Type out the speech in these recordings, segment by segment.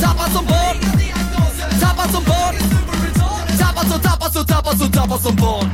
Tappad som barn. Tappad som barn. Tappad som, tappad som, tappad som, tappad som barn.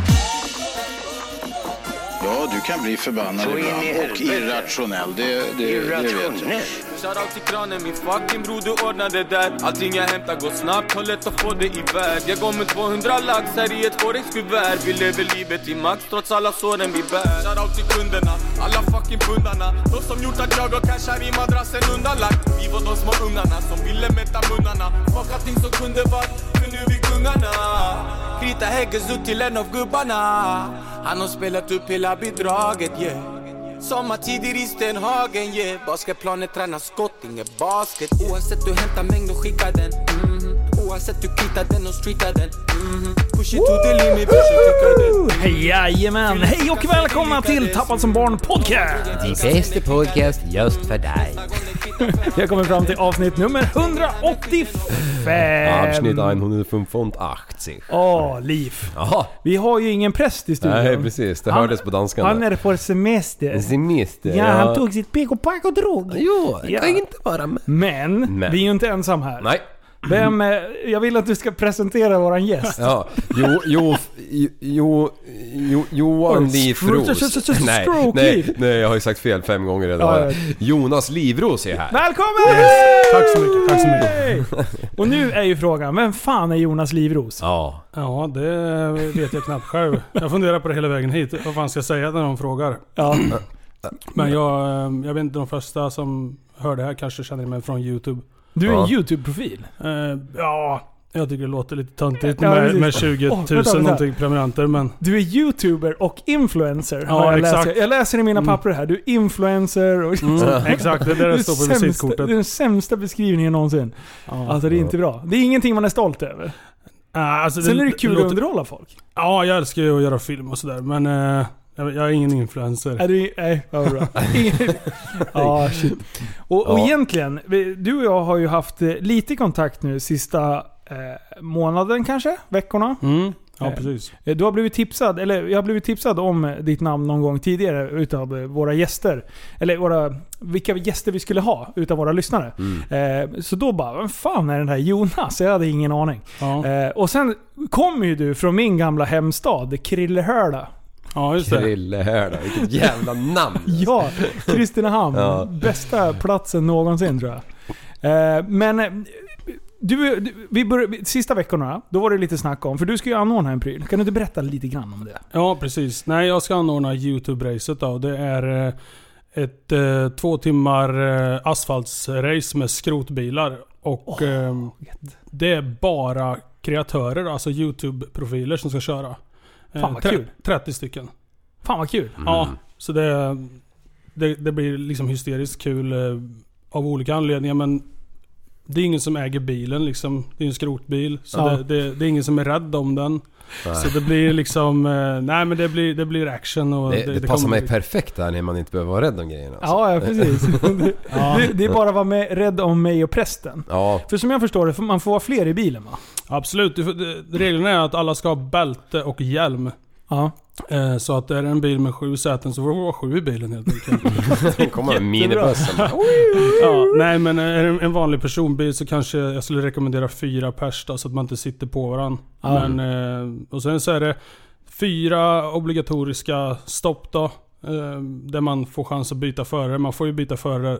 Ja, du kan bli förbannad Så i ibland och irrationell. Det, det, det vet jag. Irrationell. Shoutout till kranen, min fucking bror du ordnar det där. Allting jag hämtar går snabbt, har lätt att få det iväg Jag går med 200 lax här i ett forex-kuvert Vi lever livet i max trots alla såren vi bär. Shoutout till kunderna, alla fucking pundarna. De som gjort att jag har cashar i madrassen undanlagt. Vi var de små ungarna som ville mätta munnarna. Fuck allting som kunde varit, för nu är vi kungarna. Krita Hägges ut till en av gubbarna han har spelat upp hela bidraget yeah. Sommartider i Stenhagen, yeah. Basketplanet tränar skott, inget basket Oavsett du hämtar mängd och skickar den. Mm. Oavsett du kvittar den och streetar den mhm. Push it to the limit, brorsan tycker det Jajamän! Hej och välkomna till Tappad som barn podcast! Die bästa podcast just för dig. Vi har kommit fram till avsnitt nummer 185! Abschnitt 185. Åh, Liv. Jaha. Vi har ju ingen präst i studion. Nej precis, det hördes på danskan. Han är på semester. Semester. Ja, han tog sitt pick och pack och drog. Jo, jag Ja. kan inte vara med. Men, Men. vi är ju inte ensam här. Nej. Vem, eh, jag vill att du ska presentera våran gäst. Ja, jo, jo, jo, jo, Johan Livros. Nej, nej, nej, jag har ju sagt fel fem gånger redan. Jonas Livros är här. Välkommen! Tack så mycket, tack så mycket. Och nu är ju frågan, vem fan är Jonas Livros? Ja. Ja, det vet jag knappt själv. Jag funderar på det hela vägen hit. Vad fan ska jag säga när de frågar? Ja. Men jag, eh, jag vet inte, de första som hör det här kanske känner mig från YouTube. Du är en Ja. YouTube-profil. Eh, ja, jag tycker det låter lite töntigt Ja, med, med 20 000 Åh, vänta, vänta. någonting prenumeranter. Men Du är YouTuber och influencer. Ja, jag, exakt. läser. jag läser i mina Mm. papper här. Du är influencer och... mm, exakt, det är det Det det står på sämsta, visitkortet. det är den sämsta beskrivningen någonsin. Ja. Alltså det är inte bra. Det är ingenting man är stolt över. Ah, alltså, Sen är det kul låter- att underhålla folk. Ja, jag älskar ju att göra film och sådär. Men eh, jag, jag är ingen influencer. Är du, nej, vad bra. Ja, shit. Och, och Ja. egentligen, du och jag har ju haft eh, lite kontakt nu sista eh, månaden kanske? Veckorna? Mm, ja, Eh, precis. Eh, Du har blivit tipsad, eller jag har blivit tipsad om ditt namn någon gång tidigare utav våra gäster. Eller våra, vilka gäster vi skulle ha utav våra lyssnare. Mm. Så då bara, vem fan är den här Jonas? Jag hade ingen aning. Ja, och sen kommer ju du från min gamla hemstad, Krillehöla. Ja just det. Krillehärda, vilket jävla namn. Ja, Kristinehamn. Ja. Bästa platsen någonsin tror jag. Eh, men eh, du, du, vi började, sista veckorna, då var det lite snack om, för du ska ju anordna en pryl. Kan du inte berätta lite grann om det? Ja, precis. Nej, jag ska anordna YouTube-racet då. Det är eh, ett eh, två timmar eh, asfaltsrace med skrotbilar. Och eh, det är bara kreatörer, alltså YouTube-profiler som ska köra. Eh, Fan vad tre- kul. 30 stycken. Fan vad kul. Ja, så det, det, det blir liksom hysteriskt kul eh, av olika anledningar. Men det är ingen som äger bilen liksom. Det är en skrotbil. Så Ja. det, det, det är ingen som är rädd om den. Så det blir liksom... eh, nej men det blir, det blir action och... Det, det, passar kommer mig bli- perfekt där när man inte behöver vara rädd om grejerna. Alltså. Ja, ja precis. det, Ja. det, det är bara att vara med, rädd om mig och prästen. Ja, För som jag förstår det, man får vara fler i bilen va? Absolut. Det- Reglerna är att alla ska ha bälte och hjälm. Ja. Eh, Så att är det en bil med sju säten så får det vara sju i bilen helt enkelt. den kommer minibussen. ja, nej men är det en vanlig personbil så kanske jag skulle rekommendera fyra pers då, så att man inte sitter på varandra. Men, eh, och sen så är det fyra obligatoriska stopp då. eh, Där man får chans att byta förare. Man får ju byta förare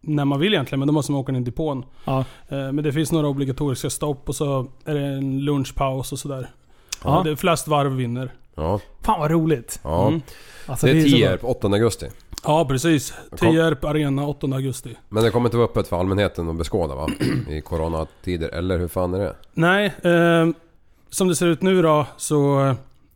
när man vill egentligen, men då måste man åka in i depån. Ja. Eh, Men det finns några obligatoriska stopp och så är det en lunchpaus och sådär. Ja. Det är flest varv vinner. Ja, Fan vad roligt. ja. Mm. Alltså, Det är. Tierp, 8 augusti. Ja precis. Tierp Arena 8 augusti. Men det kommer inte vara öppet för allmänheten att beskåda va? I coronatider, eller hur fan är det? Nej, eh, som det ser ut nu då så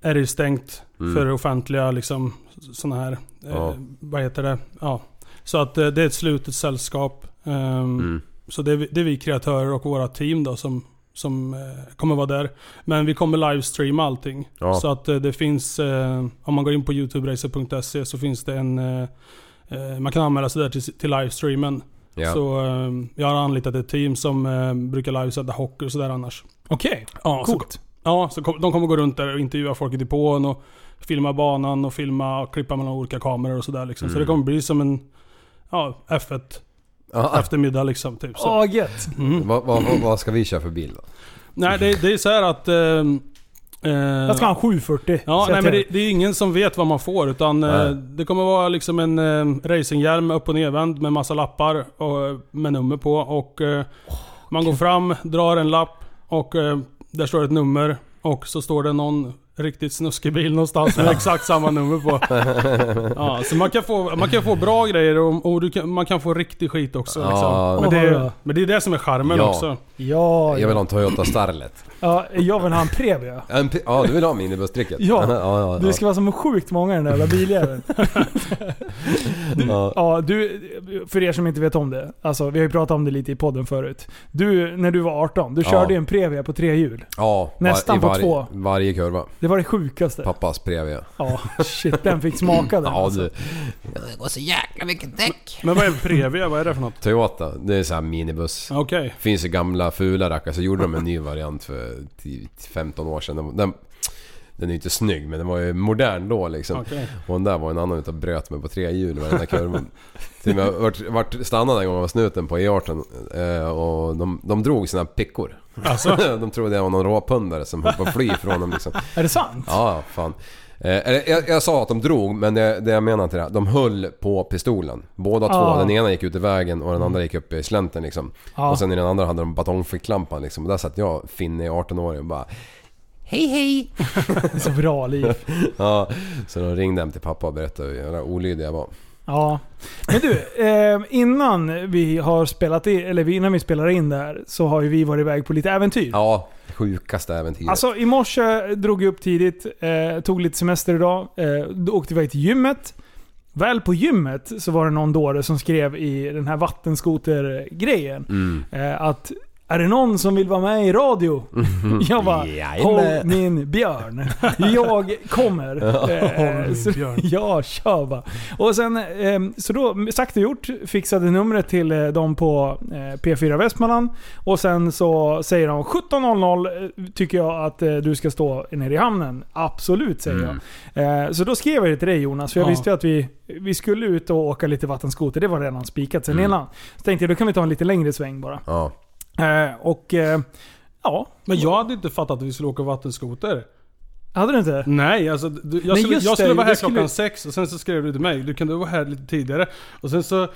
är det ju stängt Mm. för offentliga liksom sådana här, eh, Ja. vad heter det? Ja. Så att eh, det är ett slutet sällskap. ehm, Mm. Så det är, vi- det är vi kreatörer och våra team då som, som eh, kommer vara där. Men vi kommer livestreama allting. Ja. Så att eh, det finns, eh, om man går in på youtuberacer.se så finns det en... Man kan anmäla sig där till, till livestreamen. Ja. Så eh, jag har anlitat ett team som eh, brukar livesända hockey och sådär annars. Okej, Ja, så, coolt. ja, så de kommer gå runt där och intervjua folk i depån och filma banan och filma och klippa mellan olika kameror och sådär liksom. Så det kommer bli som en ja, F1 Ja, eftermiddag liksom. Typ, så. Åh, gött. Mm. vad, vad, vad- vad ska vi köra för bil då? Nej, det, det är så här att... Eh, eh, Jag ska ha en 740. Ja, nej men det, det är ingen som vet vad man får utan eh, det kommer vara liksom en eh, racinghjälm upp och nervänd med massa lappar och, med nummer på och eh, man går fram, drar en lapp och eh, där står ett nummer och så står det någon riktigt snuskig bil någonstans med exakt samma nummer på. Ja, så man kan få, man kan få bra grejer och, och du kan, man kan få riktig skit också. Ja. Liksom. Men, det, ja. men det är det som är charmen Ja. också. Ja, Jag vill ja. ha en Toyota Starlet. ja, jag vill ha en Previa. En pi- Ja, du vill ha minibustricket? Ja. ja, ja, Det ska vara som sjukt många i den där jävla biljäveln. ja. Ja, du, för er som inte vet om det. Alltså, vi har ju pratat om det lite i podden förut. Du, när du var 18, du Ja. körde ju en Previa på tre hjul. ja var- Nästan i på varje, två. Varje kurva. Det var det sjukaste. Pappas Previa. Ja, shit. Den fick smaka den. Ja alltså. du. Det går så jäkla mycket däck. Men vad är Previa? Vad är det för något? Toyota, det är så här minibuss. Okej. Finns ju gamla fula rackare, så gjorde de en ny variant för 10 15 år sedan. Den, den, är ju inte snygg men den var ju modern då liksom. Okej. Och den där var en annan utav bröt mig på tre hjul där kurvan. Till jag vart, vart stannad en gång av snuten på E18 eh, och de, de drog sina pickor. Alltså? de trodde jag var någon råpundare som höll på att fly från dem liksom. Är det sant? Ja, fan. Eh, jag, jag sa att de drog, men det, det jag menar till det, de höll på pistolen. Båda två. Ah. Den ena gick ut i vägen och den andra gick upp i slänten liksom. Ja. Och sen i den andra hade de batongficklampan liksom. Och där satt jag, Finne, 18-årig och bara Hej hej! Så bra liv. Ja, så de ringde hem till pappa och berättade hur jävla olydig jag var. Ja. Men du, eh, innan vi har spelat in, eller innan vi spelar in det här, så har ju vi varit iväg på lite äventyr. Ja, sjukaste äventyret. Alltså i morse drog vi upp tidigt, eh, tog lite semester idag. Eh, då åkte vi iväg till gymmet. Väl på gymmet så var det någon dåre som skrev i den här vattenskoter-grejen Mm. eh, att är det någon som vill vara med i radio? Jag bara, håll min björn. Jag kommer. Eh, så, björn. ja, kör bara. Och sen, eh, så då, sagt och gjort, fixade numret till eh, dem på eh, P4 Västmanland. Och sen så säger de 17.00 eh, tycker jag att du ska stå nere i hamnen. Absolut, säger Mm. jag. Så då skrev jag det till dig Jonas, för jag Ja. visste ju att vi, vi skulle ut och åka lite vattenskoter. Det var redan spikat sen Mm. innan. Så tänkte jag, då kan vi ta en lite längre sväng bara. Ja. Eh, och eh, ja, Men jag hade inte fattat att vi skulle åka vattenskoter. hade du inte? Nej, alltså du, jag, skulle, jag skulle det, vara här det skulle- klockan sex och sen så skrev du till mig du kan du vara här lite tidigare. Och sen så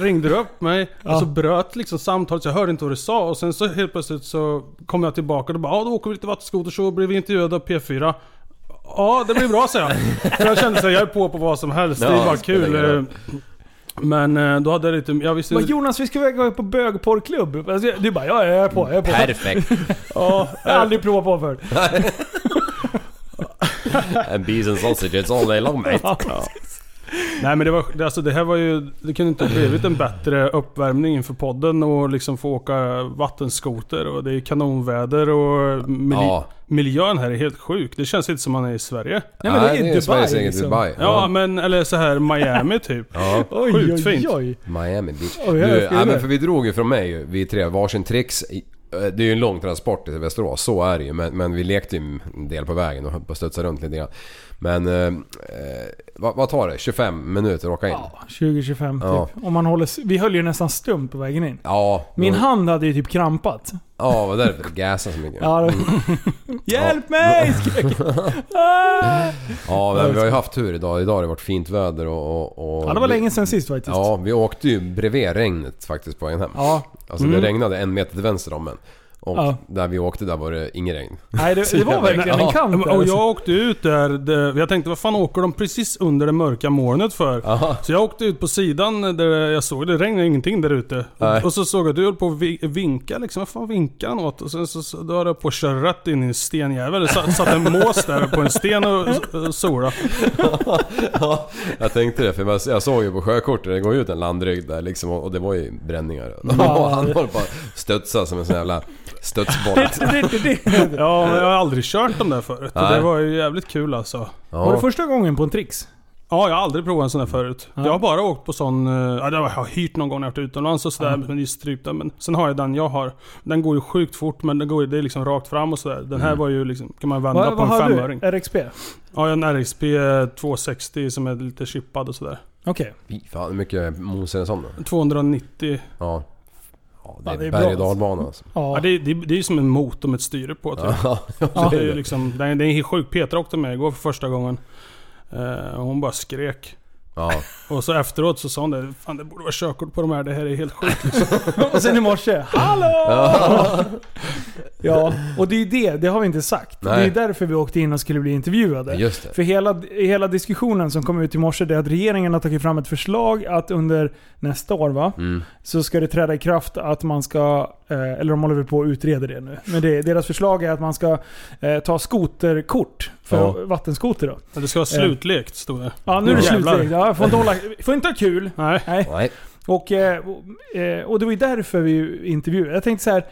ringde du upp mig Ja. och så bröt liksom samtalet så jag hörde inte vad du sa. Och sen så helt plötsligt så kom jag tillbaka och du bara ja då åker vi lite vattenskoter så blir vi intervjuade av P4. Ja det blir bra säger jag. För jag kände så jag är på på vad som helst. det Ja, är bara kul. Men eh, då hade jag lite, jag visste Men Jonas, vi ska iväg på bögporrklubb. Alltså, Du bara, ja, jag är på, jag är på. Perfekt. Ja, jag har aldrig provat på förut. And bees and sausages all day long mate. Nej men det var, det- alltså det här var ju, det kunde inte ha blivit en bättre uppvärmning inför podden och liksom få åka vattenskoter och det är kanonväder och mil- Ja. miljön här är helt sjuk. Det känns inte som man är i Sverige. Nej, men det är ju Dubai, Sveriges eget liksom. Dubai. Ja, men eller så här Miami typ. Ja. Oj, Sjukt oj, fint. oj. Miami Beach. Oj, du, ja, det. men för vi drog ju från mig, vi tre, varsin tricks. Eh, Det är ju en lång transport till Västerås, så är det ju. Men, men vi lekte ju en del på vägen och höll på att studsa runt lite grann. Men eh, eh, vad, vad tar det? 25 minuter att åka in? Ja, 20-25 typ. Ja. Om man håller, vi höll ju nästan stumt på vägen in. Ja. Min då- hand hade ju typ krampat. Ja, vad därför det gasade så mycket. Ja, det... Hjälp mig! skrek jag. Ja, men vi har ju haft tur idag. Idag har det varit fint väder och... och, och Ja, det var vi, länge sedan sist faktiskt. Ja, vi åkte ju bredvid regnet faktiskt på vägen hem. Ja. Alltså Mm. det regnade en meter till vänster om en. Och Ja. där vi åkte där var det ingen regn. Nej, det, det var verkligen en Ja. kant där. Och jag åkte ut där, det, jag tänkte vad fan åker de precis under det mörka molnet för? Aha. Så jag åkte ut på sidan där jag såg, det regnade ingenting där ute. Nej. Och, och så såg jag att du höll på att vi- vinka liksom, vad fan vinkar han åt? Och sen så, så då höll jag på att köra rätt in i en stenjävel. Det satt, satt en mås där på en sten och, och sola. Ja, jag tänkte det för jag- jag såg ju på sjökortet, det går ju ut en landrygg där liksom och och det var ju bränningar. Och han håller på att studsa som en sån jävla studsboll. Ja, men jag har aldrig kört dem där förut. Och Nej. det var ju jävligt kul alltså. Var det Ja. första gången på en trix? Ja, jag har aldrig provat en sån här förut. Ja. Jag har bara åkt på sån... eh, Ja, det har jag hyrt någon gång när jag varit utomlands och sådär. Men det är strypta. Men sen har jag den jag har. Den går ju sjukt fort men den går, ju- det är liksom rakt fram och sådär. Den här var ju liksom... Kan man vända Vad, på vad en har femöring. du? RXP? Ja, jag har en RXP 260 som är lite chippad och sådär. Okej. Fy fan, hur mycket mos är en sån då? 290. Ja. Ja, det Ja, är, det är berg bra. och dalbana alltså. Ja. Ja, det, det, det är ju som en motor med ett styre på typ. Ja, det är ju liksom... Den är helt sjuk. Petra åkte med igår för första gången. Eh, hon bara skrek. Ja. Och så efteråt så sa hon det. Fan det borde vara körkort på de här. Det här är helt sjukt liksom. Och sen i morse, HALLÅ! Ja, och det är det, det har vi inte sagt. Det är Nej. därför vi åkte in och skulle bli intervjuade. Just det. För hela, hela diskussionen som kom ut i morse, det är att regeringen har tagit fram ett förslag att under nästa år va, Mm. så ska det träda i kraft att man ska, eller de håller väl på att utreda det nu. Men det, deras förslag är att man ska eh, ta skoterkort för Ja. vattenskoter då. Men det ska vara slutlekt stod det. Ja, nu är det Jävlar. slut. Ja, får inte, hålla, får inte ha kul. Nej. Nej. Och, eh, och, eh, och det var ju därför vi intervjuade. Jag tänkte så här.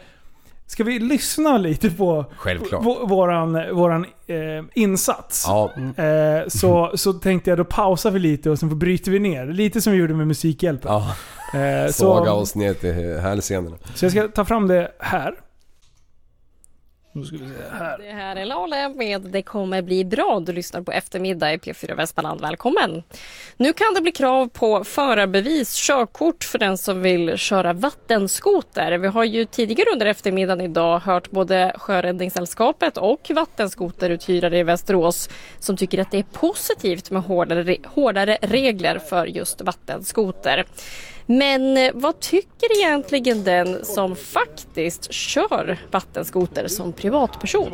Ska vi lyssna lite på Självklart. våran, våran eh, insats? Ja. Eh, så, så tänkte jag då pausar vi lite och sen bryter vi ner. Lite som vi gjorde med Musikhjälpen. ja. Eh, Såga så, oss ner till hälsenorna. så jag ska ta fram det här. Nu ska vi se här. Det här är Lale med Det kommer bli bra. Du lyssnar på eftermiddag i P4 Västmanland. Välkommen! Nu kan det bli krav på förarbevis, körkort för den som vill köra vattenskoter. Vi har ju tidigare under eftermiddagen idag hört både Sjöräddningssällskapet och vattenskoteruthyrare i Västerås som tycker att det är positivt med hårdare, hårdare regler för just vattenskoter. Men eh, vad tycker egentligen den som faktiskt kör vattenskoter som privatperson?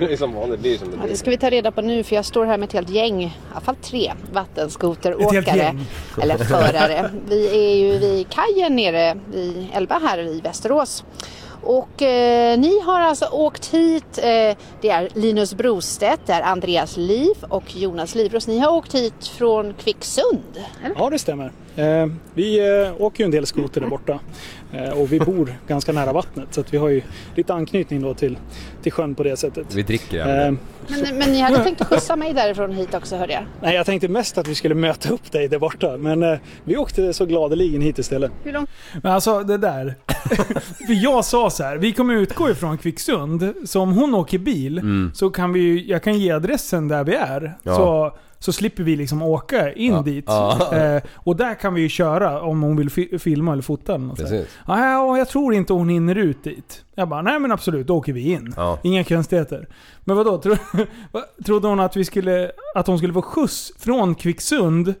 Det är som vanligt, det är som Ja, det ska vi ta reda på nu för jag står här med ett helt gäng, i alla fall tre vattenskoteråkare eller förare. Vi är ju vid kajen nere vid Elba här i Västerås. Och eh, ni har alltså åkt hit, eh, det är Linus Brostedt, det är Andreas Liv och Jonas Livros. Ni har åkt hit från Kvicksund. Eller? Ja, det stämmer. Eh, vi eh, åker ju en del skoter där borta. Eh, och vi bor ganska nära vattnet. Så att vi har ju lite anknytning då till, till sjön på det sättet. Vi dricker även. Men, men ni hade tänkt skjutsa mig därifrån hit också hörde jag. nej, jag tänkte mest att vi skulle möta upp dig där borta. Men vi åkte så gladeligen hit istället. Hur långt? Men alltså det där. För jag sa så här, vi kommer utgå ifrån Kvicksund. Så om hon åker bil Mm. så kan vi ju- jag kan ge adressen där vi är. Ja. Så, så slipper vi liksom åka in Ja. dit. Ja. Eh, och där kan vi ju köra om hon vill fi- filma eller fota eller. Precis. Ja, jag tror inte hon hinner ut dit. Jag bara, nej men absolut, då åker vi in. Ja. Inga konstigheter. Men vadå? Tro, trodde hon att, vi skulle, att hon skulle få skjuts från Kvicksund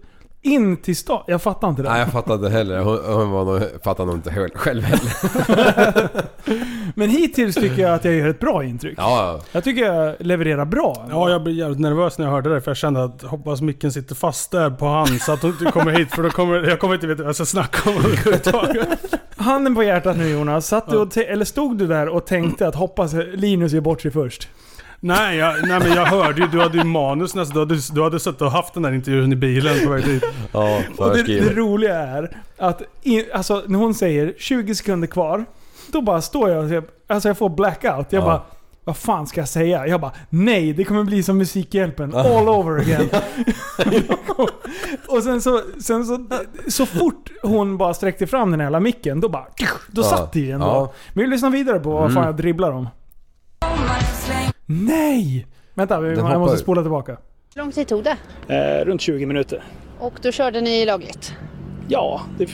in till stan? Jag fattar inte det. Nej jag fattar inte heller. Hon, hon var nog, fattar nog inte själv- själv heller. Men hittills tycker jag att jag gör ett bra intryck. Ja, Jag tycker jag levererar bra. Ja, jag blev jävligt nervös när jag hörde det för jag kände att hoppas micken sitter fast där på han så att hon inte kommer hit för då kommer jag kommer inte veta vad jag ska snacka om. Handen på hjärtat nu Jonas. Satt du och eller stod du där och tänkte att hoppas Linus gör bort sig först? Nej, jag, nej men jag hörde ju, du hade ju manus nästan. Du hade, du hade suttit och haft den där intervjun i bilen på väg dit. ja. Och det, det roliga är att i, alltså, när hon säger 20 sekunder kvar, då bara står jag och jag, alltså jag får blackout. Jag Ja. bara, vad fan ska jag säga? Jag bara, nej det kommer bli som Musikhjälpen all over again. och sen så, sen så, så fort hon bara sträckte fram den här jävla micken, då bara, då satt det igen då. Ja. Men vi lyssnar vidare på vad Mm. fan jag dribblar om. Nej! Vänta, vi- Den jag hoppar måste spola tillbaka. Hur lång tid tog det? Eh, runt 20 minuter. Och då körde ni lagligt. Ja, det,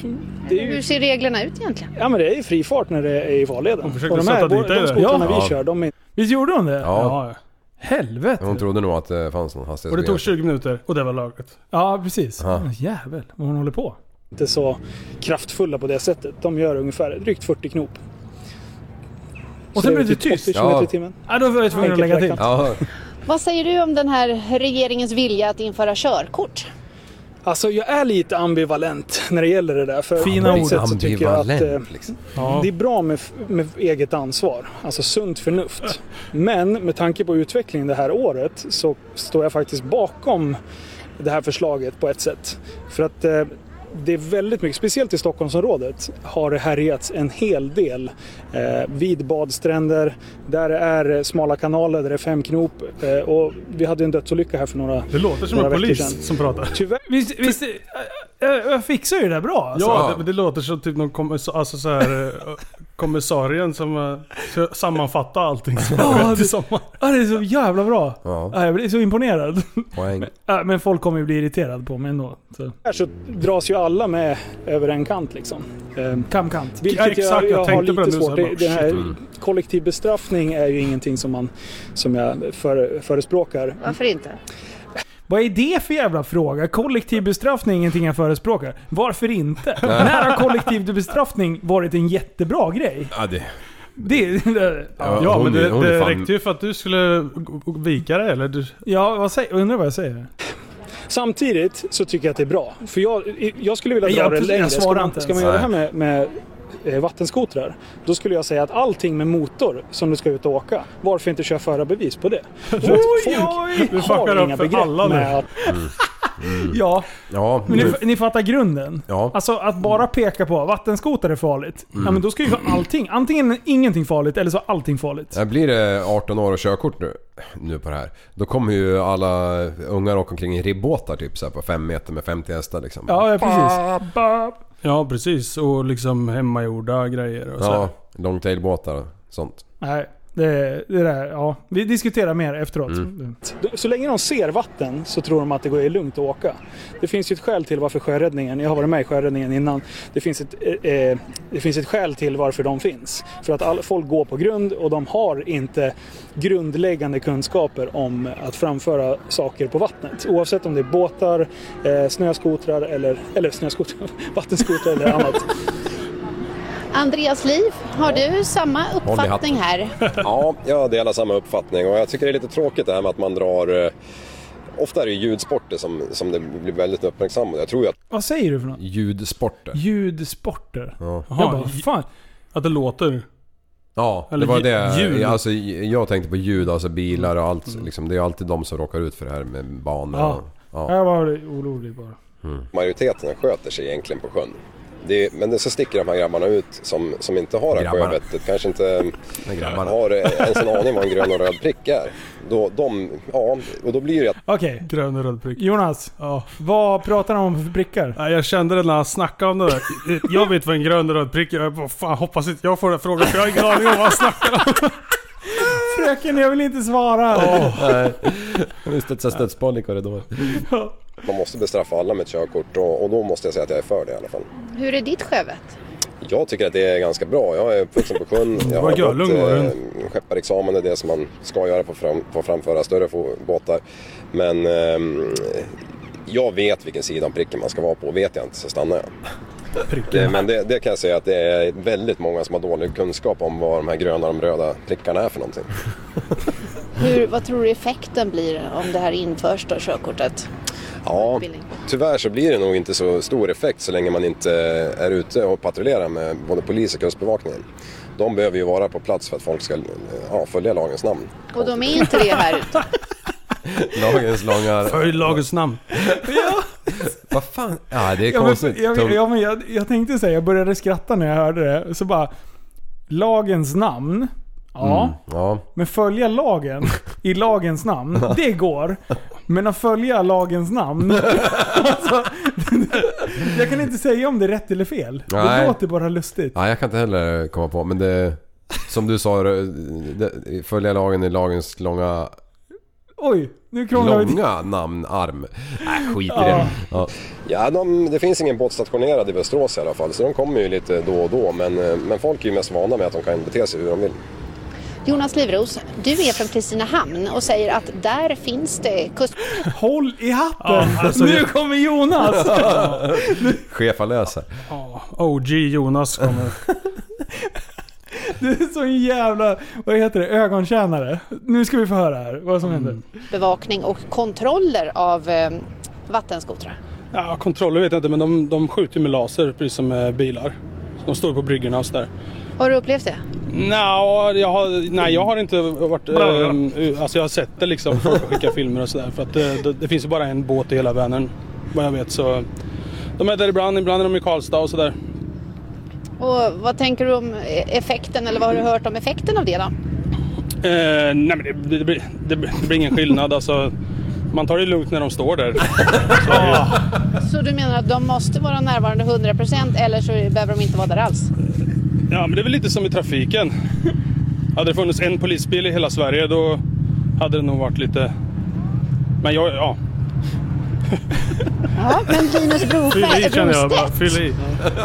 det är ju... Hur ser reglerna ut egentligen? Ja men det är ju fri fart när det är i farleden. Hon försökte Och de sätta dit dig de skotrarna Ja. vi kör, de är... Visst gjorde hon det? Ja. Ja, Helvete! Hon trodde nog att det fanns någon och det tog hastighetsbegränsning. 20 minuter och det var lagligt. Ja, precis. Ja. Jävel, vad hon håller på. Inte så kraftfulla på det sättet. De gör ungefär drygt 40 knop. Och sen Så blev det typ tyst. 80 kilometer i Ja. timmen. Ja, då var jag tvungen att lägga till. Ja, Vad säger du om den här regeringens vilja att införa körkort? Alltså jag är lite ambivalent när det gäller det där. För Fina ord. sätt så tycker jag att eh, ambivalent liksom. det är bra med, med eget ansvar. Alltså sunt förnuft. Men med tanke på utvecklingen det här året så står jag faktiskt bakom det här förslaget på ett sätt. För att eh, det är väldigt mycket, speciellt i Stockholmsområdet, har det härjats en hel del eh, vid badstränder, där det är eh, smala kanaler, där det är fem knop. Eh, och vi hade en dödsolycka här för några Det låter som en polis sedan. som pratar. Tyvärr Visst, visst, jag, jag fixar ju det där bra alltså. Ja, det, det låter som typ någon kommissar, alltså så här, eh, kommissarien som eh, ska sammanfatta allting som har Ja, skett i det- sommar. Ja, det är så jävla bra. Ja, Ja, jag blir så imponerad. poäng. Ja, men folk kommer ju bli irriterade på mig ändå. Så. här så dras ju alla med över en kant liksom. Eh, Kamkant. Vilket exakt, jag, jag jag har det lite så svårt. Det, bara, det här. Kollektiv bestraffning är ju ingenting som, man, som jag för, förespråkar. Varför inte? Vad är det för jävla fråga? Kollektiv bestraffning är ingenting jag förespråkar. Varför inte? När har kollektiv bestraffning varit en jättebra grej? Ja, det, Det, det, Ja, Ja, hon men det, det räckte ju för att du skulle vika dig eller? Du, ja, vad säger, undrar vad jag säger. Samtidigt så tycker jag att det är bra. För jag, jag skulle vilja dra Jag- det längre. Ska man, ska man göra det här med, med eh, vattenskotrar, då skulle jag säga att allting med motor som du ska ut och åka, varför inte köra förarbevis på det? För att Oj, folk oj! Fuckar har inga begrepp alla med att Ja, ja, men ni, ni fattar grunden. ja. Alltså att bara peka på vattenskoter är farligt. Ja Mm. men då ska ju vara allting. Antingen ingenting farligt eller så allting farligt. Ja, Blir det 18 år och körkort nu, nu på det här, då kommer ju alla ungar åka omkring i ribbåtar typ så här på 5 meter med 50 hästar liksom. Ja, ja precis. Ba- ja precis, och liksom hemmagjorda grejer och så. Ja, longtailbåtar och sånt. Nej, det, det där, ja. Vi diskuterar mer efteråt. Mm. Så länge de ser vatten så tror de att det går lugnt att åka. Det finns ju ett skäl till varför sjöräddningen, jag har varit med i sjöräddningen innan, det finns ett, eh, eh, det finns ett skäl till varför de finns. För att all, folk går på grund och de har inte grundläggande kunskaper om att framföra saker på vattnet. Oavsett om det är båtar, eh, snöskotrar eller, eller snöskotrar, vattenskotrar eller annat. Andreas Liv, har du samma uppfattning här? Ja, jag delar samma uppfattning och jag tycker det är lite tråkigt det här med att man drar... eh, Ofta är det ljudsporter som, som det blir väldigt uppmärksammat. Jag tror att Vad säger du för något? Ljudsporter. Ljudsporter. Ja, Jag bara, fan. Att det låter. ja det Eller var lj- det. ljud. Alltså, jag tänkte på ljud, alltså bilar och allt. Liksom, det är alltid de som råkar ut för det här med banor. Ja. och- ja. Jag var orolig bara. majoriteten sköter sig egentligen på sjön. Det är, men det så sticker de här grabbarna ut som, som inte har det här sjövettet. Kanske inte grabbarna. har ens en aning vad en grön och röd prick är. Då, de, ja, och då blir det Okej, Grön och röd prick. Jonas. Ja. Vad pratar han om för prickar? Jag kände det när han snackade om det där. Jag vet vad en grön och röd prick är. Jag bara, fan, hoppas inte jag får den frågan för jag har ingen aning om vad han snackar om. Fröken, jag vill inte svara. Nej. Nu studsar studsboll i korridoren. Man måste bestraffa alla med ett körkort och, och då måste jag säga att jag är för det i alla fall. Hur är ditt sjövett? Jag tycker att det är ganska bra. Jag är uppvuxen på sjön. Jag var har gått eh, skepparexamen, det är det som man ska göra på, fram, på framföra större båtar. Men ehm, jag vet vilken sida om pricken man ska vara på. Vet jag inte så stannar jag. Det, men det, det kan jag säga att det är väldigt många som har dålig kunskap om vad de här gröna och de röda prickarna är för någonting. Hur, vad tror du effekten blir om det här införs då, körkortet? Ja, tyvärr så blir det nog inte så stor effekt så länge man inte är ute och patrullerar med både polis och kustbevakningen. De behöver ju vara på plats för att folk ska ja, följa lagens namn. Och de är inte det här ute. Lagens långa... Följ lagens namn. Vad fan? Ja det är Ja, men, konstigt. jag, Tom- ja, men jag, jag tänkte säga, jag började skratta när jag hörde det. Så bara, lagens namn. Ja, Mm, ja. men följa lagen i lagens namn, det går. Men att följa lagens namn... alltså, jag kan inte säga om det är rätt eller fel. Det Nej. låter bara lustigt. Nej jag kan inte heller komma på men det... Som du sa, det, det, följa lagen i lagens långa... Oj, nu krånglar vi. Långa namnarm. Nej skit i Ja. det. Ja. Ja, de, det finns ingen båt stationerad i Västerås i alla fall så de kommer ju lite då och då men, eh, men folk är ju mest vana med att de kan bete sig hur de vill. Jonas Livros, du är från Kristinehamn och säger att där finns det kust... Håll i hatten! Ja, alltså, nu kommer Jonas! Chefa löser. Ja, OG Jonas kommer. Du är så en jävla, vad heter det, ögontjänare. Nu ska vi få höra här vad som händer. bevakning och kontroller av eh, vattenskotrar. Ja, kontroller vet jag inte men de, de skjuter med laser precis som med bilar. De står på bryggorna och sådär. Har du upplevt det? Nå, jag har, nej, jag har inte varit... Eh, alltså jag har sett det liksom. Folk skickar filmer och sådär. För att eh, det, det finns ju bara en båt i hela Vänern. Vad jag vet så... De är där ibland, ibland är de i Karlstad och sådär. Och vad tänker du om effekten eller vad har du hört om effekten av det då? Eh, nej men det, det, blir, det, blir- det blir ingen skillnad alltså. Man tar det lugnt när de står där. Så. Så du menar att de måste vara närvarande 100% eller så behöver de inte vara där alls? ja men det är väl lite som i trafiken. Hade det funnits en polisbil i hela Sverige då hade det nog varit lite... Men jag, ja. Ja, men Linus. Brostedt,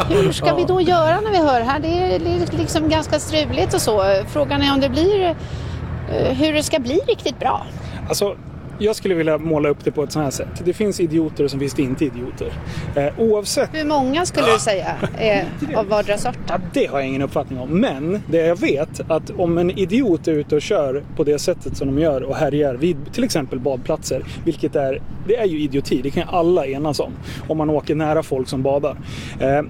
hur ska vi då göra när vi hör här? Det är li- liksom ganska struligt och så. Frågan är om det blir eh, hur det ska bli riktigt bra. Alltså, jag skulle vilja måla upp det på ett sånt här sätt. Det finns idioter och så finns det inte idioter. Eh, oavsett Hur många skulle du säga är av vardera sort? Ja, det har jag ingen uppfattning om. Men det jag vet att om en idiot är ute och kör på det sättet som de gör och härjar vid till exempel badplatser, vilket är, det är ju idioti, det kan ju alla enas om. Om man åker nära folk som badar. Eh,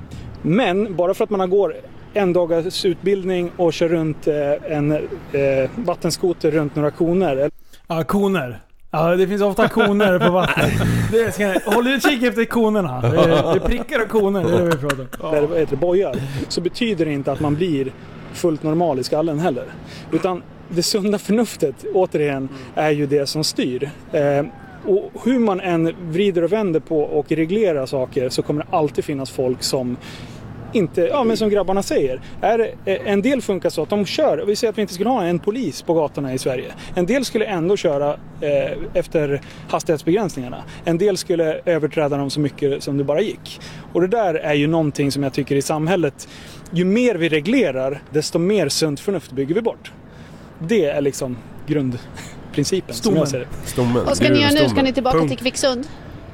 men bara för att man går en dagars utbildning och kör runt eh, en eh, vattenskoter runt några koner. Ja, koner. Ja, det finns ofta koner på vatten. Det ska, håll utkik efter konerna. Det är, det är prickar och koner, det är det vi pratar om. Eller vad heter det, bojar. Så betyder det inte att man blir fullt normal i skallen heller. Utan det sunda förnuftet, återigen, är ju det som styr. Eh, och hur man än vrider och vänder på och reglerar saker så kommer det alltid finnas folk som inte, ja men som grabbarna säger. Är, eh, en del funkar så att de kör, vi säger att vi inte skulle ha en polis på gatorna i Sverige. En del skulle ändå köra eh, efter hastighetsbegränsningarna. En del skulle överträda dem så mycket som det bara gick. Och det där är ju någonting som jag tycker i samhället, ju mer vi reglerar, desto mer sunt förnuft bygger vi bort. Det är liksom grundprincipen som Stommen. jag ser det. Stommen. Vad ska ni göra nu? Ska ni tillbaka Punkt. till Kvicksund?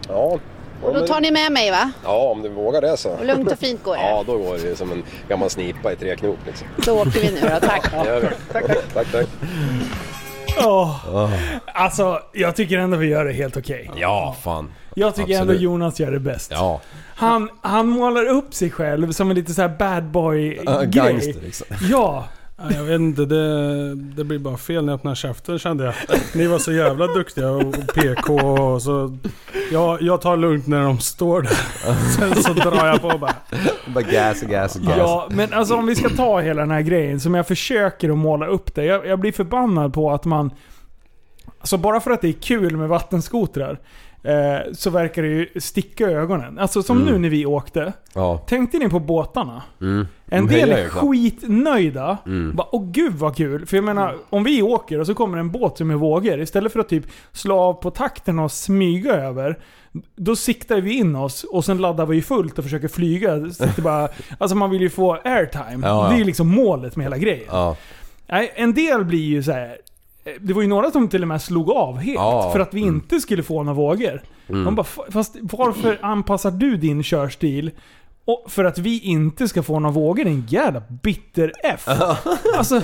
Ja. Och då tar ni med mig va? Ja, om du vågar det så. Och lugnt och fint går det. Ja, då går det som en gammal snipa i tre knop liksom. Då åker vi nu då, tack. Det gör vi. Tack, tack. tack, Åh. Alltså, jag tycker ändå vi gör det helt okej. Ja, fan. Jag tycker ändå Absolut. Jonas gör det bäst. Ja. Han, han målar upp sig själv som en lite så här bad boy Ja, grej. gangster liksom. Ja. Ja, Jag vet inte, det, det blir bara fel när jag öppnar käften kände jag. Ni var så jävla duktiga och och PK och så... Jag, jag tar lugnt när de står där. Sen så drar jag på bara. Bara gas och gas och gas. Ja, men alltså om vi ska ta hela den här grejen som jag försöker att måla upp det. Jag, jag blir förbannad på att man... Alltså bara för att det är kul med vattenskotrar eh, så verkar det ju sticka i ögonen. Alltså som Mm. nu när vi åkte. Ja. Tänkte ni på båtarna? Mm. En De del är skitnöjda. Mm. Bara, Åh gud vad kul. För jag menar, om vi åker och så kommer en båt som är vågor. Istället för att typ slå av på takten och smyga över. Då siktar vi in oss och sen laddar vi fullt och försöker flyga. Så det bara, alltså man vill ju få airtime. Ja, ja. Det är ju liksom målet med hela grejen. Ja. Nej, en del blir ju så här. Eh, Det var ju några som till och med slog av helt. Ja. För att vi Mm. inte skulle få några vågor. Mm. De bara, "F- fast varför anpassar du din körstil och för att vi inte ska få några vågor? Din jävla bitter F. alltså,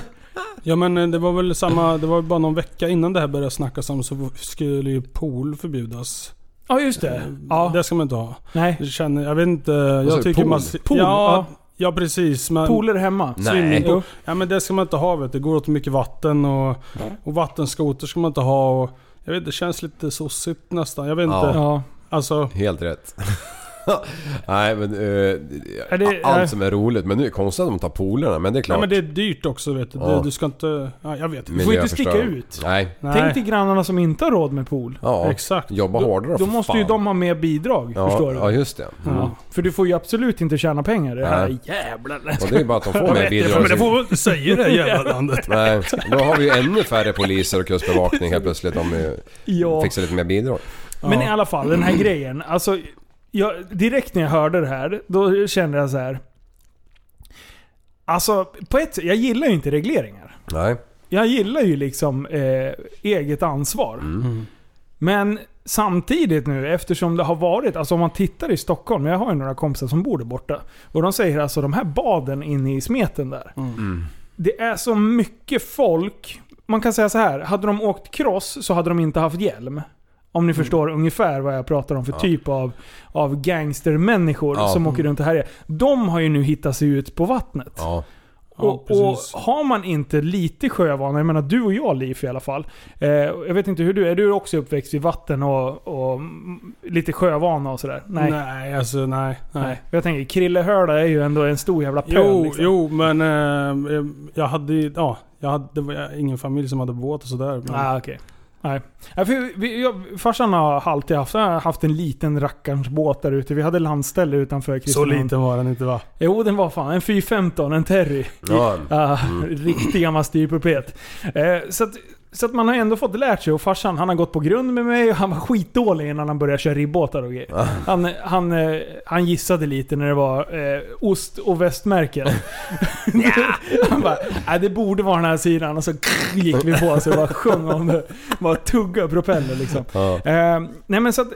Ja men eh, det var väl samma, det var bara någon vecka innan det här började snackas om så skulle ju pool förbjudas. ja just det. Ja, Det ska man inte ha. nej. Jag känner, jag vet inte, jag du, tycker pool? man... Pool, ja, ja. Ja precis. Men, Pooler hemma. Nej. Swimmingpool. Ja men det ska man inte ha vet du. Det går åt mycket vatten och, och vattenskoter ska man inte ha. Och, jag vet det känns lite sossigt nästan. Jag vet Ja. inte. Ja. Alltså, Helt rätt. Nej men... eh, Är det- allt som är roligt. Men nu är det konstigt att de tar polerna. Men det är ja, klart. men det är dyrt också vet du. Ja. Du ska inte... Ja, jag vet inte. får inte sticka ut. Nej. Nej. Tänk dig grannarna som inte har råd med pool. Ja. Exakt. Jobba Då, hårdare då för måste fan. ju de ha mer bidrag, ja, förstår du? Ja just det. Mm. Ja. För du får ju absolut inte tjäna pengar i det här Nej. jävla... Och det är bara att de får mer Ja, bidrag. men det får inte säga i det här jävla landet. Nej, då har vi ju ännu färre poliser och kustbevakning helt plötsligt om vi Ja. fixar lite mer bidrag. Men i alla fall, den här grejen. Alltså, jag, direkt när jag hörde det här, då kände jag så här. Alltså, på ett sätt, jag gillar ju inte regleringar. Nej. Jag gillar ju liksom eh, eget ansvar. Mm. Men samtidigt nu, eftersom det har varit, alltså om man tittar i Stockholm, jag har ju några kompisar som bor där borta. Och de säger alltså de här baden inne i smeten där. Mm. det är så mycket folk. Man kan säga så här, hade de åkt cross så hade de inte haft hjälm. Om ni förstår ungefär vad jag pratar om för Mm. Ja. typ av, av gangstermänniskor Ja. som åker runt och härjar. De har ju nu hittat sig ut på vattnet. Ja. Och, och har man inte lite sjövana, jag menar du och jag Liv i alla fall. Eh, jag vet inte hur du är, är du också uppväxt vid vatten och, och mm, lite sjövana och sådär? Nej. Nej, alltså nej. nej. Nej. Jag tänker, Krillehörda är ju ändå en stor jävla pöl. Jo, liksom. jo, men eh, jag hade ju- ja, jag hade, det var ingen familj som hade båt och sådär. Men, Ah, okej. Nej. Ja, för vi, jag, farsan har alltid haft, haft en liten rackarns båt där ute. Vi hade landställe utanför så Kristinehamn. liten var den inte va? Jo, den var fan en 415, en Terry. Ja. Ah, Riktig gammal styrpulpet. Eh, så, att, så att man har ändå fått lärt sig och farsan han har gått på grund med mig och han var skitdålig innan han började köra ribbåtar och grejer. Han, han, eh, han gissade lite när det var eh, ost och västmärken. han bara, nej det borde vara den här sidan och så gick vi på så bara sjöng om det. Bara tugga propeller liksom. Ja. Eh, nej men så att...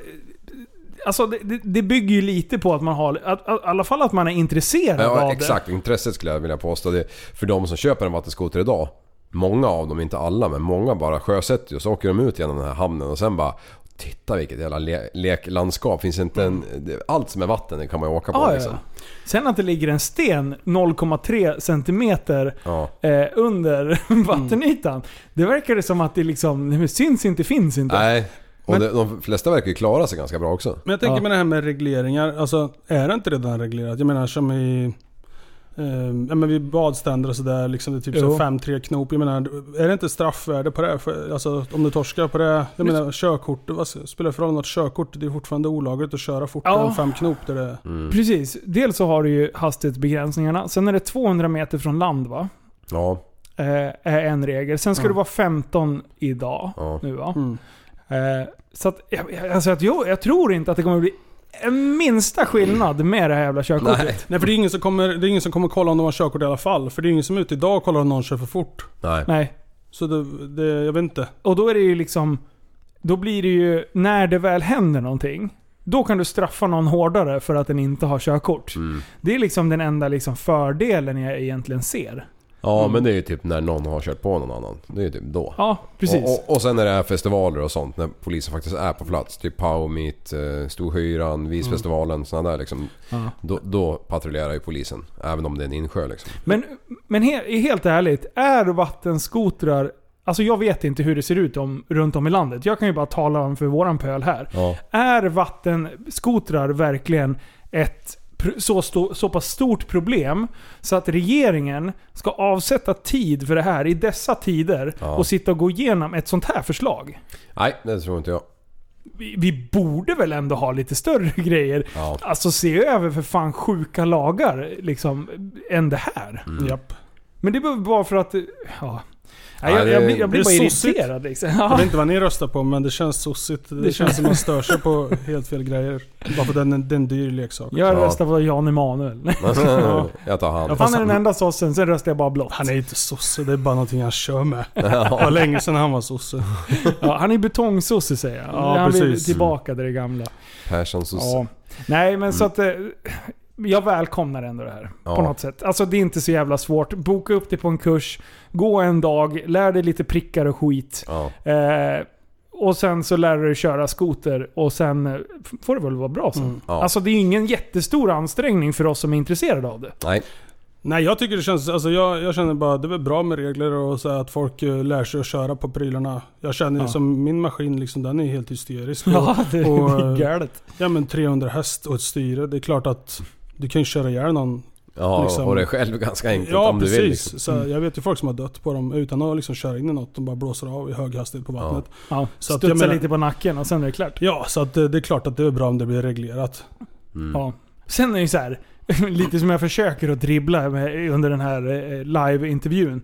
Alltså det, det- bygger ju lite på att man har, att, att, i alla fall att man är intresserad av Ja, det. exakt. Intresset skulle jag vilja påstå. Det, för de som köper en vattenskoter idag. Många av dem, inte alla, men många bara sjösätter och så åker de ut genom den här hamnen och sen bara Titta vilket jävla le leklandskap. Finns inte en... Allt som är vatten kan man ju åka på Ja, liksom. ja. Sen att det ligger en sten 0,3 centimeter Ja. eh, under vattenytan. Det verkar det som att det liksom det syns inte, finns inte. Nej. Och Men- det, de flesta verkar ju klara sig ganska bra också. Men jag tänker Ja. med det här med regleringar, alltså är det inte redan reglerat? Jag menar som i... Eh, ja, men vid badständer och sådär, liksom det är typ Jo. så fem, tre knop. Jag menar, är det inte straffvärde på det? För, alltså om du torskar på det. Jag menar körkort, vad spelar det för roll något körkort? Det är fortfarande olagligt att köra fortare Ja. än fem knop där det... Mm. Precis. Dels så har du ju hastighetsbegränsningarna. Sen är det 200 meter från land va? Ja. Eh, är en regel. Sen ska Ja. det vara 15 idag. Ja. Nu va? Mm. Eh, så att, alltså att jag, jag tror inte att det kommer bli minsta skillnad med det här jävla körkortet. Nej. Nej för det är, ingen som kommer, det är ingen som kommer kolla om de har körkort i alla fall. För det är ingen som är ute idag och kollar om någon kör för fort. Nej. Nej. Så det, det jag vet inte. Och då är det ju liksom... Då blir det ju, när det väl händer någonting, då kan du straffa någon hårdare för att den inte har körkort. Mm. Det är liksom den enda liksom fördelen jag egentligen ser. Ja Mm. men det är ju typ när någon har kört på någon annan. Det är ju typ då. Ja, precis. Och, och, och sen när det är festivaler och sånt, när polisen faktiskt är på plats. Typ Power Meet, eh, Storhyran, Visfestivalen, sådana där liksom. Ja. Då, då patrullerar ju polisen. Även om det är en insjö liksom. Men, men he, helt ärligt, är vattenskotrar... Alltså jag vet inte hur det ser ut om, runt om i landet. Jag kan ju bara tala om för våran pöl här. Ja. Är vattenskotrar verkligen ett så, sto- så pass stort problem så att regeringen ska avsätta tid för det här i dessa tider Ja. och sitta och gå igenom ett sånt här förslag? Nej, det tror inte jag. Vi, vi borde väl ändå ha lite större grejer. Ja. Alltså se över för fan sjuka lagar liksom, än det här. Mm. Japp. Men det var bara för att... Ja. Nej, Ja, jag, jag, blir- jag blir är bara sossigt. irriterad liksom. Jag Ja. vet inte vad ni röstar på men det känns sossigt. Det, Det känns som man stör sig på helt fel grejer. Bara för den, den dyr leksak. Jag Ja. röstar på Jan Emanuel. jag tar han. Han är den enda sossen, sen röstar jag bara blått. Han är inte sosse, det är bara någonting han kör med. Det var länge sedan han var sosse. Ja, han är betongsosse säger jag. Ja, han vill precis. tillbaka till det gamla. Persson sosse. Ja. Nej men så att... Jag välkomnar ändå det här. Ja. På något sätt. Alltså det är inte så jävla svårt. Boka upp dig på en kurs. Gå en dag. Lär dig lite prickar och skit. Ja. Eh, och sen så lär du dig köra skoter och sen eh, får det väl vara bra sen. Mm. Ja. Alltså det är ingen jättestor ansträngning för oss som är intresserade av det. Nej. Nej jag tycker det känns, alltså jag, jag känner bara det är bra med regler och så att folk eh, lär sig att köra på prylarna. Jag känner Ja. som min maskin liksom, den är helt hysterisk. Och, Ja, det och, är eh, galet. Ja men 300 häst och ett styre, det är klart att du kan ju köra ihjäl någon. Ja, Liksom. och det är själv ganska enkelt Ja om precis. du vill. Liksom. Så jag vet ju folk som har dött på dem utan att liksom köra in i något. De bara blåser av i hög hastighet på vattnet. Ja, Så att studsa jag menar- lite på nacken och sen är det klart. Ja, så att det, det är klart att det är bra om det blir reglerat. Mm. Ja. Sen är det ju så här, lite som jag försöker att dribbla med under den här eh, live-intervjun.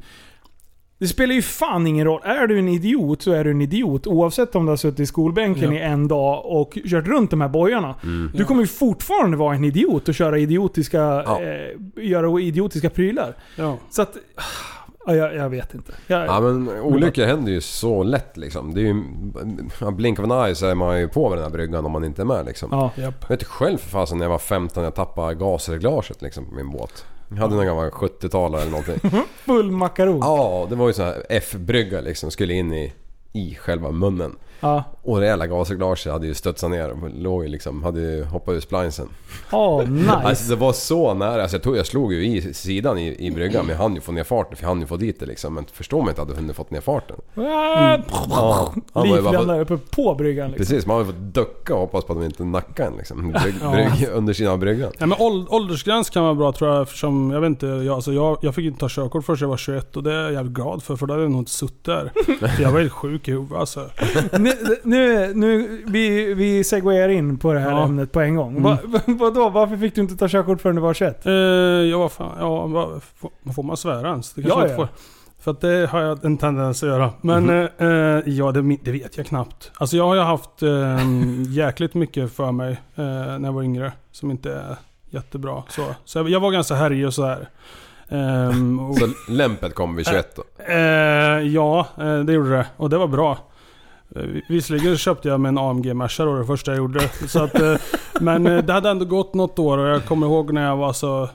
Det spelar ju fan ingen roll. Är du en idiot så är du en idiot. Oavsett om du har suttit i skolbänken Ja. i en dag och kört runt de här bojarna. Mm. Du kommer ju fortfarande vara en idiot och köra idiotiska, Ja. eh, göra idiotiska prylar. Ja. Så att... Ja, jag, jag vet inte. Jag, Ja men olyckor händer ju så lätt liksom. Det är ju... Blink of an eye så är man ju på vid den här bryggan om man inte är med liksom. ja. Japp. Jag vet själv för fasen när jag var 15 jag tappade gasreglaget liksom på min båt. Jag hade någon gammal 70-talare eller någonting. Full makaron. Ja, det var ju sån här F-brygga liksom. Skulle in i, i själva munnen. Ja. Och det jävla gasreglaget hade ju studsat ner och låg ju liksom, hade ju hoppat ur splinesen. Åh, nice. Alltså det var så nära. Alltså, jag, tog, jag slog ju i sidan i, i bryggan men jag hann ju få ner farten för jag hann ju få dit det liksom. Men förstå mig inte att jag hade hunnit fått ner farten. Mm. Ja, Livlinan på, där uppe på bryggan liksom. Precis, man har ju fått ducka och hoppas på att de inte nackar en liksom. Brygg, Ja. brygg, under sidan av bryggan. Ja, men åld- åldersgräns kan vara bra tror jag eftersom, jag vet inte, jag, alltså jag, jag fick inte ta körkort förrän jag var 21 och det är jag jävligt glad för för då hade jag nog inte suttit där. Jag var helt sjuk i huvudet alltså. Nu, nu, nu, vi, vi segwayar in på det här Ja. ämnet på en gång. Mm. Va, vadå? Varför fick du inte ta körkort förrän du var 21? Eh, ja, vad fan, ja, vad, får, får man svära ens? Det kanske Ja, ja. får. För att det har jag en tendens att göra. Men Mhm. eh, eh, ja, det, det vet jag knappt. Alltså jag har ju haft eh, jäkligt mycket för mig eh, när jag var yngre. Som inte är jättebra. Så, så jag, jag var ganska härlig och sådär. Ehm, och- Så lämpet kom vid 21 då. Eh, ja, eh, det gjorde det. Och det var bra. Eh, Visserligen köpte jag mig en AMG Merca då det första jag gjorde. Så att, eh, men eh, det hade ändå gått något år och jag kommer ihåg när jag var så...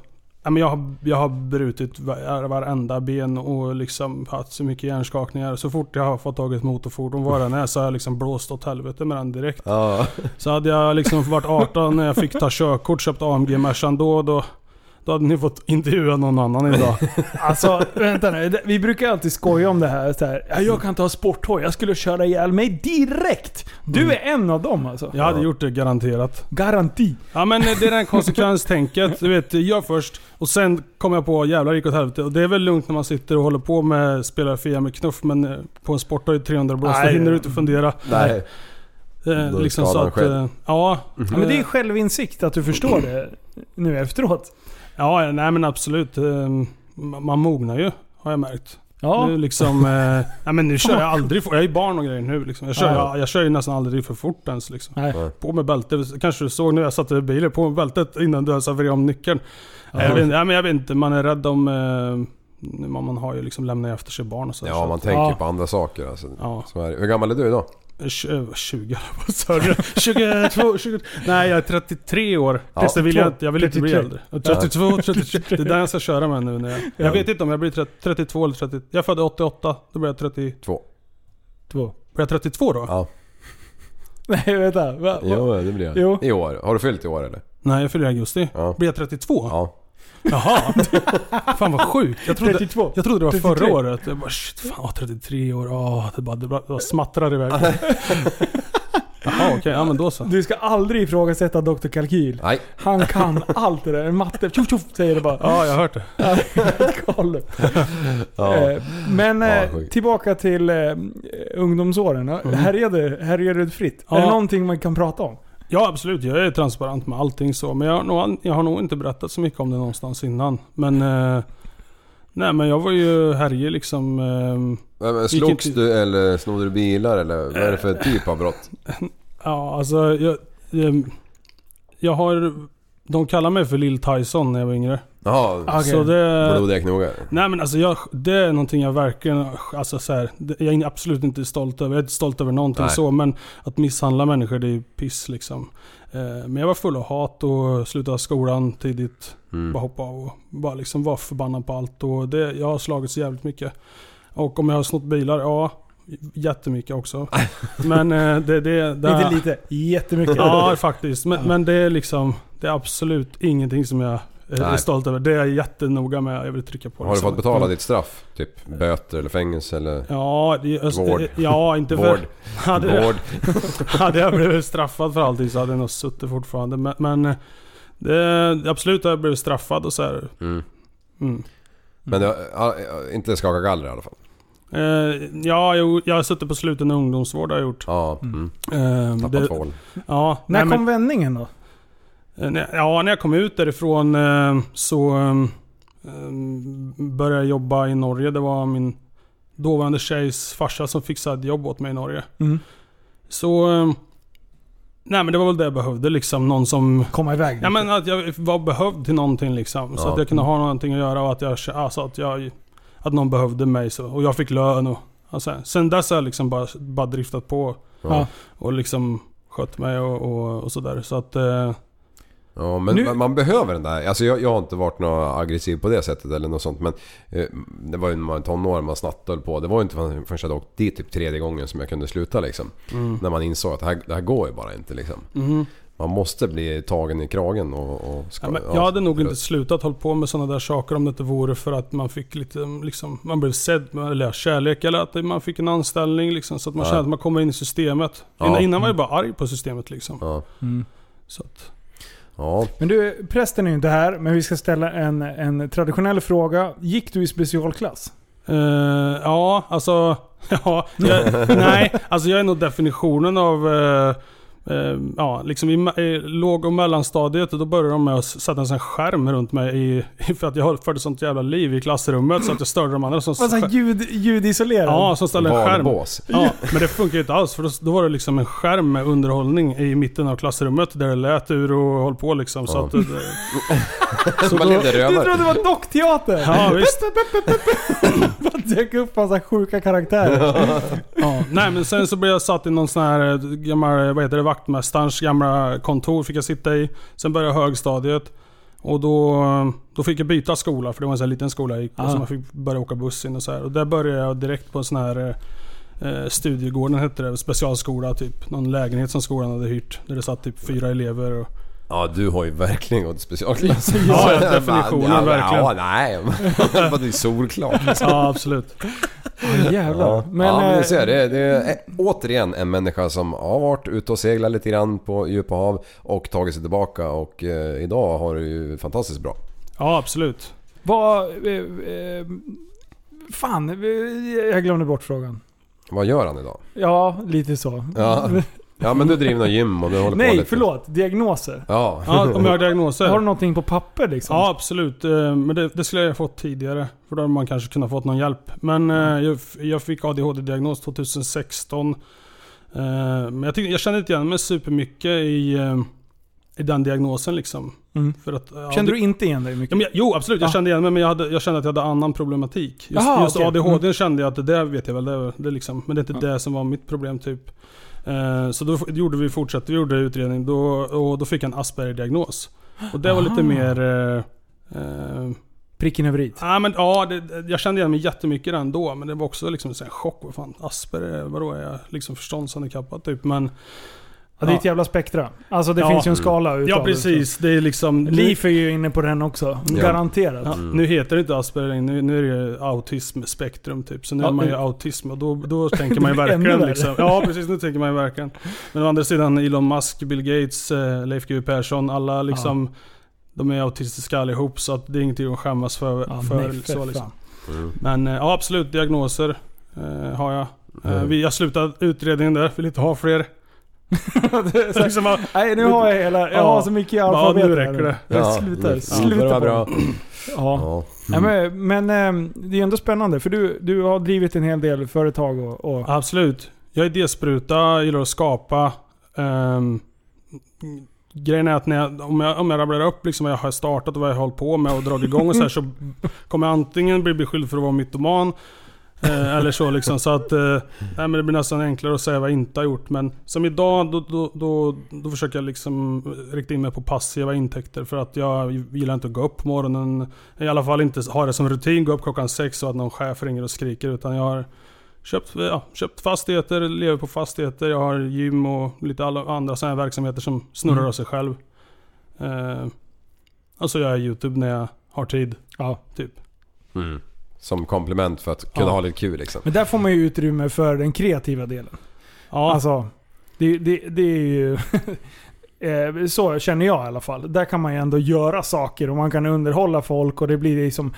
Jag, har, jag har brutit var- varenda ben och liksom haft så mycket hjärnskakningar. Så fort jag har fått tag i ett motorfordon vad den är så har jag liksom blåst åt helvete med den direkt. Ja. Så hade jag liksom varit 18 när jag fick ta körkort, köpt AMG Mercan då, då, då hade ni fått intervjua någon annan idag. Alltså, vänta nu. Vi brukar alltid skoja om det här. Så här ja, jag kan ta sporthoj, jag skulle köra ihjäl mig direkt. Du Mm. är en av dem alltså. Jag hade gjort det garanterat. Garanti. Ja men det är den konsekvenstänket. Du vet, gör först och sen kommer jag på jävlar gick åt helvete. Och det är väl lugnt när man sitter och håller på med spelar Fia med knuff men eh, på en sporthoj 300 blås, då Nej. hinner du inte fundera. Nej. Eh, är liksom så att... Eh, ja. Ja, men det är självinsikt att du förstår det nu efteråt. Ja, nej men absolut. Eh, man mognar ju, har jag märkt. Ja. Nu liksom... Eh, nej men nu kör jag aldrig för, Jag är barn och grejer nu liksom. Jag kör, Ja. jag, jag kör ju nästan aldrig för fort ens liksom. Nej. På med bältet. Kanske du såg när jag satt i bilen. På med bältet innan du ens har om nyckeln. Nej, Jag vet, nej, men jag vet inte. Man är rädd om... Eh, man man har ju liksom lämnat efter sig barn och så. Ja, så man att- tänker Ja. på andra saker alltså. Ja. Så. Hur gammal är du idag? Tj- 20 vad sa du? 22, 20... Nej jag är 33 år. Ja. Det vill jag inte. Jag vill inte bli 33. äldre. Och 32, 33. Det är där jag ska köra med nu. När jag, jag vet inte om jag blir 30, 32 eller 30. Jag födde 88. Då blir jag 30... Två. Två. Blir jag 32 då? Ja. Nej, vänta. Va, va? Jo, det blir jag. Jo. I år. Har du fyllt i år eller? Nej jag fyller i augusti. Ja. Blir jag 32? Ja. Jaha. Fan vad sjukt. Jag trodde, 32. jag trodde det var 33. förra året. Jag bara shit, fan åh, 33 år. Åh, det bara, det bara, det smattrar iväg. Jaha okej, ja men då så. Du ska aldrig ifrågasätta Dr. Kalkyl. Nej. Han kan allt det där. Matte, tjoff tjoff säger det bara. Ja jag har hört det. Galet. Ja. Eh, Men Ja, eh, tillbaka till eh, ungdomsåren. Härjade, härjade du fritt? Ja. Är det någonting man kan prata om? Ja absolut, jag är transparent med allting så. Men jag, har nog- jag har nog inte berättat så mycket om det någonstans innan. Men... Eh, nej men jag var ju härjig liksom. Eh, Men, slogs inte- du eller snodde du bilar eller vad är det för typ av brott? ja alltså jag, jag, jag har... De kallar mig för Lill Tyson när jag var yngre. Jaha, Okej. Så det... blodiga knogar. Nej men alltså jag, det är någonting jag verkligen, alltså så här, jag är absolut inte stolt över. Jag är inte stolt över någonting Nej. så, men att misshandla människor det är ju piss liksom. Eh, Men jag var full av hat och slutade skolan tidigt. Mm. Bara hoppa av och bara liksom var förbannad på allt. Och det, jag har slagits jävligt mycket. Och om jag har snott bilar, ja. Jättemycket också. Men eh, det, det, det Inte lite, jättemycket. Ja faktiskt. Men, men det är liksom, det är absolut ingenting som jag är Nej. stolt över. Det är jag jättenoga med. Jag vill trycka på det. Har du så. fått betala ditt straff? Typ böter eller fängelse eller Ja, det, jag- Vård. Ja, inte för... vård? Hade, Vård? hade jag blivit straffad för allting så hade jag nog suttit fortfarande. Men, men eh, det, absolut har jag blivit straffad och så här. Mm. Mm. Men det inte skaka galler i alla fall? Eh, ja, jo, jag har suttit på sluten ungdomsvård har jag gjort. Ja. Mm. Eh, Tappat det, tvål. ja, När nej, men- kom vändningen då? Eh, när- Ja, när jag kom ut därifrån eh, så började jag jobba i Norge. Det var min dåvarande tjejs farsa som fixade jobb åt mig i Norge. Mm. Så... Nej men det var väl det jag behövde liksom. Någon som... Komma iväg Ja men att jag var behövd till någonting liksom. Så Ja. att jag kunde ha någonting att göra och att jag... Alltså att jag... Att någon behövde mig så. Och jag fick lön och... Alltså, sen dess har jag liksom bara, bara driftat på. Ja. Och liksom skött mig och, och, och sådär. Så att... Eh, Ja, men Nu- man, man behöver den där. Alltså jag, jag har inte varit något aggressiv på det sättet eller något sånt. Men eh, det var ju när man var tonår man snattade på. Det var ju inte förrän jag hade åkt dit typ tredje gången som jag kunde sluta liksom. Mm. När man insåg att det här, det här går ju bara inte liksom. Mhm. Man måste bli tagen i kragen och... och ska, Ja, men ja, jag hade nog inte slutat hålla på med sådana där saker om det inte vore för att man fick lite, liksom, man blev sedd, eller ja, kärlek eller att man fick en anställning liksom. Så att man Ja. kände att man kommer in i systemet. Ja. Innan, innan var jag bara arg på systemet liksom. Ja. Mm. Så att, Ja. Men du, prästen är ju inte här, men vi ska ställa en, en traditionell fråga. Gick du i specialklass? Eh, ja, alltså... Ja, jag, nej, alltså jag är nog definitionen av... eh, eh, ja, liksom i, i låg och mellanstadiet, då började de med att sätta en sån skärm runt mig i, för att jag förde sånt jävla liv i klassrummet så att jag störde de andra som... Så här ljud, ljudisolerad? Ja, som ställde en skärm. Valbås. Ja, men det funkar ju inte alls för då, då var det liksom en skärm med underhållning i mitten av klassrummet där det lät ur och höll på liksom. Så Ja. att, det, så Man då, Du trodde det var dockteater? Ja, visst. Bara dök upp massa sjuka karaktärer. Ja, nej men sen så blev jag satt i någon sån här eh, gammal, vad heter det, vaktmästarens gamla kontor fick jag sitta i. Sen började jag högstadiet. Och då, då fick jag byta skola för det var en sån liten skola jag gick på. Så man fick börja åka buss in och så här. Och där började jag direkt på en sån här eh, Studiegården hette det, specialskola typ. Någon lägenhet som skolan hade hyrt. Där det satt typ fyra elever. Och, Ja, du har ju verkligen gått specialklass. Ja, definitionen, ja, verkligen. Ja, nej. Det ju solklart. ja absolut. Oh, jävlar. Ja, Men, ja, men eh, ser, det, det är återigen en människa som har varit ute och seglat lite grann på djupa hav och tagit sig tillbaka och eh, idag har det ju fantastiskt bra. Ja absolut. vad... Eh, eh, fan, jag glömde bort frågan. Vad gör han idag? Ja, lite så. Ja, ja men du driver någon gym och du håller på Nej, lite. förlåt. Diagnoser. Ja. Ja, om jag har diagnoser. Har du någonting på papper liksom? Ja absolut, Eh, men det, det skulle jag ha fått tidigare. För då hade man kanske kunnat fått någon hjälp. Men eh, jag, jag fick ADHD-diagnos 2016. Eh, Men jag, tyckte, jag kände inte igen mig supermycket i, eh, i den diagnosen liksom. Mm. För att, ja, Kände det- du inte igen dig mycket? Ja, men, jag- jo absolut, jag Ja. kände igen mig men jag, hade, jag kände att jag hade annan problematik. Just, Jaha, just okej. ADHD Mm. kände jag att det där vet jag väl, det, det liksom, men det är inte Ja. det som var mitt problem typ. Eh, så då gjorde vi fortsatte, vi gjorde utredning då, och då fick en Asperger-diagnos. Och det var lite mer... Eh, eh, Pricken över i. Ja, men, ja det, jag kände igen mig jättemycket redan då, men det var också liksom en chock. Vad fan, Asperger, vadå är jag liksom förståndshandikappad typ? Men... Ja, det är ett jävla spektra. Alltså det Ja. finns ju en skala utav Ja precis, det är liksom... Liv är ju inne på den också. Ja. Garanterat. Ja, Nu heter det inte Asperger, nu, nu är det ju autismspektrum typ. Så nu Ja, är man ju autism och då, då tänker man ju verkligen liksom. Ja precis, nu tänker man ju verkligen. Men å andra sidan Elon Musk, Bill Gates, eh, Leif GW Persson, alla liksom... De är autistiska allihop så att det är ingenting att skämmas för. Ja, för nej, för så, liksom. Mm. Men eh, ja, absolut, diagnoser eh, har jag. Eh, Mm. vi, jag slutade utredningen där, vill inte ha fler. Det är så liksom, Nej, nu har jag hela... Jag Ja. har så mycket i Ja, alfabetet. nu här räcker det. Jag Ja, slutar. nu- sluta det var på bra. det. Ja. Ja. Ja, men men ehm, det är ändå spännande för du, du har drivit en hel del företag och... och Absolut. Jag är idéspruta, gillar att skapa. Um, grejen är att när jag, om, jag, om jag rabblar upp liksom vad jag har startat och vad jag har hållit på med och dragit igång och så här, så kommer jag antingen bli beskylld för att vara mytoman. Eh, eller så liksom. Så att, eh, nej, men det blir nästan enklare att säga vad jag inte har gjort. Men som idag, då, då, då, då försöker jag liksom rikta in mig på passiva intäkter. För att jag gillar inte att gå upp på morgonen. I alla fall inte ha det som rutin, gå upp klockan sex och att någon chef ringer och skriker. Utan jag har köpt, ja, köpt fastigheter, lever på fastigheter. Jag har gym och lite alla andra sådana verksamheter som snurrar Mm. av sig själv. Eh, och så gör jag YouTube när jag har tid. Ja. Typ. Mm. Som komplement för att kunna Ja. ha lite kul liksom. Men där får man ju utrymme för den kreativa delen. Ja, Alltså, det, det, det är ju... eh, så känner jag i alla fall. Där kan man ju ändå göra saker och man kan underhålla folk och det blir liksom...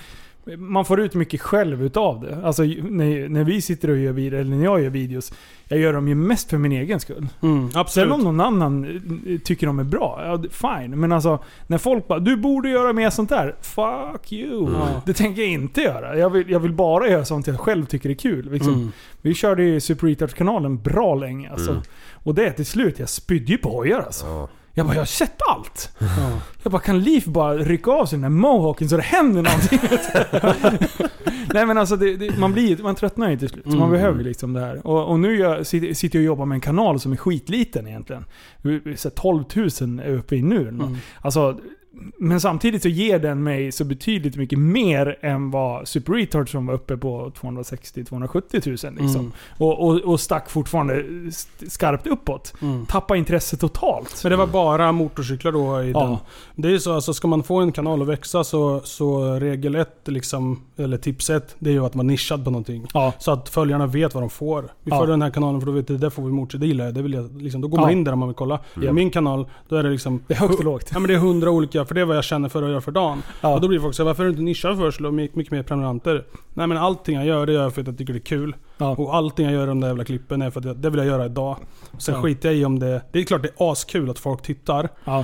Man får ut mycket själv utav det. Alltså när, när vi sitter och gör videor, eller när jag gör videos. Jag gör dem ju mest för min egen skull. mm, Sen absolut. om någon annan eh, tycker de är bra, ja, fine. Men alltså, när folk bara 'Du borde göra mer sånt där' Fuck you! Mm. Det tänker jag inte göra. Jag vill, jag vill bara göra sånt jag själv tycker är kul. Liksom. Mm. Vi körde ju Super Retards-kanalen bra länge alltså. Mm. Och det till slut, jag spydde ju på hojar alltså. Ja. Jag bara, jag har sett allt. Jag bara, kan Liv bara rycka av sig den där mohawken så det händer någonting? Nej men alltså, det, det, man, blir, man tröttnar ju till slut. Så man Mm. behöver ju liksom det här. Och, och nu jag, sitter jag och jobbar med en kanal som är skitliten egentligen. Så här 12 000 är uppe i nu. Mm. Alltså, men samtidigt så ger den mig så betydligt mycket mer än vad Super Retard som var uppe på 260-270 000 liksom. Mm. Och, och, och stack fortfarande skarpt uppåt. Mm. Tappa intresset totalt. Men det var bara motorcyklar då i Ja. den. Det är ju så, alltså ska man få en kanal att växa så, så regel ett, liksom, eller tips ett, det är ju att vara nischad på någonting. Ja. Så att följarna vet vad de får. Vi Ja. följer den här kanalen för då vet vi, det där får vi motorcykel, det vill jag liksom, då går man in där om man vill kolla. Mm. På min kanal, då är det liksom... Det är högt och lågt. Ja men det är hundra olika, för det är vad jag känner för att göra för dagen. Ja. Och då blir folk så här, varför är du inte nischad först? och mycket, mycket mer prenumeranter. Nej men allting jag gör, det gör jag för att jag tycker det är kul. Ja. Och allting jag gör i de där jävla klippen är för att jag, det vill jag göra idag. Sen Ja. skiter jag i om det... Det är klart det är askul att folk tittar. Ja.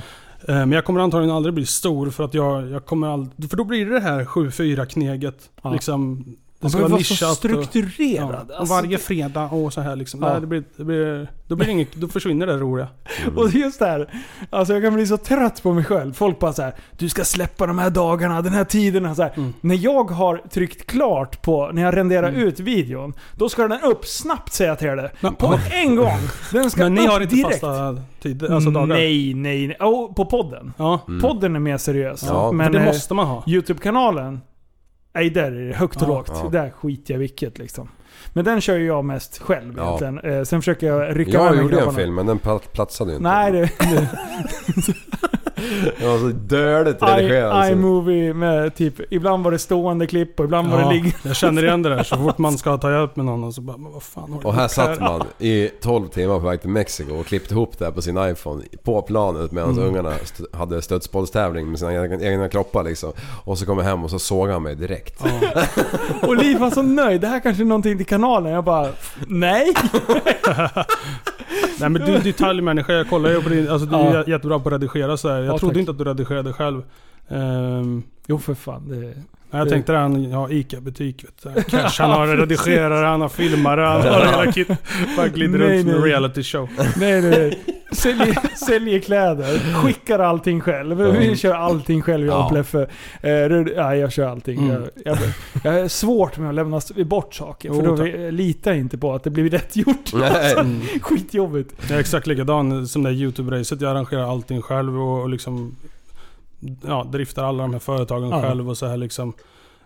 Eh, Men jag kommer antagligen aldrig bli stor för att jag, jag kommer aldrig... För då blir det det här 7-4 kneget. Ja. Liksom... Det ska vara vara så nischat. och- strukturerad. Ja, och Alltså, varje fredag och så här liksom. Ja. Nej, det blir, det blir, då, blir det inget, då försvinner det roliga. Och just det här, alltså jag kan bli så trött på mig själv. Folk bara så här: du ska släppa de här dagarna, den här tiden. Så här. Mm. När jag har tryckt klart på, när jag renderar ut videon, då ska den upp snabbt säger jag till dig. På en gång! Den ska Men ni upp har inte direkt. fasta tider, alltså dagar? Nej, nej, nej. Oh, på podden. Ja. Podden är mer seriös. Ja, men det eh, måste man ha. Youtube-kanalen, nej där är det högt och Ja. lågt. Ja. Där skiter jag vilket liksom. Men den kör ju jag mest själv Ja. egentligen. Eh, sen försöker jag rycka Jag med mig gjorde en film men den pla- platsade ju inte. Nej, det, det, Det var så dödligt redigerat. I, så- iMovie med typ, ibland var det stående klipp och ibland var det Ja, ligg. jag känner igen det där. Så fort man ska ta hjälp med någon och så bara, men vad fan har Och här satt man i 12 timmar på väg till Mexiko och klippte ihop det här på sin iPhone på planet medan Mm. ungarna st- hade stödsbollstävling med sina egna, kroppar liksom. Och så kom jag hem och så såg han mig direkt. Och Liv var så nöjd. Det här kanske är någonting till kanalen. Jag bara, nej. Nej men du är detaljmänniska, jag kollar ju på din, alltså du är Ja. jä- jättebra på att redigera så här. Jag Ja, trodde tack. inte att du redigerade själv. Ehm, Jo för fan. Det, jag tänkte det, han har ICA-butik. Cash, han har redigerare, han har filmare, han har hela kit. Bara glider Nej, runt som en nej. reality show. nej, nej. Säljer, säljer kläder. Skickar allting själv. Vi kör allting själv jag och. Pleffe. Eh, ja, jag kör allting. Mm. Jag, jag, jag är svårt med att lämna bort saker. För då vi- litar jag inte på att det blir rätt gjort. Nej. Mm. Skitjobbigt. Jag är exakt likadan som det YouTube-racet. Jag arrangerar allting själv och, och liksom ja, driftar alla de här företagen Ja. själv och så här liksom.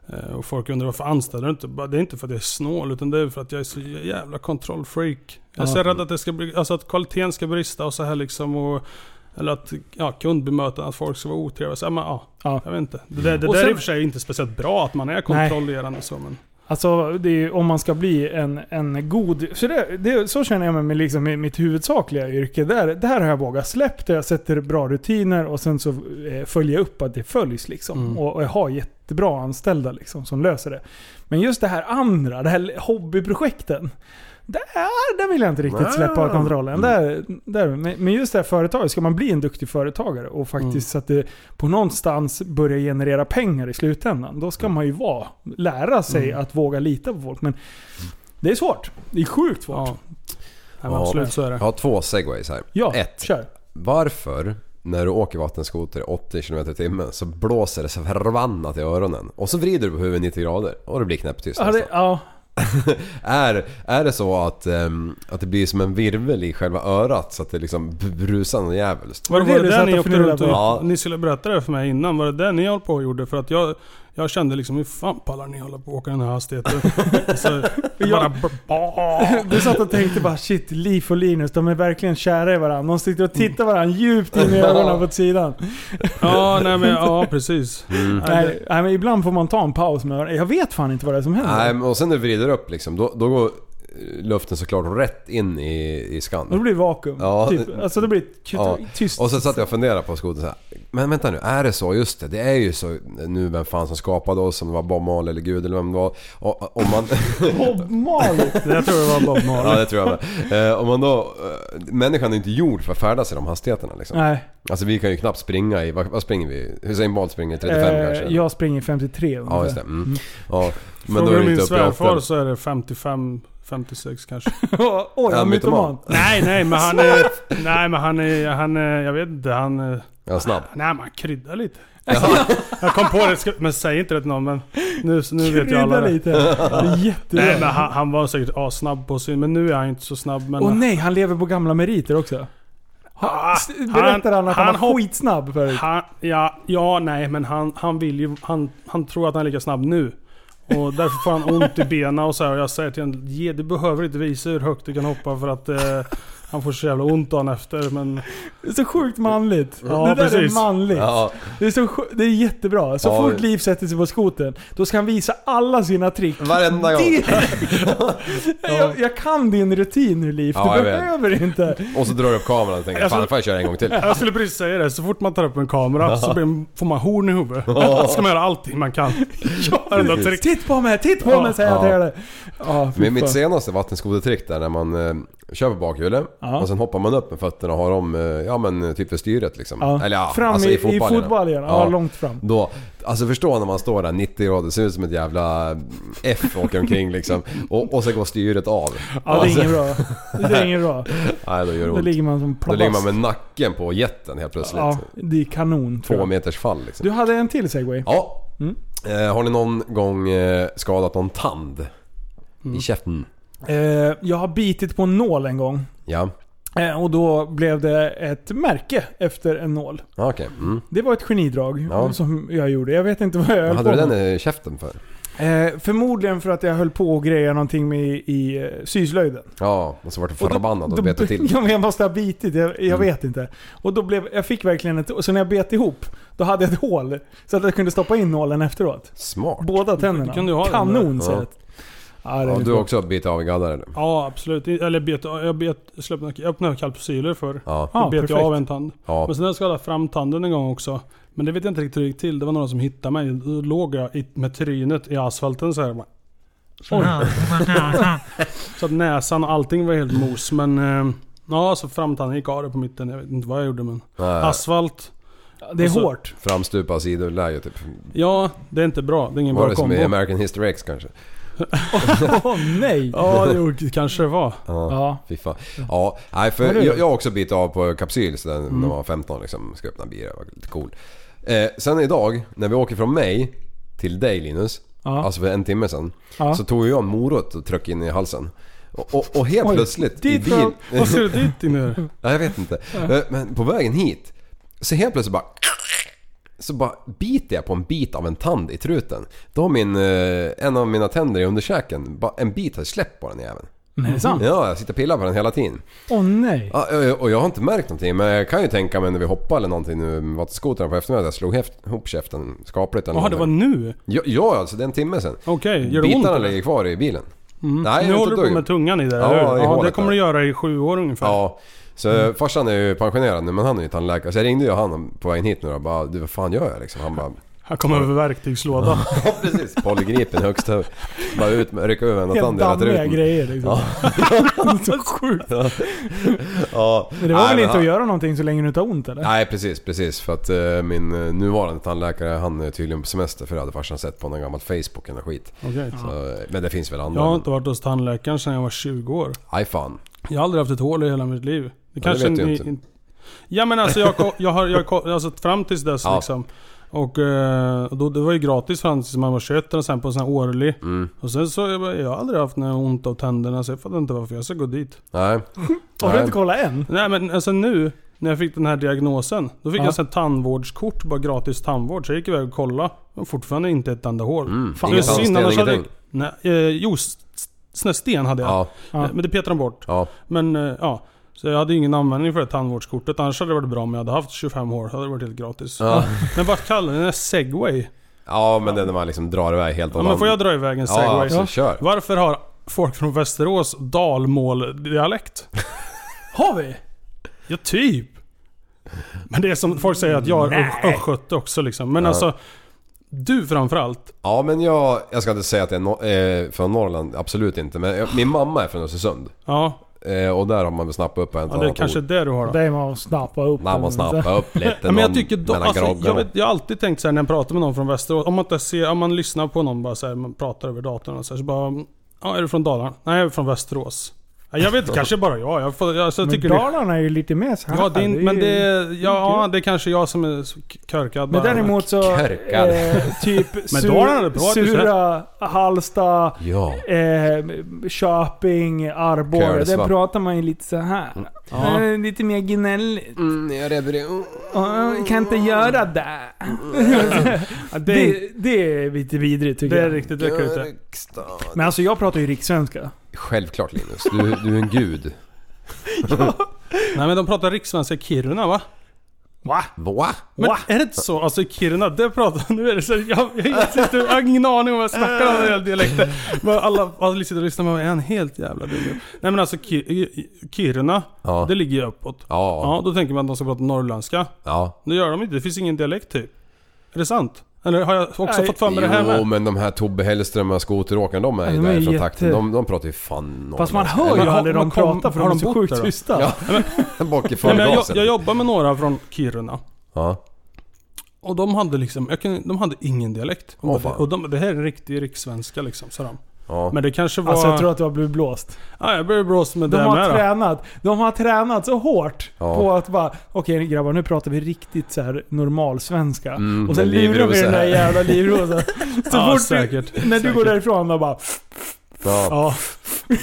Eh, Och folk undrar varför anställer du inte? Det är inte för att jag är snål utan det är för att jag är så jävla kontrollfreak. Jag är så rädd att, det ska bli, alltså att kvaliteten ska brista och så här liksom. Och, eller att ja, kundbemötandet, att folk ska vara otrevliga. Så, här, men, ja, Ja. jag vet inte. Det, där- det Och där är sen- i och för sig inte speciellt bra att man är kontrollerande så men... Alltså, det är, om man ska bli en, en god... Så, det, det, så känner jag mig med liksom, med mitt huvudsakliga yrke. Där, där har jag vågat släppt Jag sätter bra rutiner och sen så eh, följer jag upp att det följs. Liksom. Mm. Och, och jag har jättebra anställda liksom, som löser det. Men just det här andra, det här hobbyprojekten. Där, där vill jag inte riktigt släppa Wow. kontrollen. Där, där, men just det här företaget, ska man bli en duktig företagare och faktiskt så att det på någonstans börjar generera pengar i slutändan. Då ska man ju vara, lära sig att våga lita på folk. Men det är svårt. Det är sjukt svårt. Ja. Nej, Ja. absolut så är det. Jag har två segways här. Ja, Ett. kör. Varför när du åker vattenskoter i 80 km timmen så blåser det så förbannat i öronen. Och så vrider du på huvudet 90 grader och det blir knäpptyst Ja, det, nästan. ja. är, är det så att, ehm, att det blir som en virvel i själva örat så att det liksom brusar något djävulskt? Var det, var det det du där ni och åkte funderade runt och... Ja. Ni skulle berätta det för mig innan. Var det det ni höll på och gjorde? För att jag, jag kände liksom, hur fan pallar ni hålla på och åka den här hastigheten? så, bara, Du satt och tänkte bara shit, Liv och Linus, de är verkligen kära i varandra. De sitter och tittar varandra djupt in i ögonen på sidan. ja, nej men ja precis. Mm. Nej, Nej, men ibland får man ta en paus med öronen. Jag vet fan inte vad det är som händer. Nej, men och sen när du vrider upp liksom, då, då går luften såklart rätt in i, i skan. Och det blir vakuum. Ja. Typ. Alltså det blir Ja. tyst. Och så satt jag och funderade på skotern så här. Men vänta nu, är det så? Just det, det är ju så nu vem fan som skapade oss, om det var Bob Marley eller Gud eller vem det var. Och, om man... Bob Marley. jag tror det var Bob Marley. ja, det tror jag med. Eh, om man då... Eh, människan är inte gjord för att färdas i de hastigheterna liksom. Nej. Alltså vi kan ju knappt springa i... Vad, vad springer vi? Hussein Bolt springer i 35 Eh, kanske? Jag springer 53 Ja, just det. Mm. Ja, men då Frågar är du det min i svärfar 8. så är det 55, 56 kanske. Oj, Ja, han mytoman. nej, nej men han är... Nej men han är... Han är jag vet inte, han... är- Ja, snabb. Nej men han kryddar lite. Jag kom på det, men säg inte det till någon men nu, nu vet ju alla det. lite. Det. Nej men han, han var säkert snabb på sin, men nu är han inte så snabb. Men Åh nej, han lever på gamla meriter också. Ah, S- Berättar han att han, han var skitsnabb förut? Han, ja, ja, nej men han, han vill ju... Han, han tror att han är lika snabb nu. Och därför får han ont i benen och så här, och jag säger till honom, du behöver inte visa hur högt du kan hoppa för att eh, han får så jävla ont dagen efter. Men Det är så sjukt manligt. Ja, det där är manligt. Ja. Det, är så, det är jättebra. Så Ja. fort Liv sätter sig på skoten, då ska han visa alla sina trick. Varenda gång. Det, jag, jag kan din rutin nu Liv, Ja, du jag vet. behöver inte. Och så drar du upp kameran och tänker Alltså- fan får jag köra en gång till. jag skulle precis säga det, så fort man tar upp en kamera så blir, får man horn i huvudet. Så ska man göra allting man kan. Trick. Titt på mig, titt på Ja. mig säger jag till dig. Ja, mitt senaste vattenskotertrick där när man eh, kör på bakhjulet Ja. och sen hoppar man upp med fötterna och har dem, eh, ja men typ för styret liksom. Ja. Eller ja, Fram alltså i, i i fotbollen. fotbollen, ja. långt fram. Då, alltså förstå när man står där 90 grader, ser ut som ett jävla F åker omkring liksom. Och, och så går styret av. Ja, det är Alltså, inget bra. Det är inget bra. Nej, då gör det Då ont. ligger man som Då pladask. ligger man med nacken på jätten helt plötsligt. Ja, det är kanon. Två meters fall liksom. Du hade en till segway. Ja. Mm. Eh, har ni någon gång eh, skadat någon tand? Mm. I käften? Eh, jag har bitit på en nål en gång. Ja. Eh, och då blev det ett märke efter en nål. Okej. Mm. Det var ett genidrag Ja. som jag gjorde. Jag vet inte vad jag höll Vad hade på du med. den i käften för? Eh, förmodligen för att jag höll på och greja någonting med i, i eh, syslöjden. Ja, och så vart du Och då- förbannad och då- bet till. Ja, men jag måste ha bitit, jag, jag Mm. vet inte. Och då blev, jag fick verkligen ett... Och så när jag bet ihop, då hade jag ett hål. Så att jag kunde stoppa in nålen efteråt. Smart. Båda tänderna. kan du ha den Kanon där. säger Ja. jag. Ja, Ja, du har också bitit av i gaddar eller? Ja absolut. Eller bet, jag bet, släppte, jag öppnade kalpsyler för. Ja. Då bet jag av en tand. Ja. Men sen har jag skadat framtanden en gång också. Men det vet jag inte riktigt hur det gick till. Det var någon som hittade mig. Då låg jag i, med trynet i asfalten så här. bara. Så att näsan och allting var helt mos. Men eh, ja, så framtanden gick av det på mitten. Jag vet inte vad jag gjorde men. Nej, Asfalt. Det är så- hårt. framstupa sidoläge typ. Ja, det är inte bra. Det är ingen Var bra det som i kombo. American History X kanske? Åh nej! Ja, det kanske det var. Ja. Ja. Fy fan. Ja, nej för jag, jag har också bitit av på kapsyl så när Mm. jag var 15 liksom. Ska öppna bira, det var lite cool. Eh, sen idag, när vi åker från mig till dig Linus. Ja. Alltså för en timme sedan. Ja. Så tog jag en morot och tryckte in i halsen. Och, och, och helt Oj, plötsligt i dit bil... var- Vad ska du dit nu? Ja, jag vet inte. Eh, Men på vägen hit, så helt plötsligt bara... Så bara biter jag på en bit av en tand i truten. Då har min, eh, en av mina tänder i underkäken, bara en bit har släppt på den jäveln. Men är det sant? Ja, jag sitter och pillar på den hela tiden. Åh nej. Ja, och- jag har inte märkt någonting men jag kan ju tänka mig när vi hoppar eller någonting nu med vattenskotern på eftermiddagen jag slog ihop käften skapligt Jaha, det var nu? Ja, ja alltså det är en timme sen. Okej, gör det ont? Bitarna eller? ligger kvar i bilen. Mm. Nej, nu håller du på med tungan i det, Ja, eller hur? Ja, det kommer du göra i sju år ungefär. Ja. Så Mm. farsan är ju pensionerad nu men han är ju tandläkare. Så jag ringde ju han på vägen hit nu och bara du vad fan gör jag liksom? Han bara Han kommer över verktygslåda. Ja precis, polygripen högst upp. Bara ut med, rycka över en Helt tand i hela dammiga truten. grejer liksom. Ja. så sjukt. Ja. ja. Men det var Nej, väl inte han- att göra någonting så länge du inte har ont eller? Nej precis, precis. För att eh, min eh, nuvarande tandläkare han är tydligen på semester för det hade farsan sett på någon gammal Facebook eller skit. Okej. Så, eh, men det finns väl andra. Jag har inte varit hos tandläkaren sedan jag var 20 år. Aj fan. Jag har aldrig haft ett hål i hela mitt liv. Det det kanske vet du ni- inte. Ja men alltså jag, jag har, jag, alltså fram tills dess Ja. liksom. Och eh, då, det var ju gratis fram tills man var 21 och sen på en sån här årlig. Mm. Och sen så, jag, jag har aldrig haft något ont av tänderna så jag fattar inte varför jag ska gå dit. Nej. Har du inte kollat än? Nej men alltså nu, när jag fick den här diagnosen. Då fick Ja. jag sån här tandvårdskort, bara gratis tandvård. Så jag gick iväg och kollade. Och fortfarande inte ett enda hål. Mm. Fan, det är synd, annars hade jag- Nej, eh, jo, s- s- sån här sten hade jag. Ja. Ja. Men det petade de bort. Ja. Men eh, ja. Så jag hade ingen användning för det tandvårdskortet. Annars hade det varit bra om jag hade haft 25 år. hade det varit helt gratis. Ja. Men vad kallar den? här segway? Ja men det är när man liksom drar iväg helt Ja, men får jag dra iväg en Ja, segway? kör. Varför har folk från Västerås dalmål-dialekt? Har vi? Ja, typ. Men det är som folk säger att jag ö- östgöte också liksom. Men alltså, du framförallt. Ja men jag, jag ska inte säga att jag är no- eh, från Norrland, absolut inte. Men jag, min mamma är från Östersund. Ja, Eh, och där har man väl snappat upp en ja det är kanske det du har då. Det är man att snappa upp. När man snappar upp lite men jag tycker då, alltså, jag, vet, jag har alltid tänkt såhär när jag pratar med någon från Västerås. Om man inte ser, om man lyssnar på någon bara såhär, man pratar över datorn och så, här, så bara... Ja, är du från Dalarna? Nej, jag är från Västerås. Ja, Jag vet, kanske bara jag. Jag, får, alltså, jag Men tycker Dalarna är ju lite mer så här. Ja, det är, men det, ja, det är kanske jag som är körkad Men däremot så, Körkad. eh, typ Men sur, är bra, Sura, Halsta, Ja. eh, Köping, Arboga. Där pratar man ju lite så här. Ja. Eh, lite mer gnälligt. Mm, jag är beredd. Oh, kan inte göra det. Det, det. Det är lite vidrigt tycker det är jag. riktigt det. Men alltså jag pratar ju rikssvenska. Självklart Linus, du, du är en gud. Nej men de pratar rikssvenska i Kiruna va? Va? Va? Men är det inte så? Alltså i Kiruna, det pratar... Nu är det så... Jag, jag, sitter, jag har ingen aning om vad jag snackar om när det gäller dialekter. Men alla, alla sitter och lyssnar med mig, är han helt jävla dum? Nej men alltså Ki- Kiruna, Ja. det ligger ju uppåt. Ja. Ja, då tänker man att de ska prata norrländska. Ja. Det gör de inte, det finns ingen dialekt typ. Är det sant? Eller har jag också Nej, fått för mig det här Jo med? men de här Tobbe Hellström och skoteråkarna de är ju de är därifrån jätte- takten. De, de pratar ju fan Fast man norrländska. hör ju Men har- aldrig dem men kom- prata för har de är de så bott sjukt där då? tysta. Ja. Bak i Nej, men jag, förgasen. jag jobbar med några från Kiruna. Ja. Och de hade liksom, jag kan, de hade ingen dialekt. De Åh, bara, fan. och de, det här är en riktig rikssvenska liksom, sa de. Ja. Men det kanske var... Alltså jag tror att du har blivit blåst. Ja, jag blev blåst med De det har med då. tränat. De har tränat så hårt Ja. på att bara, okej grabbar nu pratar vi riktigt så här normal svenska Mm, Och sen lurar vi den där jävla livrosen. Så Ja, fort säkert. Du, när du går därifrån och bara, Ja. ja.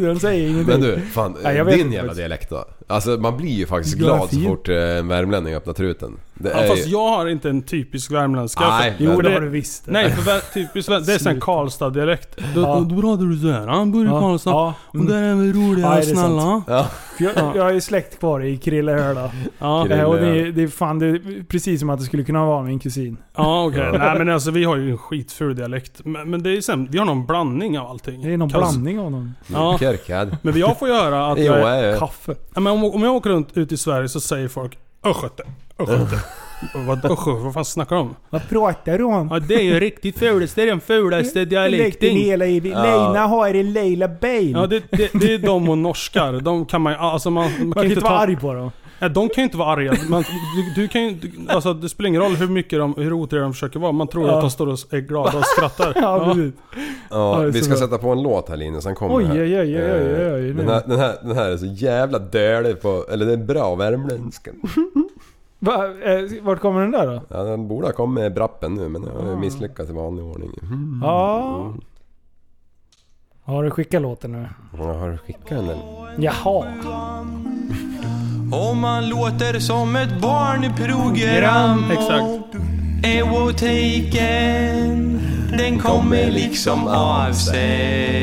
de säger ingenting. Men du, fan. Vet din jävla faktiskt. dialekt då? Alltså man blir ju faktiskt Glad så fort eh, en värmlänning öppnar truten. Det Ja, fast ju... jag har inte en typisk värmländska. Nej, för, Jo det- det har du visst. Nej, för vä- typiskt det är sån Sluta. Karlstad-dialekt. Då, Ja. då pratar du såhär. Han bor i Ja, Karlstad. ja, Och mm. där är vi roliga Ja, och det är snälla. Ja. Jag, jag har ju släkt kvar i Krillehöla. Ja, Krille. Eh, och det, det är fan det är precis som att det skulle kunna vara min kusin. ja okej. Nej men alltså vi har ju en skitful dialekt. Men, men det är sen, vi har någon blandning av allting. Det är någon Kallas- blandning av dem. Ja. Körkad. Men jag får göra att Jo, jag är, Kaffe. ja, men om, om jag åker runt ut i Sverige så säger folk Östgöte, Östgöte. Och Vad, fan snackar de om? Vad pratar du om? Ja det är ju riktigt fulast, det är den fulaste dialekten. hela i... Leina har en Leila Bain. Ja det, det, det är de och norskar. De kan man ju- alltså man, man man kan kan inte inte vara ta... arg på dem. Nej, de kan ju inte vara arga. Man, du, du kan ju, du, alltså det spelar ingen roll hur mycket de, hur otrevliga de försöker vara. Man tror Ja. att de står och är glada och skrattar. Ja, precis. Ja, Ja, vi ska bra. sätta på en låt här Linus, sen kommer Oj, här. oj, oj, oj, oj, Eh, oj, Den här, den, här, den här är så jävla dålig på, eller det är bra värmländska. Va, eh, vart kommer den där då? Ja, den borde ha kommit med brappen nu men jag har Ah. misslyckats i vanlig ordning. Mm. Ja. Har du skickat låten nu? Jag har skickat den? Jaha. Om man låter som ett barnprogram Exakt. Ewotaken Den kommer liksom av sig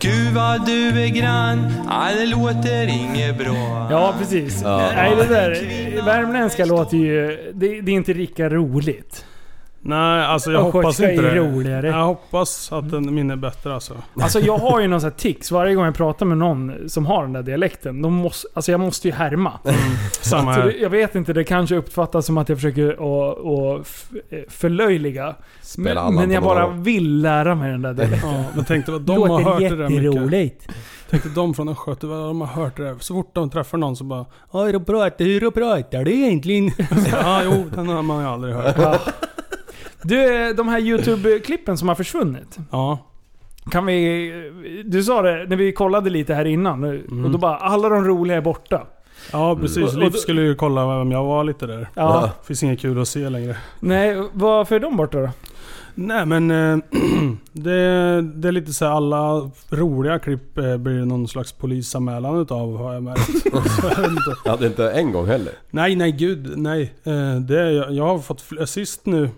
Gud vad du är grann Ja, det låter inget bra Ja, precis. Ja. Nej, det där värmländska låter ju... Det, det är inte lika roligt. Nej, alltså jag Och hoppas inte det. roligare. Jag hoppas att den min är bättre alltså. Alltså jag har ju någon sån här tics. Varje gång jag pratar med någon som har den där dialekten, de måste, alltså jag måste ju härma. Samma Så här. jag vet inte, det kanske uppfattas som att jag försöker f- eh, förlöjliga. Spela Men, men jag bara vill lära mig den där dialekten. Ja, men tänk dig vad de har Låter hört det där mycket. Tänk dig de från Östgöte, vad de har hört det där. Så fort de träffar någon så bara hur pratar du egentligen? ja, jo, den har man ju aldrig hört. Du, eh, de här YouTube-klippen som har försvunnit. Ja. Kan vi... Du sa det när vi kollade lite här innan. Och då bara, alla de roliga är borta. Ja, precis. Och Liv skulle ju kolla vem jag var lite där. Ja. Finns inget kul att se längre. Nej, varför är de borta då? Nej men eh, det, det är lite så här alla roliga klipp eh, blir det någon slags polisanmälan utav har jag märkt. Ja, det är inte en gång heller. nej nej gud nej. Eh, det är, jag, jag har fått sist nu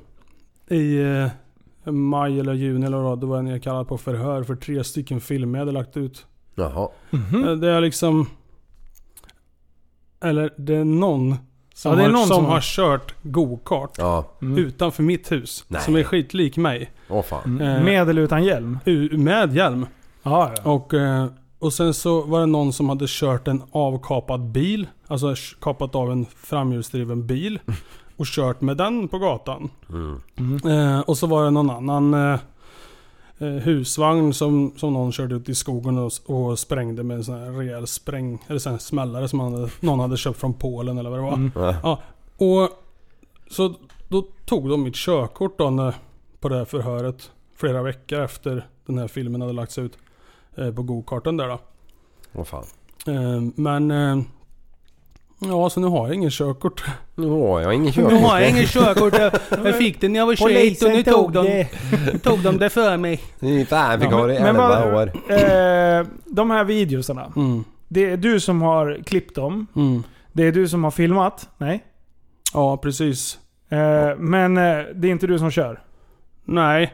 i eh, maj eller juni eller vad det var jag kallade på förhör för tre stycken filmer jag hade lagt ut. Jaha. Mhm. Eh, Det är liksom... Eller det är någon som, Ja, det är har, någon som som- har kört go-kart Ja. Mm. utanför mitt hus. Nej. Som är skitlik mig. Åh fan. Mm. Med eller utan hjälm? U- Med hjälm. Ja, ja. Och, eh, och sen så var det någon som hade kört en avkapad bil. Alltså kapat av en framhjulsdriven bil. Och kört med den på gatan. Mm. Eh, och så var det någon annan eh, eh, husvagn som, som någon körde ut i skogen och, och sprängde med en sån här rejäl spräng... Eller sån här smällare som hade, någon hade köpt från Polen eller vad det var. Mm. Ja. Ja, och så då tog de mitt körkort då när, på det här förhöret. flera veckor efter den här filmen hade lagts ut. eh, På gokarten där då. Vad fan. Eh, Men... Ja, så nu har jag ingen körkort. Nu har jag ingen Nu har jag ingen körkort. Jag, jag fick det när jag var 21 och nu tog de, tog de det för mig. Fan, fick Ja, ha det i men- men 11 vad- år. Eh, de här videosarna. Mm. Det är du som har klippt dem. Mm. Det är du som har filmat. Nej? Ja, precis. Eh, men eh, det är inte du som kör? Nej.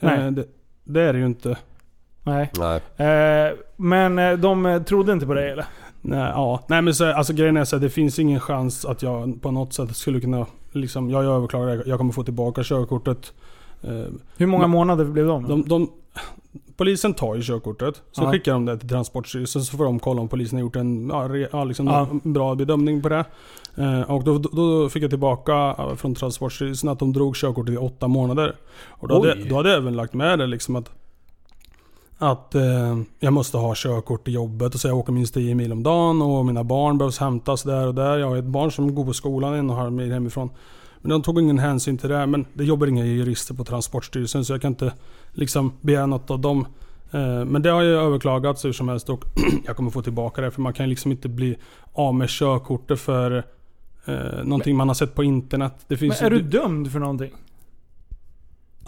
Nej. Eh, Det, det är det ju inte. Nej. Nej. Eh, men eh, de trodde inte på dig eller? Nej, ja. Nej men så, alltså grejen är så här, det finns ingen chans att jag på något sätt skulle kunna... Liksom, jag överklagar. Jag kommer få tillbaka körkortet. Eh, Hur många Men- månader blev de? De, de, polisen tar ju körkortet. Så Ja. skickar de det till Transportstyrelsen så får de kolla om polisen har gjort en ja, re, ja, liksom en bra bedömning på det. Eh, och då, då, fick jag tillbaka från Transportstyrelsen att de drog körkortet i åtta månader. Och då hade, då hade jag även lagt med det liksom att att eh, jag måste ha körkort i jobbet och så jag åker minst 10 mil om dagen och mina barn behövs hämtas där och där. Jag har ett barn som går på skolan en och en halv mil hemifrån. Men de tog ingen hänsyn till det. Men det jobbar inga jurister på Transportstyrelsen så jag kan inte liksom begära något av dem. Eh, Men det har ju överklagats hur som helst och jag kommer få tillbaka det. För man kan liksom inte bli av med körkortet för eh, någonting man har sett på internet. Men är du dömd för någonting?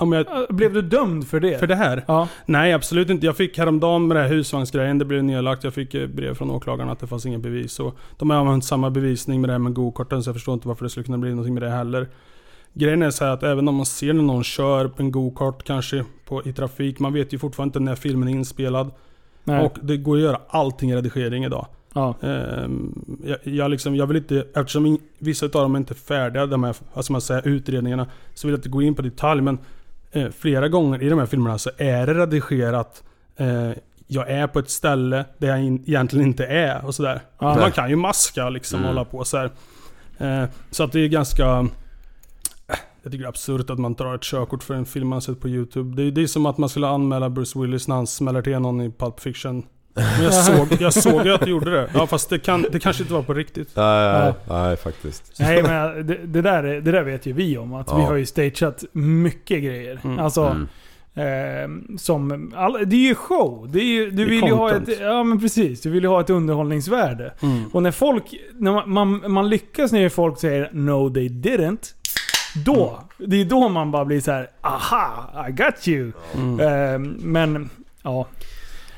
Men jag, Blev du dömd för det? för det här? Ja. Nej absolut inte. Jag fick häromdagen med det här husvagnsgrejen, det blev nedlagt. Jag fick eh, brev från åklagaren att det fanns inga bevis. Och de har använt samma bevisning med det här med gokarten så jag förstår inte varför det skulle kunna bli någonting med det heller. Grejen är så att även om man ser när någon kör på en gokart kanske på, i trafik, man vet ju fortfarande inte när filmen är inspelad. Nej. Och det går att göra allting i redigering idag. Ja. Ehm, jag, jag, liksom, jag vill inte, eftersom vissa av dem är inte färdiga, de här alltså man säger, utredningarna, så vill jag inte gå in på detalj. Men eh, flera gånger i de här filmerna så är det redigerat. Eh, jag är på ett ställe där jag in, egentligen inte är och sådär. Ja. Man kan ju maska liksom och Mm. hålla på så här. Eh, så att det är ganska... Jag tycker det är absurt att man drar ett körkort för en film man sett på YouTube. Det är, det är som att man skulle anmäla Bruce Willis när han smäller till någon i Pulp Fiction. Men jag såg, jag såg ju att du gjorde det. Ja fast det, kan, det kanske inte var på riktigt. Nej, nej, nej faktiskt. Nej men det, det, där, är- det där vet ju vi om. Att vi Ja. har ju stageat mycket grejer. Mm. Alltså, Mm. eh, som, all, det är ju show. Det är ju, du Det är vill ju ha content. ett, ja men precis. Du vill ju ha ett underhållningsvärde. Mm. Och när folk, när man, man, man lyckas när folk säger 'No they didn't' Då, det är då man bara blir så här: 'Aha, I got you' Mm. Eh, Men, ja.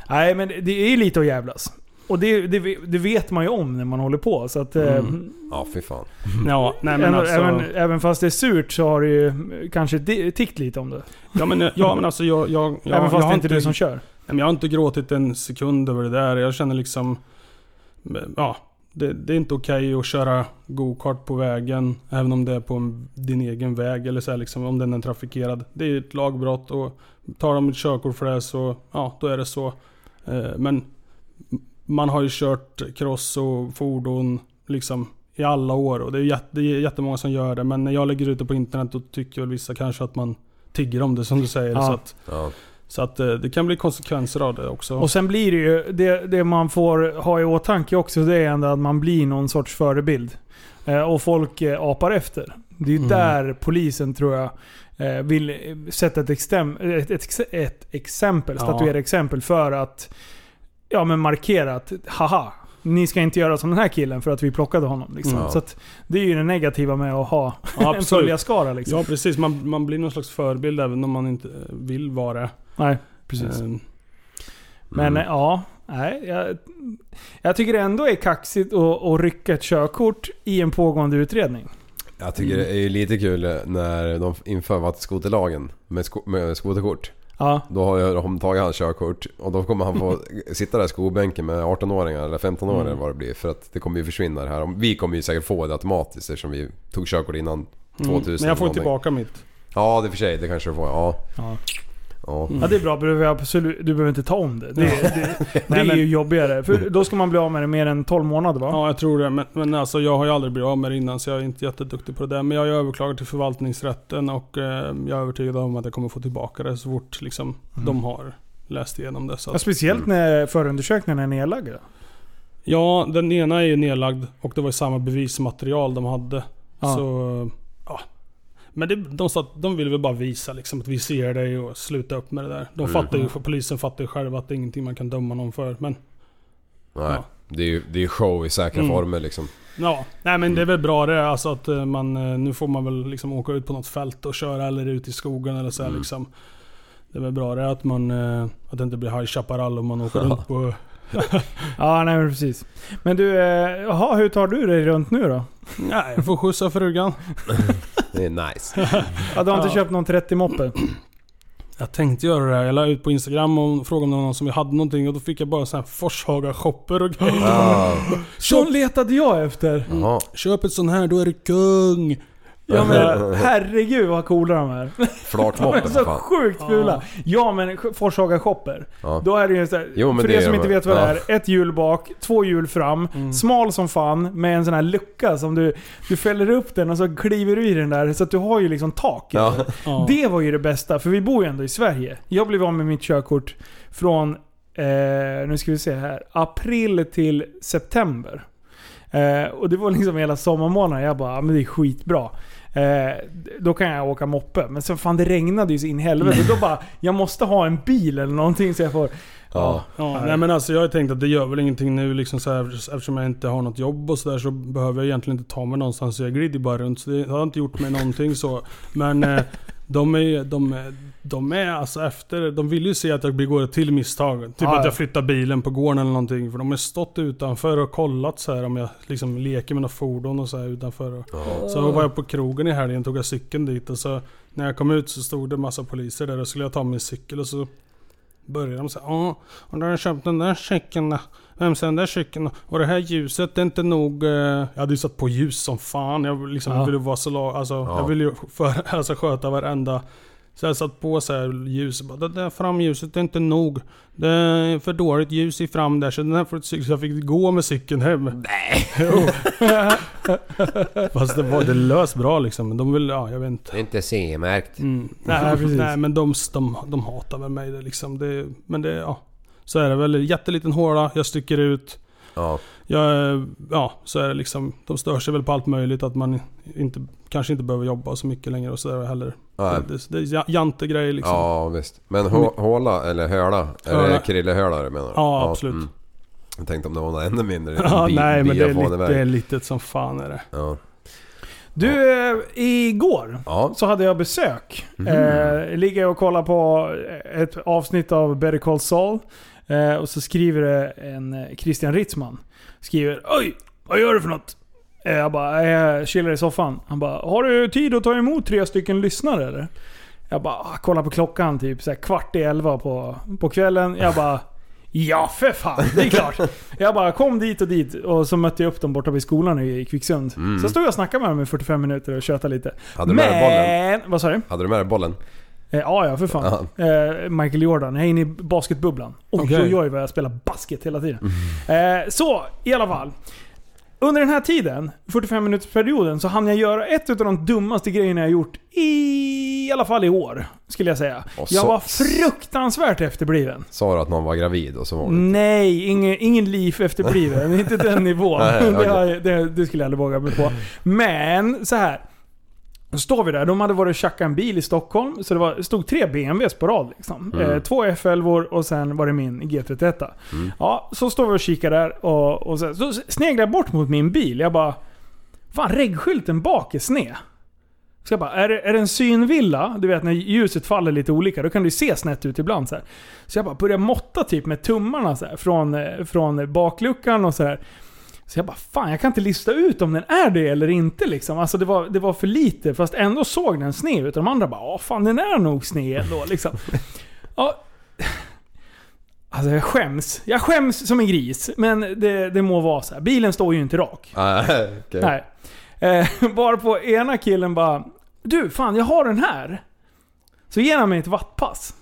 Nej men det är lite att jävlas. Och det, det, det vet man ju om när man håller på. Så att, eh, Mm. Ja, fy fan. Ja, nej men även, alltså... även, även fast det är surt så har det ju kanske tickt lite om det. Ja men, ja, men alltså jag... jag, jag även fast jag det har inte är du som kör. Jag har inte gråtit en sekund över det där. Jag känner liksom... Ja, det, det är inte okej att köra go-kart på vägen. Även om det är på en, din egen väg eller så här, liksom, om den är trafikerad. Det är ett lagbrott och tar de ett körkort för det så, ja då är det så. Eh, men man har ju kört cross och fordon liksom i alla år och det är, jätte, det är jättemånga som gör det. Men när jag lägger ut det på internet då tycker väl vissa kanske att man tigger om det som du säger. Ja. Så att, Ja. så att eh, det kan bli konsekvenser av det också. Och sen blir det ju, det, det man får ha i åtanke också det är ändå att man blir någon sorts förebild. Eh, och folk apar efter. Det är Mm. där polisen tror jag vill eh, sätta ett, extem, ett, ett, ett exempel, Ja. statuera exempel för att ja, men markera att haha, ni ska inte göra som den här killen för att vi plockade honom. Liksom. Mm. Så det är ju det negativa med att ha Ja, en följarskara. Liksom. Ja precis, man, man blir någon slags förebild även om man inte eh, vill vara. Nej, precis. Eh, Men Mm. eh, ja, nej. Jag, jag tycker det ändå är kaxigt att, att rycka ett körkort i en pågående utredning. Jag tycker det är ju lite kul när de inför vattenskoterlagen med, sko med skoterkort. Ja. Då har de tagit hans körkort och då kommer han få sitta där i skolbänken med 18-åringar eller 15-åringar Mm. vad det blir. För att det kommer ju försvinna det här. Vi kommer ju säkert få det automatiskt eftersom vi tog körkort innan 2000. mm. Men jag får tillbaka mitt. Ja, det är för sig. Det kanske du får. Ja. Ja. Ja. Ja det är bra, behöver jag absolut, du behöver inte ta om det. Det, det, det Nej, är ju jobbigare. För då ska man bli av med det mer än 12 månader va? Ja jag tror det. Men, men alltså jag har ju aldrig blivit av med det innan så jag är inte jätteduktig på det där. Men jag har ju överklagat till förvaltningsrätten och eh, jag är övertygad om att jag kommer få tillbaka det så fort liksom, Mm. de har läst igenom det. Så Ja, att, speciellt när förundersökningen är nedlagda. ja, den ena är ju nedlagd och det var ju samma bevismaterial de hade. Ja. Så, ja. Men det, de, sa att de ville väl bara visa liksom, att vi ser dig och sluta upp med det där. De Mm. fattar ju, för polisen fattar ju själva att det är ingenting man kan döma någon för. Men Nej. Ja. Det är ju det är show i säkra Mm. former liksom. ja, nej men det är väl bra det. Alltså att eh, man, eh, nu får man väl liksom åka ut på något fält och köra eller ut i skogen eller så här, Mm. liksom. Det är väl bra det att man, eh, att det inte blir High Chaparral om man åker runt på... Ja, nej men precis. Men du, eh, jaha, hur tar du dig runt nu då? Nej, jag får skjutsa frugan. Det är nice. Ja, du har inte Ja. köpt någon 30-moppe? Jag tänkte göra det. här. Jag la ut på Instagram och frågade om det var någon som hade någonting och då fick jag bara sån här Forshaga-shopper och grejer. Ah. Sån letade jag efter! Jaha. Köp ett sån här, då är du kung. Ja men herregud vad coola de är. De Flartmoppen är för så fan. sjukt fula. Ja men Forshaga shopper. Ja. Då är det ju så här, Jo, men för det er är som det inte vet vad det är. Ett hjul bak, två hjul fram. Mm. Smal som fan med en sån här lucka som du, du fäller upp den och så kliver du i den där. Så att du har ju liksom tak. Ja. Ja. Det var ju det bästa, för vi bor ju ändå i Sverige. Jag blev av med mitt körkort från, eh, nu ska vi se här, april till september. Eh, och det var liksom hela sommarmånaden. Jag bara, "Ja, men det är skitbra. Eh, då kan jag åka moppe. Men sen fan det regnade ju så in i helvete. Då bara, jag måste ha en bil eller någonting så jag får... Ja. Ja, nej men alltså jag har tänkt att det gör väl ingenting nu liksom så här, eftersom jag inte har något jobb och sådär så behöver jag egentligen inte ta mig någonstans. Jag glider bara runt så det har inte gjort mig någonting så. Men eh, de är, de, är- de är alltså efter, de vill ju se att jag begår ett till misstag. Typ Ja, att ja. jag flyttar bilen på gården eller någonting. För de har stått utanför och kollat så här om jag liksom leker med något fordon och så här utanför. Och, Så var jag på krogen i helgen, tog jag cykeln dit och så när jag kom ut så stod det massa poliser där och skulle jag ta min cykel och så började de säga Ja, och då har jag köpt den där cykeln. Vem den där cykeln? Och det här ljuset det är inte nog... eh, Jag hade ju satt på ljus som fan. Jag liksom Ja. ville vara så lag, alltså, Ja. Jag ville ju för, alltså, sköta varenda... Så jag satt på så här ljus bara, det där framljuset är inte nog. Det är för dåligt ljus i fram där så den här får ett cykel. Så jag fick gå med cykeln hem. Nej! Fast det var, det lös bra liksom. Men de vill, ja jag vet inte. Det är inte CE-märkt. Mm. Nej, Nej, men de, de, de hatar väl mig det liksom. Det, men det, ja. Så är det väl. Jätteliten håla, jag sticker ut. Ja. Jag, ja, så är det liksom. De stör sig väl på allt möjligt. Att man inte, kanske inte behöver jobba så mycket längre och sådär heller. Nej. Det, det är ja- jantegrejer liksom. Ja visst. Men hå- håla eller höla? Är det krillehöla du menar? Ja, absolut. Jag tänkte om det var något ännu mindre. Ja, bi- nej men det är, lite, det är litet som fan är det. Ja. Du, eh, igår Ja. så hade jag besök. Mhm. Eh, ligger och kollar på ett avsnitt av Better Call Saul. Eh, och så skriver det en eh, Christian Ritzman. Skriver Oj! Vad gör du för något? Eh, jag bara, jag chillar i soffan. Han bara, har du tid att ta emot tre stycken lyssnare eller? Jag bara, ah, kollar på klockan typ så här, kvart i elva på, på kvällen. Jag bara, ja för fan, det är klart. Jag bara kom dit och dit och så mötte jag upp dem borta vid skolan i Kvicksund. Mm. Så stod jag och snackade med dem i 45 minuter och tjötade lite. Hade du med dig bollen? Men, vad sa du? Hade du med dig bollen? Eh, ja, ja för fan. Eh, Michael Jordan. Jag är inne i basketbubblan. Oj, Okej. oj, oj vad jag spelar basket hela tiden. Eh, så, i alla fall. Under den här tiden, 45 minuters perioden, så hann jag göra ett av de dummaste grejerna jag gjort i, i alla fall i år. Skulle jag säga. Och jag så- var fruktansvärt efterbliven. Sa du att någon var gravid och så var det Nej, ingen, ingen liv efterbliven. inte den nivån. Nej, det, har jag- det, det skulle jag aldrig våga mig på. Men, så här. Då står vi där. De hade varit och tjackat en bil i Stockholm. Så det, var, stod tre BMWs på rad. Liksom. Mm. Eh, två F11 och sen var det min G31. Mm. Ja, så står vi och kikar där. Och, och sen, så sneglar jag bort mot min bil. Jag bara... Fan, reggskylten bak är sned. Så jag bara, är det, är det en synvilla? Du vet när ljuset faller lite olika, då kan ju se snett ut ibland. Så, här. så jag bara börjar måtta typ med tummarna så här, från, eh, från bakluckan och så här. Så jag bara, fan jag kan inte lista ut om den är det eller inte liksom. Alltså det var, det var för lite, fast ändå såg den sned ut. Och de andra bara, ja fan den är nog sned ändå liksom. Ja. Alltså jag skäms. Jag skäms som en gris. Men det, det må vara så här. Bilen står ju inte rak. Ah, okej. Nej. Eh, bara på ena killen bara Du, fan jag har den här. Så ger han mig ett wattpass.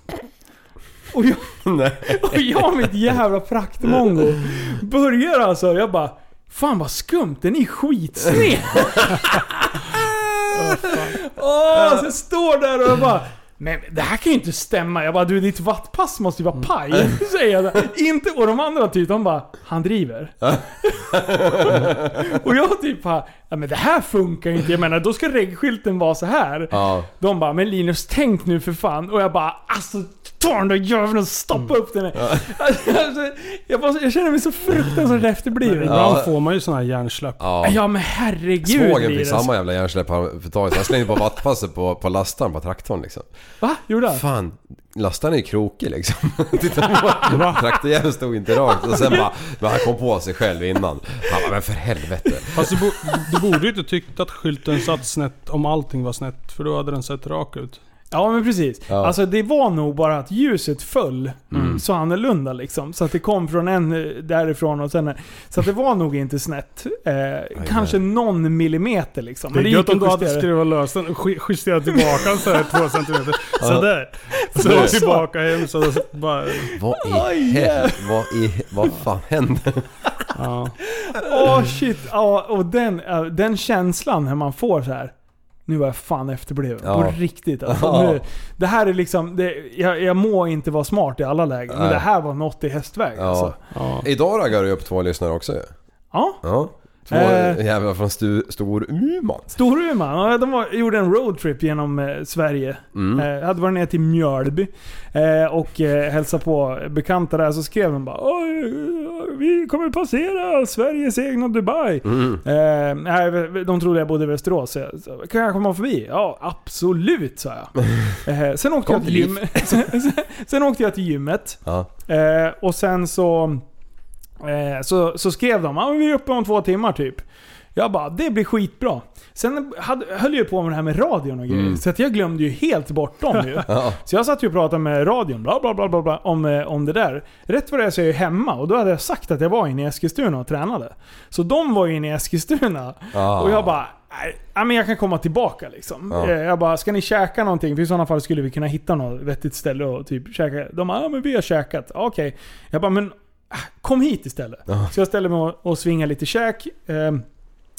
Och jag, och jag mitt jävla praktmongo börjar alltså, jag bara Fan vad skumt, den är skitsned. Åh, så jag står där och jag bara men det här kan ju inte stämma. Jag bara du ditt wattpass måste ju vara paj. Säger jag. Inte, och de andra typ de bara Han driver. och jag typ bara Ja, men det här funkar ju inte. Jag menar, då ska reggskylten vara så här. Ja. De bara, men Linus tänk nu för fan. Och jag bara, alltså ta den där jäveln och stoppa upp den. här. Alltså, jag, bara, jag känner mig så fruktansvärt efterbliven. Ibland får man ju såna här hjärnsläpp. Ja. Ja men herregud Svågen fick samma jävla hjärnsläpp för ett tag sedan. Han slängde på vattpasset på, på lastaren på traktorn liksom. Va? Gjorde han? Fan, lastaren är ju krokig liksom. Titta på Traktorjäveln stod inte rakt och sen bara... Men han kom på sig själv innan. Han bara, men för helvete. Fast du, bo, du borde ju inte tyckt att skylten satt snett om allting var snett. För då hade den sett rak ut. Ja men precis. Ja. Alltså det var nog bara att ljuset föll Mm. så annorlunda liksom. Så att det kom från en eh, därifrån och sen... Så att det var nog inte snett. Eh, kanske någon millimeter liksom. Det är Men gött om du att hade skruvat lös den och justerat tillbaka den såhär två centimeter. Sådär. Så var tillbaka hem så bara... Vad i helvete? Vad i... Vad fan hände? Ja. Åh shit. Ja, och den, eh, den känslan när man får så här. Nu var jag fan efterbliven. Ja. På riktigt alltså. Ja. Nu, det här är liksom... Det, jag, jag må inte vara smart i alla lägen. Men Nej. det här var något i hästväg alltså. Ja. Idag raggar du upp två lyssnare också ju. Ja. Två Eh. jävlar från stu, Storuman. Storuman, ja, de var, gjorde en roadtrip genom eh, Sverige. Mm. Eh, hade varit ner till Mjölby eh, och eh, hälsade på bekanta där. Så skrev de bara "Oj, Vi kommer passera Sveriges egna Dubai. Mm. Eh, de trodde jag bodde i Västerås. Så jag, så, kan jag komma förbi? Ja, absolut sa jag. Eh, sen, åkte jag till till gym, sen, sen, sen åkte jag till gymmet. Ja. Eh, och sen så, eh, så, så skrev de att vi är uppe om två timmar typ. Jag bara, det blir skitbra. Sen hade, höll jag på med det här med radion och grejer. Mm. Så att jag glömde ju helt bort dem ju. Så jag satt ju och pratade med radion bla bla bla bla, bla om, eh, om det där. Rätt vad det är så är jag hemma och då hade jag sagt att jag var inne i Eskilstuna och tränade. Så de var ju inne i Eskilstuna. Ah. Och jag bara, nej, men jag kan komma tillbaka liksom. Ja. Eh, Jag bara, ska ni käka någonting? För i sådana fall skulle vi kunna hitta något vettigt ställe och typ käka. De bara, ja men vi har käkat. Okej. Jag bara, men kom hit istället. Ja. Så jag ställer mig och, och svingar lite käk. Eh,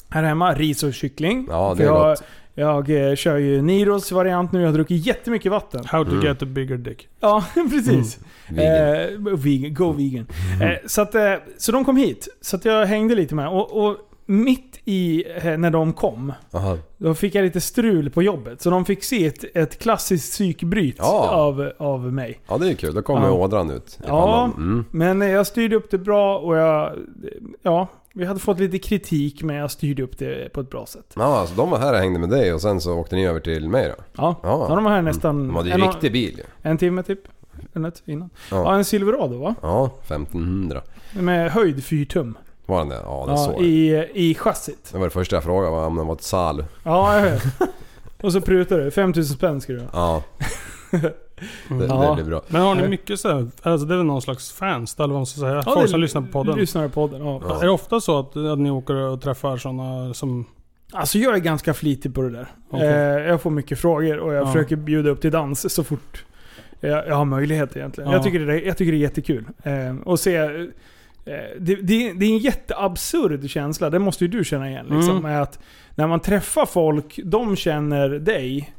här hemma, ris och kyckling. Ja, det är jag, gott. jag eh, kör ju Niros variant nu. Jag har druckit jättemycket vatten. How to Mm. get a bigger dick. Ja, precis. Vegan. Eh, vegan. Go vegan. Eh, så, att, eh, så de kom hit. Så att jag hängde lite med. Och, och mitt i eh, när de kom, Aha. då fick jag lite strul på jobbet. Så de fick se ett, ett klassiskt psykbryt Ja. av, av mig. Ja det är kul, då kommer Ja. ådran ut Ja. Mm. men jag styrde upp det bra och jag... Ja, vi hade fått lite kritik men jag styrde upp det på ett bra sätt. Ja, alltså de var här och hängde med dig och sen så åkte ni över till mig då? Ja, Ja. de var här nästan... De hade ju en, riktig bil en timme typ. Eller innan. Ja. Ja. en Silverado va? Ja, 1500. Med höjd 4 tum. Var den det? Ja, det Ja, såg i, i chassit. Det var det första jag frågade var om den var ett salu. Ja, jag vet. Och så prutar du. 5000 spänn ska du ha. Ja. Det, Ja. det blir bra. Men har ni mycket så här, alltså det är väl någon slags fans eller vad man ska säga? Ja, Folk som lyssnar på podden. Lyssnar på podden, ja. Är det ofta så att, att ni åker och träffar sådana som... Alltså jag är ganska flitig på det där. Okej. Eh, jag får mycket frågor och jag Ja. försöker bjuda upp till dans så fort jag, jag har möjlighet egentligen. Ja. Jag, tycker det, är- jag tycker det är jättekul. Eh, och se... Eh, det, det, det är en jätteabsurd känsla, det måste ju du känna igen. Liksom, Mm. att när man träffar folk, de känner dig.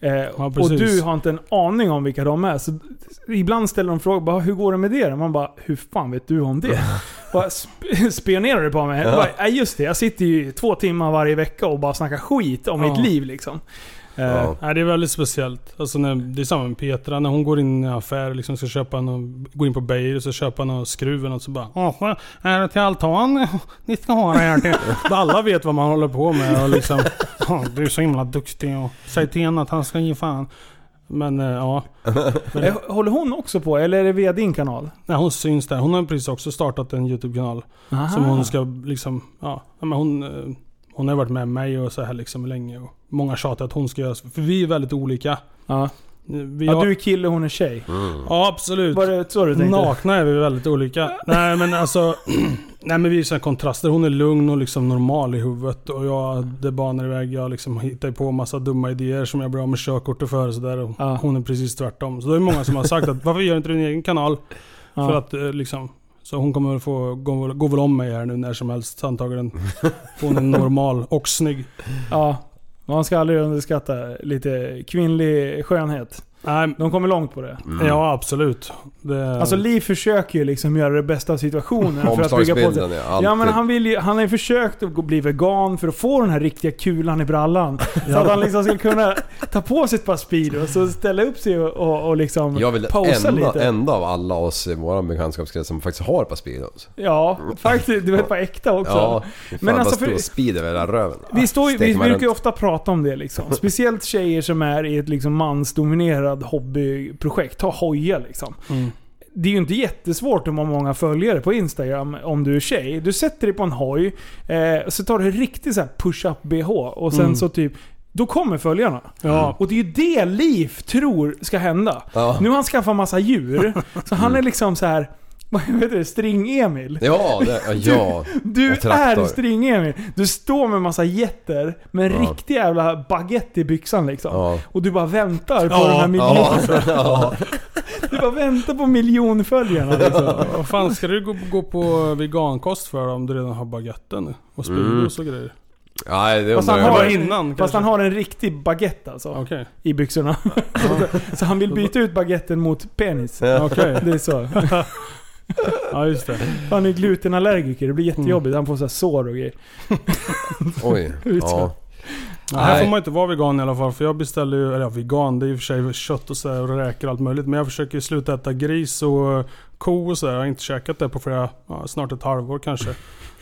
Eh, och precis. du har inte en aning om vilka de är. Så ibland ställer de frågor, bara, hur går det med det? Och man bara, hur fan vet du om det? Bara, sp- spionerar du på mig? Ja. Ja. Bara, "Nej, just det, jag sitter ju två timmar varje vecka och bara snackar skit om Ja. mitt liv liksom. Eh, Ja. Nej, det är väldigt speciellt. Alltså när, det är samma med Petra, när hon går in i en affär liksom ska köpa någon, går in på Beijer och så köpa någon skruv och så bara "Jaha, är det till altan ni ska ha det här till? Alla vet vad man håller på med och liksom "Ja, Du är så himla duktig och säg till henne att han ska ge fan. Men eh, ja. eh, Håller hon också på, eller är det via din kanal? Nej, hon syns där. Hon har precis också startat en YouTube-kanal. Aha. Som hon ska liksom, ja. ja, Men hon, eh, hon har varit med mig och så här liksom länge. Och många tjatar att hon ska göra så. För vi är väldigt olika. Ja. Vi ja, har- du är kille, hon är tjej. Ja, absolut. Var det så du tänkte? Nakna är vi väldigt olika. Nej men alltså... nej men vi är sådana kontraster. Hon är lugn och liksom normal i huvudet. Och jag, det banar iväg. Jag liksom hittar på massa dumma idéer som jag blir av med körkortet för och sådär. Och Hon är precis tvärtom. Så det är många som har sagt att varför gör inte du din egen kanal? Ja. För att eh, liksom... Så hon kommer väl få gå, gå väl om mig här nu när som helst antagligen. Hon är normal och snygg. Ja, man ska aldrig underskatta lite kvinnlig skönhet. De kommer långt på det. Mm. Ja, absolut. Det... Alltså Liv försöker ju liksom göra det bästa av situationen för att bygga på Omslagsbilden, sig. ja, alltid. Ja men han, vill ju, han har ju försökt att gå- bli vegan för att få den här riktiga kulan i brallan. Så att han liksom ska kunna ta på sig ett par Speedos och ställa upp sig och, och, och liksom Jag vill posa enda, lite. enda av alla oss i vår bekantskapskrets som faktiskt har ett par Speedos. Ja, faktiskt. Du vet, på äkta också. Ja, fan, Men bara alltså stå för, speed över hela röven. vi, står, ju- vi Steker man brukar ju runt. ofta prata om det liksom. Speciellt tjejer som är i ett liksom mansdominerad hobbyprojekt. Ta hoja liksom. Mm. Det är ju inte jättesvårt om man har många följare på Instagram om du är tjej. Du sätter dig på en hoj, eh, så tar du en riktig så här push-up bh och sen Mm. så typ då kommer följarna. Ja. Och det är ju det Liv tror ska hända. Ja. Nu har han skaffat massa djur, så han är liksom så här. Vad heter det? String-Emil. Ja, det, ja, ja. Du traktor. är String-Emil. Du står med massa jätter med en Ja. riktig jävla baguette i byxan liksom. Ja. Och du bara väntar på Ja, den här miljonen. Ja. Du bara väntar på miljonföljarna liksom. Vad fan ska du gå, gå på vegankost för om du redan har baguetten och Mm. Speedos och grejer? Nej, det Fast han, har, en- innan, fast kanske. han har en riktig baguette alltså. Okej. I byxorna. så, så han vill byta ut baguetten mot penis. Ja. Okej. Det är så. Ja, just det. Han är glutenallergiker, det blir jättejobbigt. Han får så här sår och grejer. Oj. Ja. Ja, här Nej. får man inte vara vegan i alla fall. För jag beställer ju, eller ja, vegan, det är i och för sig kött och, så här, och räkor och allt möjligt. Men jag försöker ju sluta äta gris och ko och så här. Jag har inte käkat det på flera, ja, snart ett halvår kanske.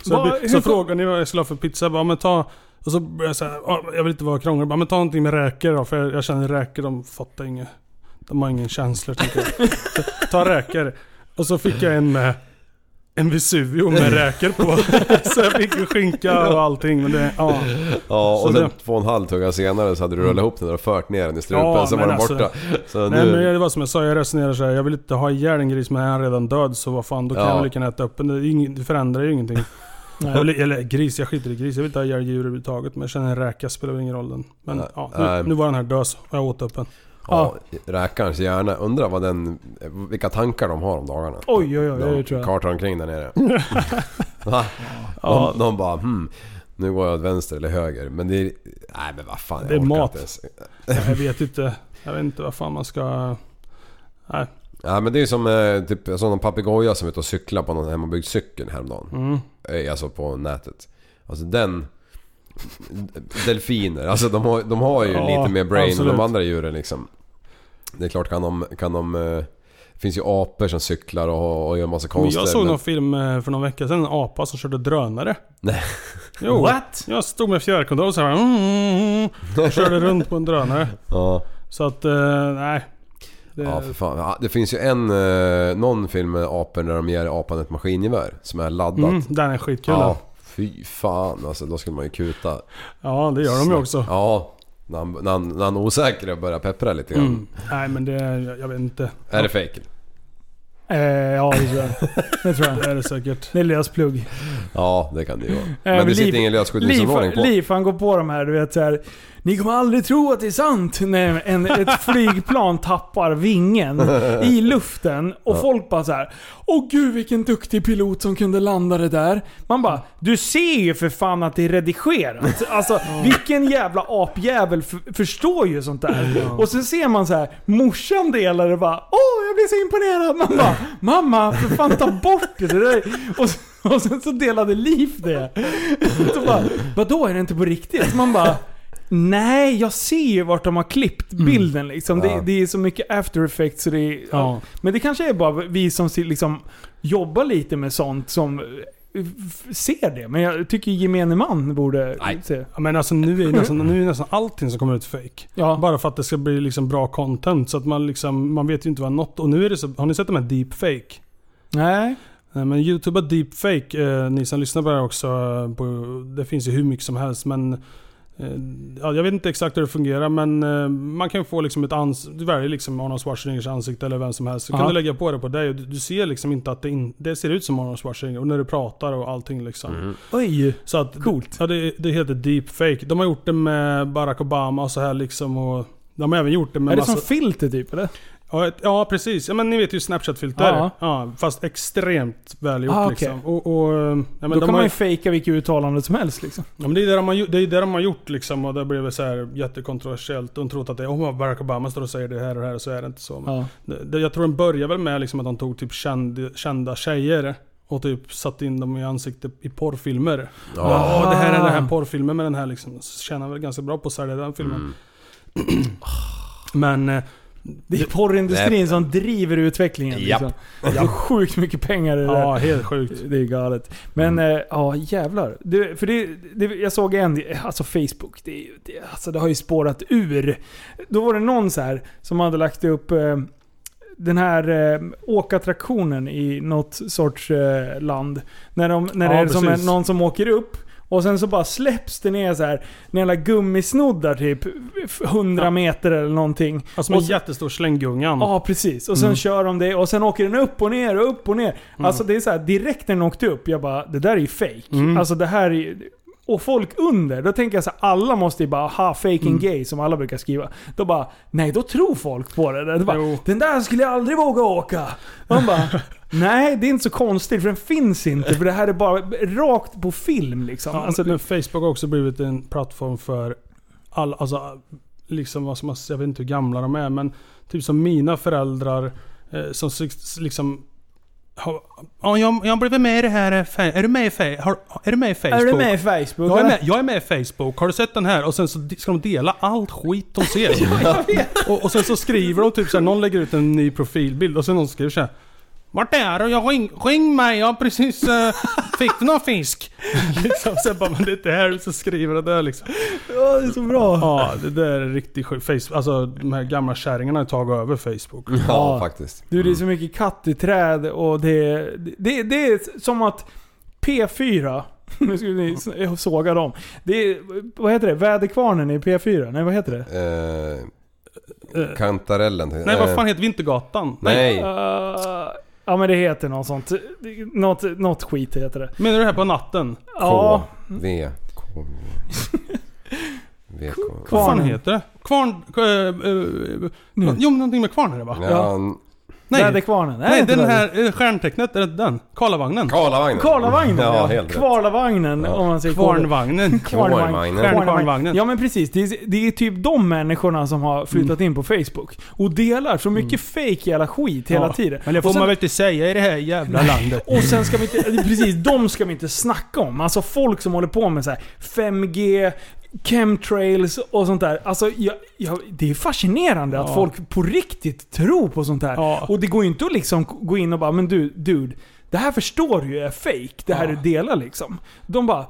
Så, Vad- jag, så frågar ni vad jag skulle ha för pizza. Bara, men ta... Och så börjar jag säga, "Ja, jag vill inte vara krånglig. Jag Bara, men ta någonting med räkor då. För jag, jag känner räkor, de fattar inget. De har ingen känslor tänker jag. Ta räkor. Och så fick jag en med en Vesuvio med räkor på. så jag fick ju skinka och allting. Men det, ja. Ja, Så och sen det- två och en halv tugga senare så hade du rullat ihop den och fört ner den i strupen, Ja, så var den borta. alltså- så Nej nu... men det var som jag sa, jag resonerar så här. Jag vill inte ha ihjäl en gris men är han redan död så vad fan, då kan Ja. jag väl lika gärna äta upp den. Det, förändrar ju ingenting. Jag vill, eller gris, jag skiter i gris. Jag vill inte ha ihjäl djur överhuvudtaget. Men jag känner en räka spelar väl ingen roll. Den. Men Nej. ja, Nej. nu, nu var den här död så jag åt upp den. Ja, räkarens hjärna. Undrar vad den... Vilka tankar de har om dagarna. Oj, oj, oj, De det tror jag. kartar omkring där nere. Va? De, de bara hmm, nu går jag åt vänster eller höger. Men det är... Nej men vad fan, jag Det är mat. Jag vet inte. Jag vet inte vad fan man ska... Nej. Ja men det är som eh, typ, en sån papegoja som är ute och cyklar på någon hemmabyggd cykel häromdagen. Mm. Eh, Alltså på nätet. Alltså den... Delfiner, alltså de har, de har ju Ja, lite mer brain absolut. än de andra djuren liksom. Det är klart kan de... Kan de eh, det finns ju apor som cyklar och, och gör massa konster. jag såg men- någon film eh, för någon vecka sedan, en apa som körde drönare. Nej. Jo. What? Jag stod med fjärrkontroll så här, mm, och körde runt på en drönare. Ja. Så att, eh, nej. Det, Ja för fan. Ja, det finns ju en, eh, någon film med apor där de ger apan ett maskingevär som är laddat. Mm, den är skitkul. Ja. Fy fan alltså. Då skulle man ju kuta. ja, det gör de ju också. Ja. När han, när han, när han osäker börjar peppra lite grann. Mm. Nej men det, jag, jag vet inte. Är det fake? Eh, ja, det tror jag. Det tror jag. Det är det säkert. Det är lösplugg. Ja, det kan det ju vara. Eh, Men det sitter Liv- ingen lösskjutningsområdning på. Liv, han går på de här, du vet så här. Ni kommer aldrig tro att det är sant när en, ett flygplan tappar vingen i luften och folk bara så här. Åh gud vilken duktig pilot som kunde landa det där. Man bara, du ser ju för fan att det är redigerat. Alltså vilken jävla apjävel förstår ju sånt där. Och så ser man så här, morsan delar det bara. Åh jag blir så imponerad. Man bara, mamma för fan ta bort det där. Och, och sen så delade Liv det. Så bara, vadå är det inte på riktigt? Man bara, nej jag ser ju vart de har klippt bilden liksom. Ja. Det, det är så mycket after effects så det är, Ja. Men det kanske är bara vi som liksom jobbar lite med sånt som ser det. Men jag tycker gemene man borde Nej. se. Ja, Men alltså nu är, nästan, nu är nästan allting som kommer ut fake. Ja. Bara för att det ska bli liksom bra content. Så att man liksom, man vet ju inte vad något... Och nu är det så... Har ni sett de här deepfake? Nej. Nej, Men YouTube har deepfake, eh, ni som lyssnar på det här också. eh, På, det finns ju hur mycket som helst men... Eh, ja, jag vet inte exakt hur det fungerar men eh, man kan få liksom ett ansikte, du väljer liksom Arnold Schwarzeneggers ansikte eller vem som helst. Så kan Ja. du lägga på det på dig och du, du ser liksom inte att det, in, det ser ut som Arnold Schwarzenegger. Och när du pratar och allting liksom. Mm. Oj. Så att, Coolt. Ja, det, det heter deepfake. De har gjort det med Barack Obama och så här liksom. Och de har även gjort det med Är det massa... som filter typ eller? Ja, ja precis. Ja, men ni vet ju Snapchat-filter. Ja. Ja. fast extremt välgjort Ah, okej. liksom. Och, och, ja, men Då de kan har man ju- fejka vilket uttalande som helst liksom. Ja, men det är det de har, gjort- det är det de har gjort liksom och det blev så här jättekontroversiellt. De trodde att det är oh, Barack Obama står och säger det här och det här och så är det inte så. Men Ja. det, det, jag tror den började väl med liksom att de tog typ känd, kända tjejer och typ satte in dem i ansiktet i porrfilmer. Ja. Ja, det här är den här Ah. porrfilmen med den här liksom. Så tjänar väl ganska bra på att sälja den filmen. Mm. Men... Det är porrindustrin som driver utvecklingen. Japp. Liksom. Det är sjukt mycket pengar i det Ja, helt sjukt. Det är galet. Men eh, ja, jävlar. Det, för det, det, jag såg en, alltså Facebook, det, det, alltså det har ju spårat ur. Då var det någon så här som hade lagt upp eh, den här eh, åkattraktionen i något sorts eh, land. När, de, när det Ja, är som en, någon som åker upp och sen så bara släpps det ner så här, jävla gummisnoddar typ 100 Ja. meter eller någonting. Med Och en så- jättestor slänggungan. Ja, precis. Och sen Mm. kör de det och sen åker den upp och ner och upp och ner. Alltså det är så här, direkt när den åkte upp, jag bara, det där är ju fake. Mm. Alltså det här är Och folk under, då tänker jag så här, alla måste ju bara ha faking Mm. gay som alla brukar skriva. Då bara, nej då tror folk på det. det bara, den där skulle jag aldrig våga åka. Man bara, nej det är inte så konstigt för den finns inte. För det här är bara rakt på film liksom. Ja, alltså, men Facebook har också blivit en plattform för alla, alltså liksom vad som, jag vet inte hur gamla de är men typ som mina föräldrar eh, som liksom har- Ja, jag, jag har blivit med i det här. eh, Är du med i, har, är du med i Facebook? är du med i Facebook? Jag är, med, jag är med i Facebook. Har du sett den här? Och sen så ska de dela allt skit de ser. och, och sen så skriver de typ såhär, någon lägger ut en ny profilbild och sen någon skriver såhär vart är du? Jag ring, ring mig, jag har precis... Uh, fick du någon fisk? liksom, sen bara, men det är inte här så skriver det där liksom. Ja, det är så bra. Ja, det där är riktigt sjukt. Facebook, alltså de här gamla kärringarna har tagit över Facebook. Ja, Ja. faktiskt. Du, det är så mycket katt i träd och det, det, det är som att P4, nu ska ni såga dem. Det är, vad heter det? Väderkvarnen i P4? Nej, vad heter det? Eh, kantarellen. Nej, vad fan heter Vintergatan? Nej. Uh, ja men det heter något sånt. Något, något skit heter det. Menar du det här på natten? Ja. V, K, V, K. Vad fan Kvarnen. heter det? Kvarn... Uh, uh, jo, men någonting med kvarn är det va? Ja, Nej, Väderkvarnen? nej den här eh, stjärntecknet, är det den? Karlavagnen? Karlavagnen. Karlavagnen Ja, ja. helt. Kvarlavagnen Ja. om man säger Kvarnvagnen. Kvarnvagnen. Stjärnkvarnvagnen. Ja men precis. Det är, det är typ de människorna som har flyttat in på Facebook. Och delar så mycket fake jävla skit hela Ja, tiden. Men det får sen- man väl inte säga i det här jävla landet. Och sen ska vi inte, precis, de ska vi inte snacka om. Alltså folk som håller på med så här 5G, chemtrails och sånt där. Alltså jag, jag, det är fascinerande att Ja. folk på riktigt tror på sånt här. Ja. Och det går ju inte att liksom gå in och bara, men du, dude. Det här förstår du ju är fake. Det här Ja. du delar liksom. De bara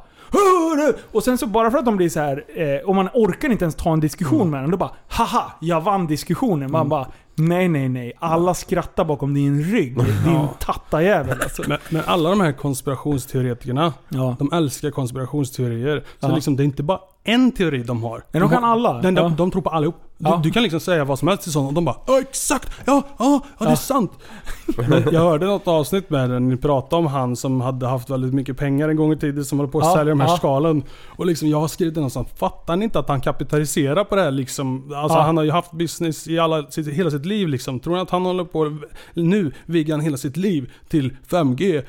och sen så bara för att de blir så här, eh, och man orkar inte ens ta en diskussion Mm. med dem, då bara Haha, jag vann diskussionen. Man bara Nej, nej, nej. Alla skrattar bakom din rygg. Din tattajävel alltså. Men, men alla de här konspirationsteoretikerna, Ja. de älskar konspirationsteorier. Så Ja. liksom, det är inte bara en teori de har. Nej, de kan har, alla. De, de, Ja. de tror på allihop. Du, Ja. du kan liksom säga vad som helst till sådana och de bara ja exakt, ja, ja, ja det är sant. Men jag hörde något avsnitt med den, ni pratade om han som hade haft väldigt mycket pengar en gång i tiden som håller på att Ja, sälja de här ja. skalen. Och liksom jag har skrivit det någonstans, fattar ni inte att han kapitaliserar på det här liksom? Alltså Ja. han har ju haft business i alla, sitt, hela sitt liv liksom. Tror ni att han håller på, nu viggar han hela sitt liv till 5G?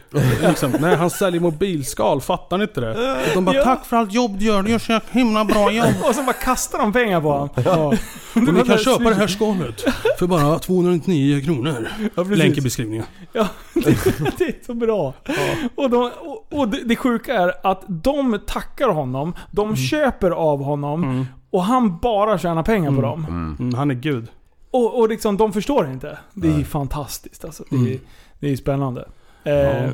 liksom. Nej, han säljer mobilskal, fattar ni inte det? Och de bara Ja. tack för allt jobb du gör, du gör så himla bra jobb. Och så bara kastar de pengar på honom. Ja. Och ni kan köpa det här skalet för bara 299 kronor. Ja. Länk i beskrivningen. Ja, det, det är så bra. Och, de, och, och det, sjuka är att de tackar honom, de köper av honom och han bara tjänar pengar på dem. Mm, han är gud. Och, och liksom, de förstår inte. Det är fantastiskt alltså. Det, är, det är spännande. Eh,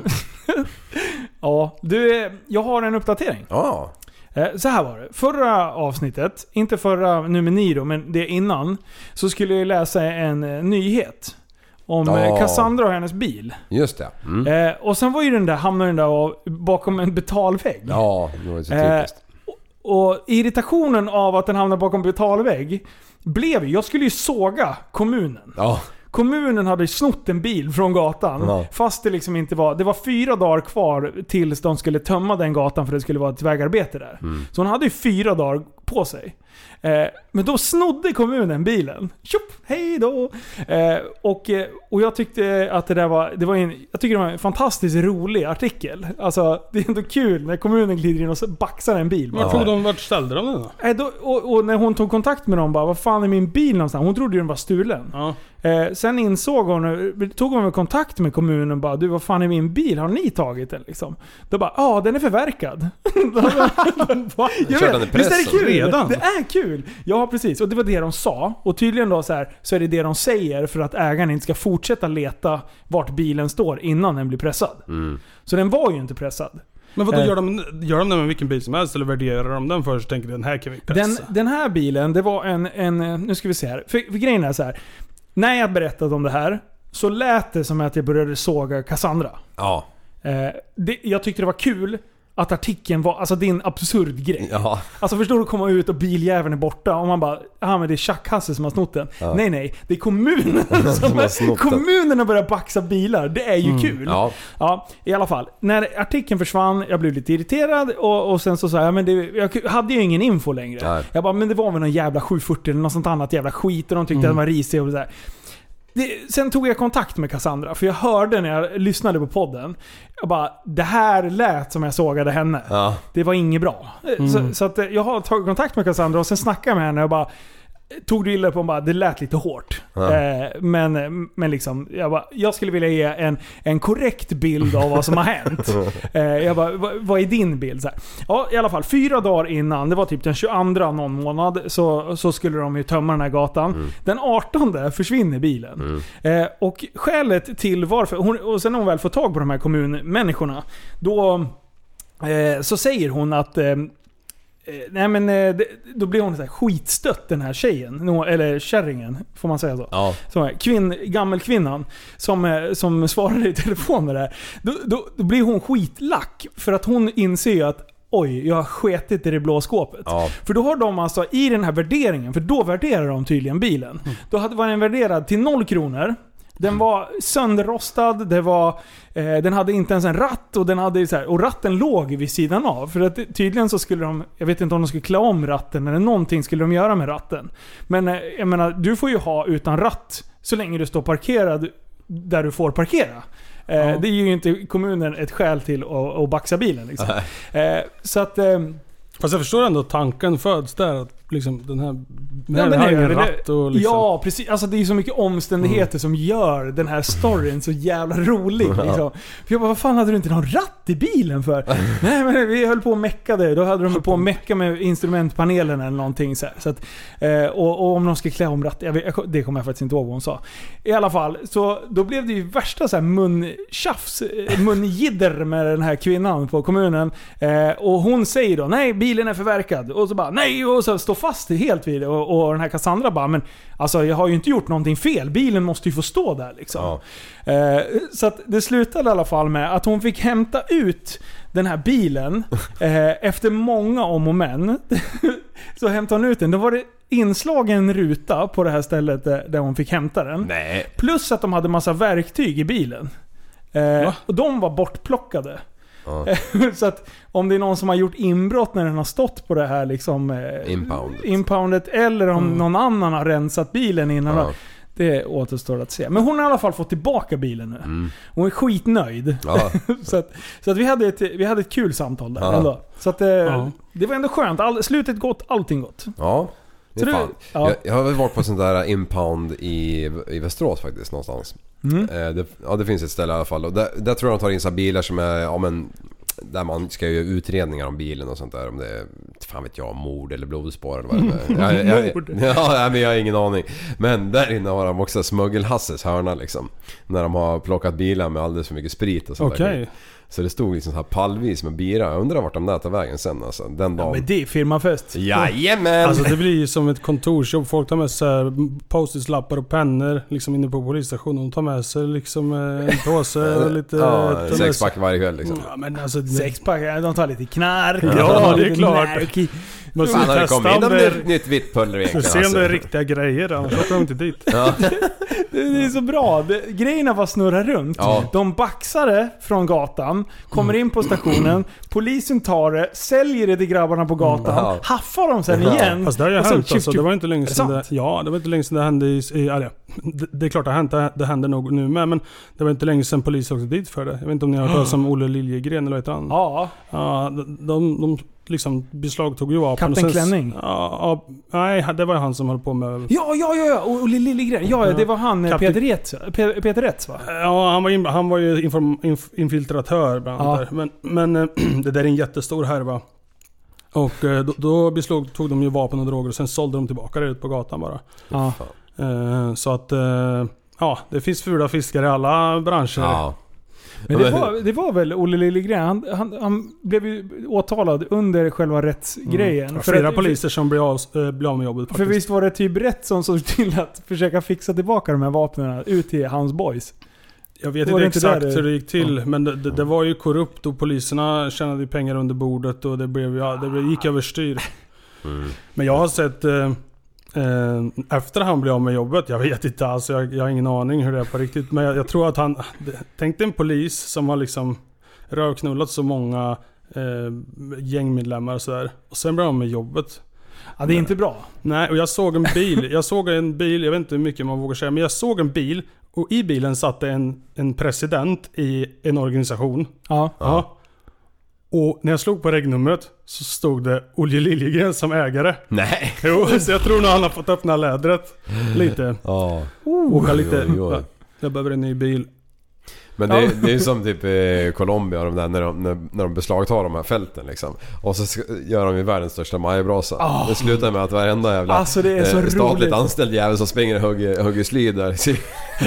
ja, du, eh, jag har en uppdatering. Ja. Eh, Så här var det. Förra avsnittet, inte förra nu med Niro, men det innan. Så skulle jag läsa en nyhet. Om Ja. Cassandra och hennes bil. Just det. Mm. Eh, och sen var ju den där, hamnade den där bakom en betalvägg. Ja, det var ju så Eh, typiskt. Och irritationen av att den hamnade bakom betalvägg blev ju, jag skulle ju såga kommunen. Ja. Kommunen hade snott en bil från gatan. Ja. Fast det liksom inte var... Det var fyra dagar kvar tills de skulle tömma den gatan för det skulle vara ett vägarbete där. Mm. Så hon hade ju fyra dagar på sig. Eh, men då snodde kommunen bilen. Tjopp, hej då! Eh, och, eh, och jag tyckte att det där var, det var en, jag tycker det var en fantastiskt rolig artikel. Alltså, det är ändå kul när kommunen glider in och baxar en bil. Vart, tog de, vart ställde de den då? Eh, då och, och när hon tog kontakt med dem bara, vad fan är min bil någonstans? Hon trodde ju den var stulen. Eh, sen insåg hon, tog hon kontakt med kommunen och bara, du vad fan är min bil? Har ni tagit den liksom? Då bara, ja den är förverkad. Jag vet, visst är det kul? redan? Det är kul! Ja precis, och det var det de sa. Och tydligen då så, här, så är det det de säger för att ägaren inte ska fortsätta leta vart bilen står innan den blir pressad. Så den var ju inte pressad. Men vadå, Eh, gör de, gör de det med vilken bil som helst eller värderar de den först och tänker den här kan vi pressa? Den, den här bilen, det var en, en... Nu ska vi se här. För, för grejen är så här. När jag berättade om det här, så lät det som att jag började såga Cassandra. Ja. Eh, det, jag tyckte det var kul att artikeln var... Alltså det är en absurd grej. Ja. Alltså förstår du att komma ut och biljäveln är borta och man bara ah, men det är Tjack-Hasse som har snott den. Ja. Nej nej, det är kommunen som, Som har snott. Kommunen har börjat baxa bilar. Det är ju Mm. kul. Ja. Ja, i alla fall. När artikeln försvann, jag blev lite irriterad och, och sen så sa jag, men det, jag hade ju ingen info längre. Nej. Jag bara, men det var väl någon jävla 740 eller något sånt annat jävla skit och de tyckte Mm. att den var risig och sådär. Det, sen tog jag kontakt med Cassandra, för jag hörde när jag lyssnade på podden. Jag bara, det här lät som jag sågade henne. Ja. Det var inget bra. Mm. Så, så att jag har tagit kontakt med Cassandra och sen snackade jag med henne och bara Tog du illa på hon bara, det lät lite hårt. Ja. Eh, men, men liksom, jag, bara, jag skulle vilja ge en, en korrekt bild av vad som har hänt. Eh, jag bara, vad, vad är din bild? Så här. Ja, i alla fall. Fyra dagar innan, det var typ den 22 någon månad, så, så skulle de ju tömma den här gatan. Den 18 försvinner bilen. Eh, och skälet till varför, hon, och sen när hon väl får tag på de här kommunmänniskorna, då eh, så säger hon att Eh, Nej men eh, då blir hon så här skitstött den här tjejen. Eller kärringen, får man säga så? Ja. Som är kvinn, gammelkvinnan som, eh, som svarade i telefon med det här. Då, då, då blir hon skitlack. För att hon inser att Oj, jag har sketit i det blå skåpet. Ja. För då har de alltså i den här värderingen, för då värderar de tydligen bilen. Då hade var den värderad till noll kronor. Den var sönderrostad, det var, eh, den hade inte ens en ratt och, den hade så här, och ratten låg vid sidan av. För att tydligen så skulle de, jag vet inte om de skulle klä om ratten eller någonting skulle de göra med ratten. Men eh, jag menar, du får ju ha utan ratt så länge du står parkerad där du får parkera. Eh, Det ger ju inte kommunen ett skäl till att, att baxa bilen. Liksom. Eh, så att... Eh, Fast jag förstår ändå tanken föds där. Att liksom den här... Den Ja, här har det- ingen det- ratt och liksom... Ja, precis. Alltså det är så mycket omständigheter som gör den här storyn så jävla rolig. Ja. Liksom. För jag bara, vad fan hade du inte någon ratt i bilen för? Nej men vi höll på och meckade. Då hade de på att mecka med instrumentpanelen eller någonting så här. Så att, eh, och, och om de ska klä om ratt, jag vet, det kommer jag faktiskt inte ihåg vad hon sa. I alla fall, så då blev det ju värsta så här muntjafs, eh, munjidder med den här kvinnan på kommunen. Eh, och hon säger då, nej bilen är förverkad. Och så bara, nej! Och så står fast helt vid det. Och, och den här Cassandra bara, men alltså jag har ju inte gjort någonting fel. Bilen måste ju få stå där liksom. Eh, så att det slutade i alla fall med att hon fick hämta ut den här bilen eh, efter många om och men. så hämtade hon ut den. Då var det inslagen ruta på det här stället där, där hon fick hämta den. Nej. Plus att de hade massa verktyg i bilen. Eh, och de var bortplockade. Ja. så att om det är någon som har gjort inbrott när den har stått på det här liksom... Eh, Impound. impoundet eller om Mm. någon annan har rensat bilen innan. Ja. Det återstår att se. Men hon har i alla fall fått tillbaka bilen nu. Hon är skitnöjd. Mm. Ja. så att, så att vi, hade ett, vi hade ett kul samtal där Ja. ändå. Så att, eh, Ja. det var ändå skönt. All, slutet gott, allting gott. Ja. Du- ja. Jag, jag har varit på sånt där impound i, i Västerås faktiskt någonstans. Mm. Eh, det, ja det finns ett ställe i alla fall. Och där, där tror jag de tar in så bilar som är, ja men... Där man ska göra utredningar om bilen och sånt där. Om det är, fan vet jag, mord eller blodspår eller vad det är. Jag, jag. Ja, men jag har ingen aning. Men där inne har de också Smuggel-Hasses hörna liksom. När de har plockat bilar med alldeles för mycket sprit och sånt där Okej. skit. Så det stod liksom så här pallvis med bira. Jag undrar vart de där tar vägen sen alltså. Den dagen. Men det är firmafest. Jajamän! Alltså det blir ju som ett kontorsjobb. Folk tar med sig post-it-lappar och pennor liksom inne på polisstationen. De tar med sig liksom eh, en påse och lite... Ja, tar med sex sig- pack varje kväll liksom. Ja, men alltså, Sexpack, de tar lite knark. Ja, det är klart. knark. Man Fan, har det testa kommit in det är nytt vitt pulver Ska egentligen? se om det är riktiga grejer, annars åker de inte dit. Ja. Det, det är så bra. Det, grejerna bara snurrar runt. Ja. De baxar det från gatan, kommer in på stationen, polisen tar det, säljer det till grabbarna på gatan, Ja. haffar dem sen Ja. igen. Fast det har ju hänt chip, alltså. Det var inte länge sedan det? Ja, det var inte länge sedan det hände i... i ja, det, det är klart det har hänt, det, det händer nog nu med. Men det var inte länge sedan polis åkte dit för det. Jag vet inte om ni har hört talas om Olle Liljegren eller vad heter han? Ja. Ja, de, de, de liksom beslagtog ju vapen. Kapten och Klänning? Ja, ja, nej, det var han som höll på med... Ja, ja, ja, ja. Och Olle Liljegren. Ja, ja, det var han, eh, Kapten- Peter Rätz. Pe- Peter Rätz va? Ja, han var, in, han var ju inform, inf, infiltratör bland annat. Ja. där. Men, men eh, det där är en jättestor härva. Och eh, då, då beslog, tog de ju vapen och droger och sen sålde de tillbaka det ut på gatan bara. Ja. Så att... Ja, det finns fula fiskar i alla branscher. Ja. Men det var, det var väl Olle Liljegren? Han, han, han blev ju åtalad under själva rättsgrejen. Mm. För Flera att- poliser som blev av, eh, blev av med jobbet För faktiskt. visst var det typ rätt som såg till att försöka fixa tillbaka de här vapnen ut till hans boys? Jag vet inte exakt där det- hur det gick till, men det, det, det var ju korrupt och poliserna tjänade ju pengar under bordet och det, blev, ja, det gick överstyr. Mm. Men jag har sett... Eh, efter han blev av med jobbet, jag vet inte alls, jag, jag har ingen aning hur det är på riktigt. Men jag, jag tror att han... Tänk dig en polis som har liksom rövknullat så många eh, gängmedlemmar och sådär. Och sen blir han av med jobbet. Ja, det är inte bra. Nej, och jag såg en bil. Jag såg en bil, jag vet inte hur mycket man vågar säga, men jag såg en bil och i bilen satt det en, en president i en organisation. Ja. Ja. Och när jag slog på regnumret så stod det Olle Liljegren som ägare. Nej. Jo, så jag tror nog han har fått öppna lädret lite. Ja. Åka lite. Oj, oj. Jag behöver en ny bil. Men det, är- det är ju som typ i Colombia de där, när, de, när, när de beslagtar de här fälten liksom. Och så gör de ju världens största majbrasa. Ah. Det slutar med att varenda jävla Alltså, det är så statligt roligt. anställd jävel som springer och hugger, hugger slid där.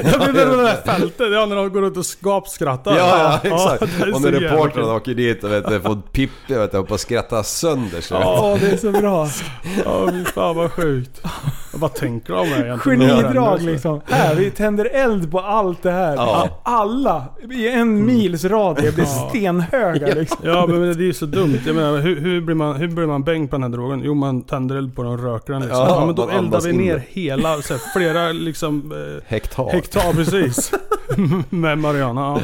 Jag menar det där fältet, ja när de går runt och skapskrattar. Ja, ja exakt. det är och när reportrarna åker dit och vet, får Pippi vet, och skrattar sönder sig. Ja, det är så bra. Ja, fy fan vad sjukt. Vad tänker de här egentligen? Genidrag liksom. Här, vi tänder eld på allt det här. Ja. Alla i en mils radie blir Ja. stenhöga liksom. Ja men det är ju så dumt. Jag menar, hur, hur, blir man, hur blir man bäng på den här drogen? Jo man tänder eld på den och röker den liksom. Ja, Ja, men då eldar vi ner hela, så här, flera liksom... Eh, Hektar. hektar precis. Med Mariana.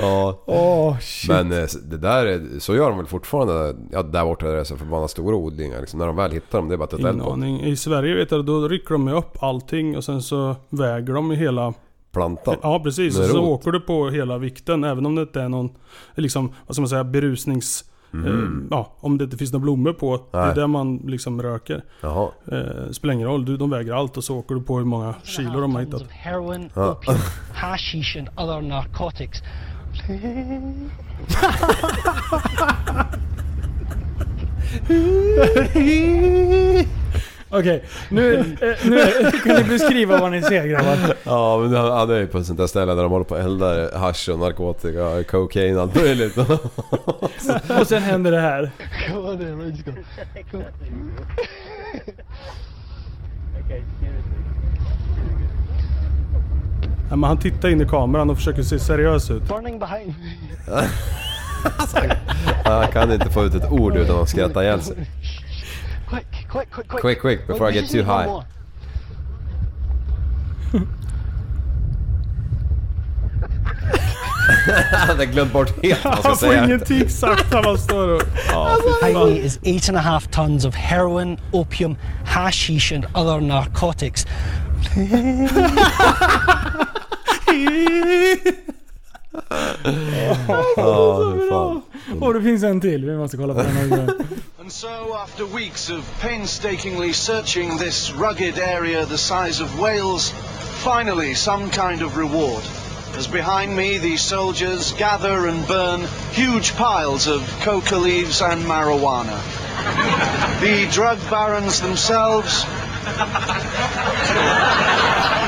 Ja. Shit. Men eh, det där, är- så gör de väl fortfarande? Ja, där borta är det så förbannat stora odlingar. Liksom, när de väl hittar dem, det är bara att ta eld på. I Sverige vet jag, då rycker de ju upp allting och sen så väger de i hela... plantan. Ja precis. Så rot. åker du på hela vikten även om det inte är någon, liksom, vad ska man säga, berusnings... Mhm. Eh, ja, om det inte finns några blommor på. Det är Nej. där man liksom röker. Jaha. Eh, spelar ingen roll, du, de väger allt och så åker du på hur många kilo de har hittat. heroin, Ja. opium, hashish, and other narcotics. Okej, nu, eh, nu kan ni beskriva vad ni ser grabbar. Ja men han, är ju på ett sånt där ställe där de håller på och eldar hasch och narkotika, cocaine allt möjligt. Och sen händer det här. Ja, men han tittar in i kameran och försöker se seriös ut. Behind me. Han kan inte få ut ett ord utan att skratta ihjäl sig. Quick, quick, quick, quick. Quick, quick, before I get too high. more. Han hade glömt bort helt vad han ska Han får säga. ingenting sagt när man står och... Ja, fy Behind me is eight and a half tons of heroin, opium, hashish, and other narcotics. Oh, ja, fy fan. Och det finns en till, vi måste kolla på den också. And so, after weeks of painstakingly searching this rugged area the size of Wales, finally some kind of reward. As behind me, the soldiers gather and burn huge piles of coca leaves and marijuana. The drug barons themselves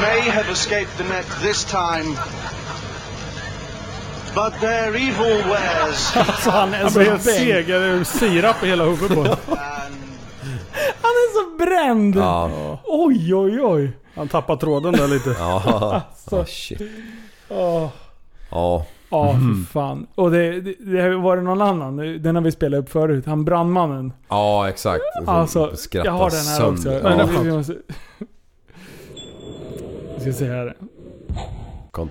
may have escaped the net this time, but their evil wares Alltså han är så blir helt bäng. seg, det är sirap i hela huvudet på. Han är så bränd! Ja. Oj, oj, oj. Han tappar tråden där lite. Ja, Alltså. oh, shit. Åh. Ja. Ja, Mm. fan. Och det, det, det var det någon annan, den har vi spelat upp förut, han brandmannen. Ja, exakt. Alltså, Skrattar jag har den här också. sönder. Men Ja. vi- vi måste... Jag ska se här.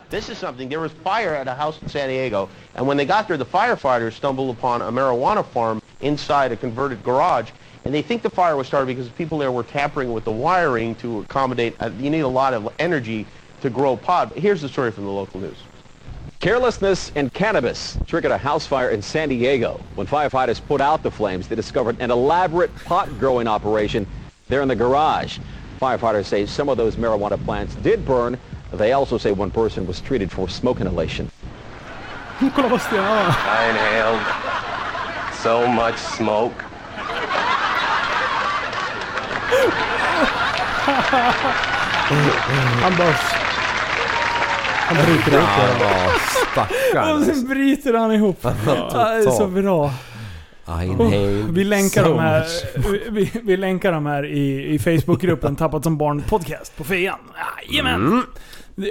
This is something, there was fire at a house in San Diego, and when they got there, the firefighters stumbled upon a marijuana farm inside a converted garage, and they think the fire was started because the people there were tampering with the wiring to accommodate, uh, you need a lot of energy to grow pot. But here's the story from the local news. Carelessness and cannabis triggered a house fire in San Diego. When firefighters put out the flames, they discovered an elaborate pot growing operation there in the garage. Firefighters say some of those marijuana plants did burn. They also say one person was treated for smoke inhalation. Kolla vad sten. I inhaled so much smoke. Han bara... Han bryter det. Ja, stackarn. Och sen bryter han ihop. Ja, det är så bra. I inhaled vi länkar so de här, much. vi, vi, vi länkar de här i, i Facebookgruppen Tappat som barn podcast på Fejan. Jajamän!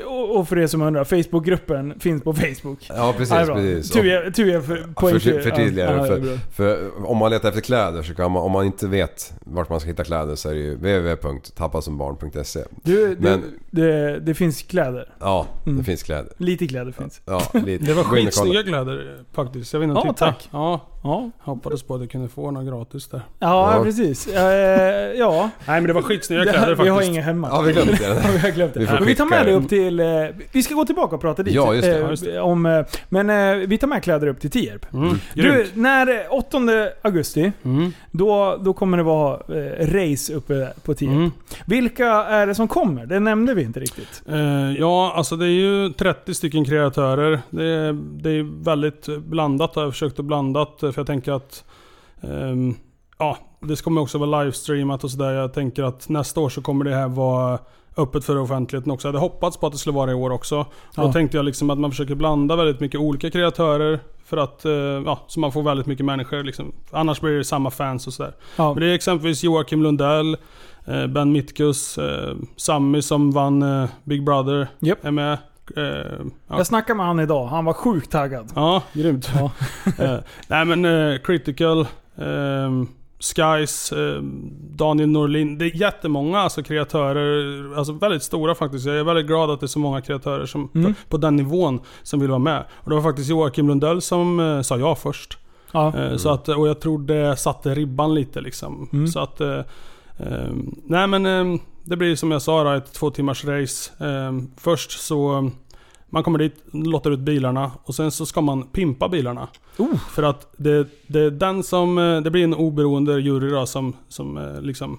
Och, för er som undrar, Facebookgruppen finns på Facebook. Ja precis, Ja, precis. Tur jag, tur jag för, för, förtydligare. Ja, för, för om man letar efter kläder så kan man, om man inte vet vart man ska hitta kläder så är det ju www.tappasombarn.se. Du, du, Men det, det finns kläder. ja, det Mm. finns kläder. Lite kläder finns. Ja, lite. Det var skitsnygga kläder faktiskt. Jag vill inte Ja, tack. Ja. Ja. Hoppades på att jag kunde få några gratis där. Ja, Ja. precis. Eh, ja. Nej men det var skitsnygga Det kläder Vi har faktiskt. inga hemma. Ja, vi glömde det. Ja, vi har glömt det. Vi får vi tar med det det. upp till... Eh, vi ska gå tillbaka och prata dit. Ja, just det. Eh, just Om, eh, men eh, vi tar med kläder upp till Tierp. Mm, Du, grymt. när eh, 8 augusti, Mm. då, då kommer det vara eh, race uppe på Tierp. Mm. Vilka är det som kommer? Det nämnde vi inte riktigt. Ja, alltså det är ju 30 stycken kreatörer. Det är, det är väldigt blandat. Jag har försökt att blandat för jag tänker att ehm, ja, det kommer också vara livestreamat och sådär. Jag tänker att nästa år så kommer det här vara öppet för offentligheten också. Jag hade hoppats på att det skulle vara i år också. Ja. Då tänkte jag liksom att man försöker blanda väldigt mycket olika kreatörer. För att, eh, ja, så man får väldigt mycket människor liksom. Annars blir det samma fans och sådär. Ja. Men det är exempelvis Joakim Lundell, eh, Ben Mitkus, eh, Sammy som vann Big Brother Japp. är med. Eh, ja. Jag snackade med han idag. Han var sjukt taggad. Ja, grymt. Ja. eh, nej men eh, Critical, eh, Skies, eh, Daniel Norlin. Det är jättemånga alltså, kreatörer. Alltså väldigt stora faktiskt. Jag är väldigt glad att det är så många kreatörer som, Mm. på, på den nivån som vill vara med. Och det var faktiskt Joakim Lundell som eh, sa ja först. Ja. Eh, Så att, och jag tror det satte ribban lite liksom. Mm. Så att... Eh, eh, nej men eh, det blir som jag sa då, ett två timmars race. Eh, först så... Man kommer dit, lottar ut bilarna och sen så ska man pimpa bilarna. För att det, det är den som... eh, Det blir en oberoende jury då som, som eh, liksom...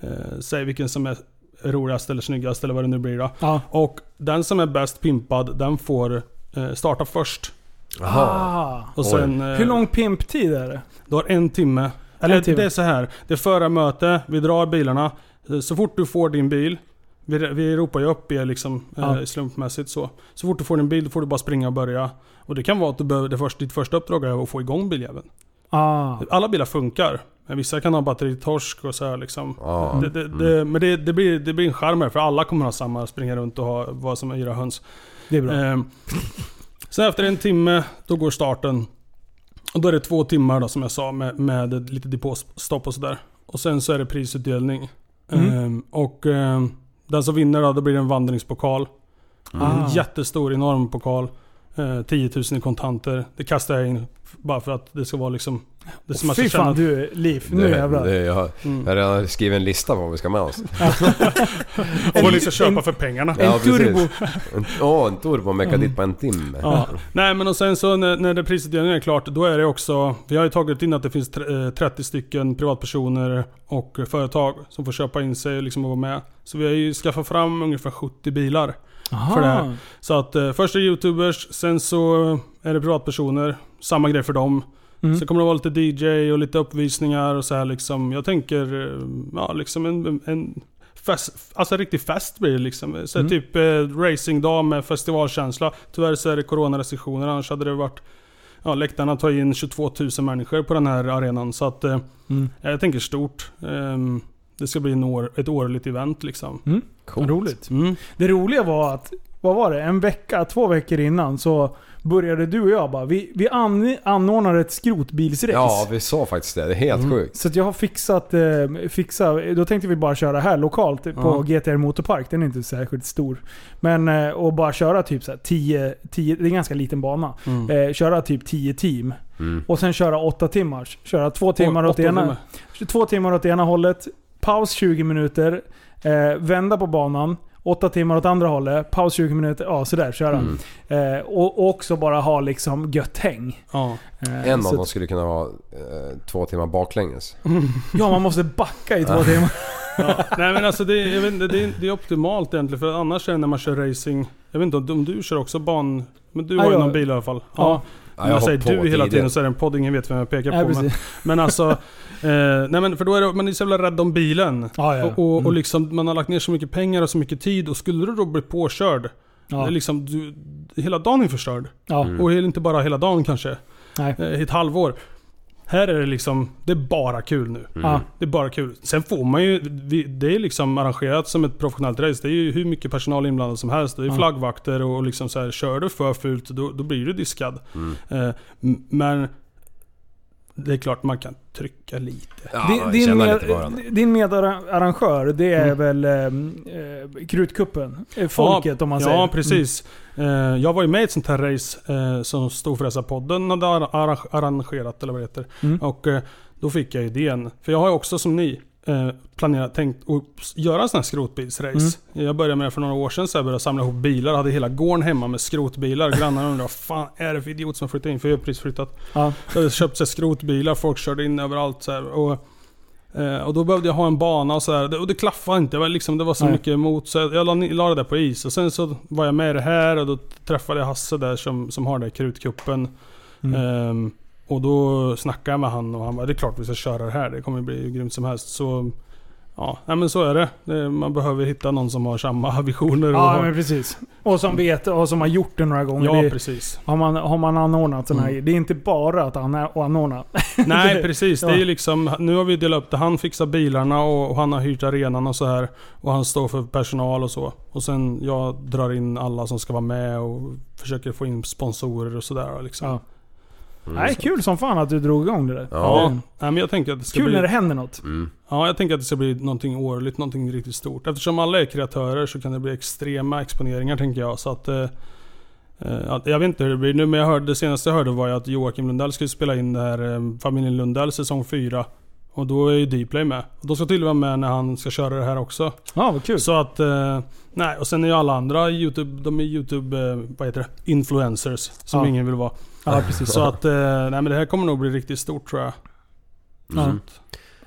Eh, säger vilken som är roligast eller snyggast eller vad det nu blir då. Ja. Och den som är bäst pimpad, den får eh, starta först. Ah. Och sen, eh, Hur lång pimptid är det? Du har en timme. Eller En timme. det är så här. Det är förarmöte, vi drar bilarna. Eh, Så fort du får din bil, vi, vi ropar ju upp er liksom Ja. eh, slumpmässigt så. Så fort du får din bil, då får du bara springa och börja. Och det kan vara att du behöver, det först, ditt första uppdrag är att få igång biljäveln. Ah. Alla bilar funkar. Men vissa kan ha batteritorsk och så här liksom. Ja. Det, det, det, men det, det, blir, det blir en charmer för alla kommer ha samma, springa runt och ha vad som är yra höns. Det är bra. Ehm, sen efter en timme, då går starten. Och då är det två timmar då som jag sa med, med lite depåstopp och sådär. Och sen så är det prisutdelning. Mm. Ehm, och ehm, den som vinner då, då blir det en vandringspokal. Ah. En jättestor, enorm pokal. Eh, 10 000 i kontanter. Det kastar jag in bara för att det ska vara liksom... Det som ska Fy fan du, Liv. Nu jävlar. det, jag, har, Mm. jag har redan skrivit en lista på vad vi ska med oss. Och vad ni ska köpa för pengarna. Ja, precis. En, åh, en turbo mecka dit på en timme. Ja. Nej men och sen så när, när det prisutdelningen är klart, då är det också... Vi har ju tagit in att det finns tre- eh, 30 stycken privatpersoner och företag som får köpa in sig liksom och vara med. Så vi har ju skaffat fram ungefär 70 bilar. Aha. För det här. Så att eh, först är det youtubers, sen så är det privatpersoner. Samma grej för dem. Mm. Sen kommer det vara lite DJ och lite uppvisningar och så här liksom. Jag tänker, eh, ja liksom en, en fest, alltså en riktig fest blir det liksom. Så Mm. typ eh, racingdag med festivalkänsla. Tyvärr så är det coronarestriktioner, annars hade det varit Ja, läktarna tar in 22 000 människor på den här arenan. Så att eh, Mm. jag tänker stort. Ehm, det ska bli en år, ett årligt event liksom. Mm. Coolt. Roligt. Mm. Det roliga var att vad var det? En vecka, två veckor innan så började du och jag bara, vi, vi an, anordnar ett skrotbilsrace. Ja, vi sa faktiskt det. Det är helt Mm. sjukt. Så att jag har fixat, eh, fixa, då tänkte vi bara köra här lokalt på Ja. GTR Motorpark. Den är inte särskilt stor. Men eh, och bara köra typ så här 10, 10, det är en ganska liten bana. Mm. Eh, köra typ 10 team. Mm. Och sen köra 8 timmars. Köra två timmar åt åtta ena, timmar. två timmar åt ena hållet. Paus 20 minuter. Eh, vända på banan. 8 timmar åt andra hållet. Paus 20 minuter. Ja, sådär. Köra. Mm. Eh, och, och också bara ha liksom gött häng. Ja. Eh, En av dem skulle kunna vara eh, två timmar baklänges. Ja, man måste backa i två Ja. timmar. Ja. Nej men alltså det, jag vet inte, det, är, det är optimalt egentligen för annars är det när man kör racing Jag vet inte om om du kör också ban... Men du Ja, har ju någon bil i alla fall. Ja. Ja. Ja, jag jag säger du hela tiden så är det en podd, ingen vet vem jag pekar Nej, på. Men, men alltså... Eh, nej men för då är det, man är så jävla rädd om bilen. Ja, ja. Och, och, och Mm. liksom man har lagt ner så mycket pengar och så mycket tid och skulle du då bli påkörd Ja. liksom, du, hela dagen är förstörd. Ja. Och inte bara hela dagen kanske. Nej. Eh, ett halvår. Här är det liksom, det är bara kul nu. Mm. Det är bara kul. Sen får man ju, det är liksom arrangerat som ett professionellt race. Det är ju hur mycket personal inblandad som helst. Det är flaggvakter och liksom så här, kör du för fult då, då blir du diskad. Mm. Eh, men det är klart man kan trycka lite. Ja, din, din, med, lite medarrangör, det är Mm. väl eh, eh, Krutkuppen? Eh, Folket om man ja, säger. Ja, precis. Eh, jag var ju med i ett sånt här race eh, som Storfräsarpodden hade ar- arra- arrangerat, eller vad det heter. Mm. Och då fick jag idén. För jag har ju också som ni eh, planerat, tänkt att göra en sån här skrotbilsrace. Jag började med det för några år sedan, så jag började samla ihop bilar. Hade hela gården hemma med skrotbilar. Grannarna undrade vad fan är det för idiot som flyttat in? För jag har precis flyttat. Ja. Jag hade köpt så skrotbilar, folk körde in överallt så här, och, eh, och då behövde jag ha en bana och så här. Det- Och det klaffade inte. Det var, liksom, det var så Nej. mycket emot. Så jag la, la det där på is. Och sen så var jag med i det här och då träffade jag Hasse där som, som har den här krutkuppen. Mm. Ehm, och då snackade jag med han och han bara det är klart vi ska köra det här. Det kommer bli grymt som helst. Så ja, men så är det. det. Man behöver hitta någon som har samma visioner. och Ja, har, men precis. Och som vet och som har gjort det några gånger. ja det, precis. har, man, har man anordnat sådana Mm. här Det är inte bara att anordna. Nej precis, det är Ja. liksom, nu har vi delat upp det. Han fixar bilarna och, och han har hyrt arenan och så här. Och han står för personal och så. Och sen jag drar in alla som ska vara med och försöker få in sponsorer och sådär. Liksom. Ja. Mm. Nej, kul som fan att du drog igång det där. Ja, Mm. nej, men jag tänker att det ska Kul bli... när det händer något. Mm. Ja, jag tänker att det ska bli någonting årligt, någonting riktigt stort. Eftersom alla är kreatörer så kan det bli extrema exponeringar tänker jag. Så att... Eh, eh, att- jag vet inte hur det blir nu, men jag hörde, det senaste jag hörde var ju att Joakim Lundell skulle spela in det här eh, Familjen Lundell säsong 4. Och då är ju Dplay med. Och de ska tydligen vara med när han ska köra det här också. Ja, vad kul. Så att... Eh, nej, och sen är ju alla andra YouTube, de är YouTube, eh, vad heter det? Influencers. Som Ja. ingen vill vara. Ja, precis. Så att, eh, nej men det här kommer nog bli riktigt stort tror jag. Mm.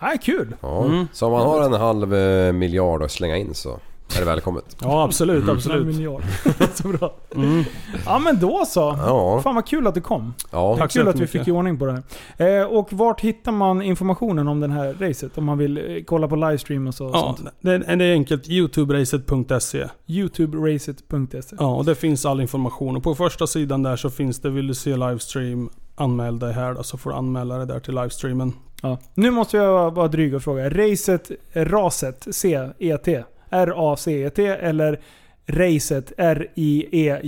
Nej, kul. Ja. Mm. Så om man har en halv eh, miljard att slänga in så är det välkommet. Ja absolut, Mm. Absolut. miljard. så bra. Mm. Ja men då så. Ja. Fan vad kul att du kom. Ja. Tack så kul att vi fick i ordning på det här. Eh, och vart hittar man informationen om den här racet? Om man vill eh, kolla på livestream och så. och Ja, sånt. det är, det är enkelt. Youtuberacet.se. Youtuberacet.se. Ja, och det finns all information. Och på första sidan där så finns det, vill du se livestream, anmäl dig här då, så får du anmäla dig där till livestreamen. Ja. Nu måste jag vara dryg och fråga. Racet, raset, C-E-T. R-A-C-E-T eller racet,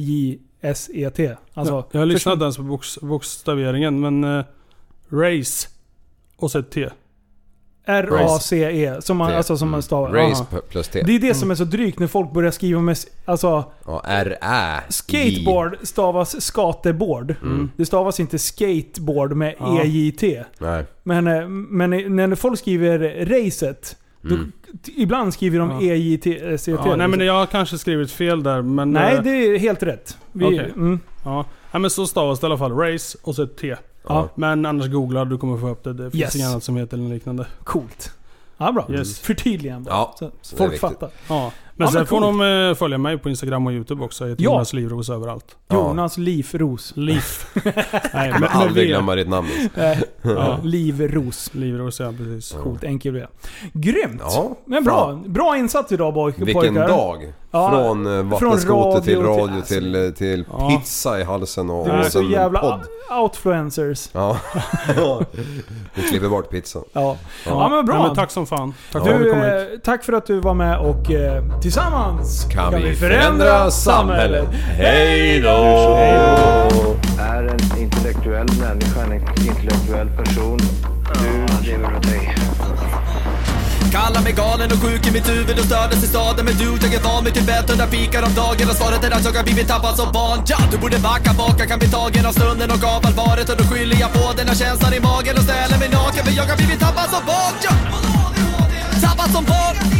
R-I-E-J-S-E-T? Alltså, ja, jag lyssnade inte ens på box, bokstaveringen, men eh, race och så ett T. R-A-C-E. Som man, T. alltså som man Mm. stavar. Race Aha. plus T. Det är det som är så drygt när folk börjar skriva med... Alltså, Ja, R-Ä. skateboard stavas skateboard. Mm. Det stavas inte skateboard med Ja. E-J-T. Nej. Men, eh, men när folk skriver racet, Mm. t- ibland skriver de Ja. E-J-T-C-T. Ja, nej men jag har kanske skrivit fel där, men... Nej, eh, det är helt rätt. Vi, Okej. mm, Ja. Nej men så stavas det i alla fall. Race och så ett T. Ja. Men annars googla, du kommer få upp det. Det finns Yes. inget annat som heter eller liknande. coolt. Ja, bra. Yes. Förtydligande. Ja, så folk fattar. Ja. Men Ja, sen men får de eh, följa mig på Instagram och YouTube också. Jag heter Ja. Jonas Livros överallt. Jonas Livros. Liv. Nej, med aldrig glömma ditt namn. Eh, Ja. Livros. Livros, ja precis. Coolt, enkel V. Grymt! Ja, Men bra. Bra insats idag boy, Vilken pojkar. dag! Ja, från eh, från vattenskoter till radio till- till, eh, till Ja. pizza i halsen och, Det och sen jävla podd. outfluencers. Ja. Vi klipper bort pizzan. Ja. ja, men bra. Ja, men tack som fan. Tack för att Du, tack för att du var med och till Tillsammans Kan vi förändra samhället. Hej då! Är en intellektuell människa, en intellektuell person. Du lever åt dig. Kallar mig galen och sjuk i mitt huvud och stördes i staden Men du, jag är van vid Tibet under fikar om dagen Och svaret är att jag har blivit tappad som barn ja, Du borde backa bak, jag kan bli tagen av stunden och av allvaret Och då skyller jag på den här känslan i magen och ställer mig naken För jag har blivit tappad som barn ja. Tappad som barn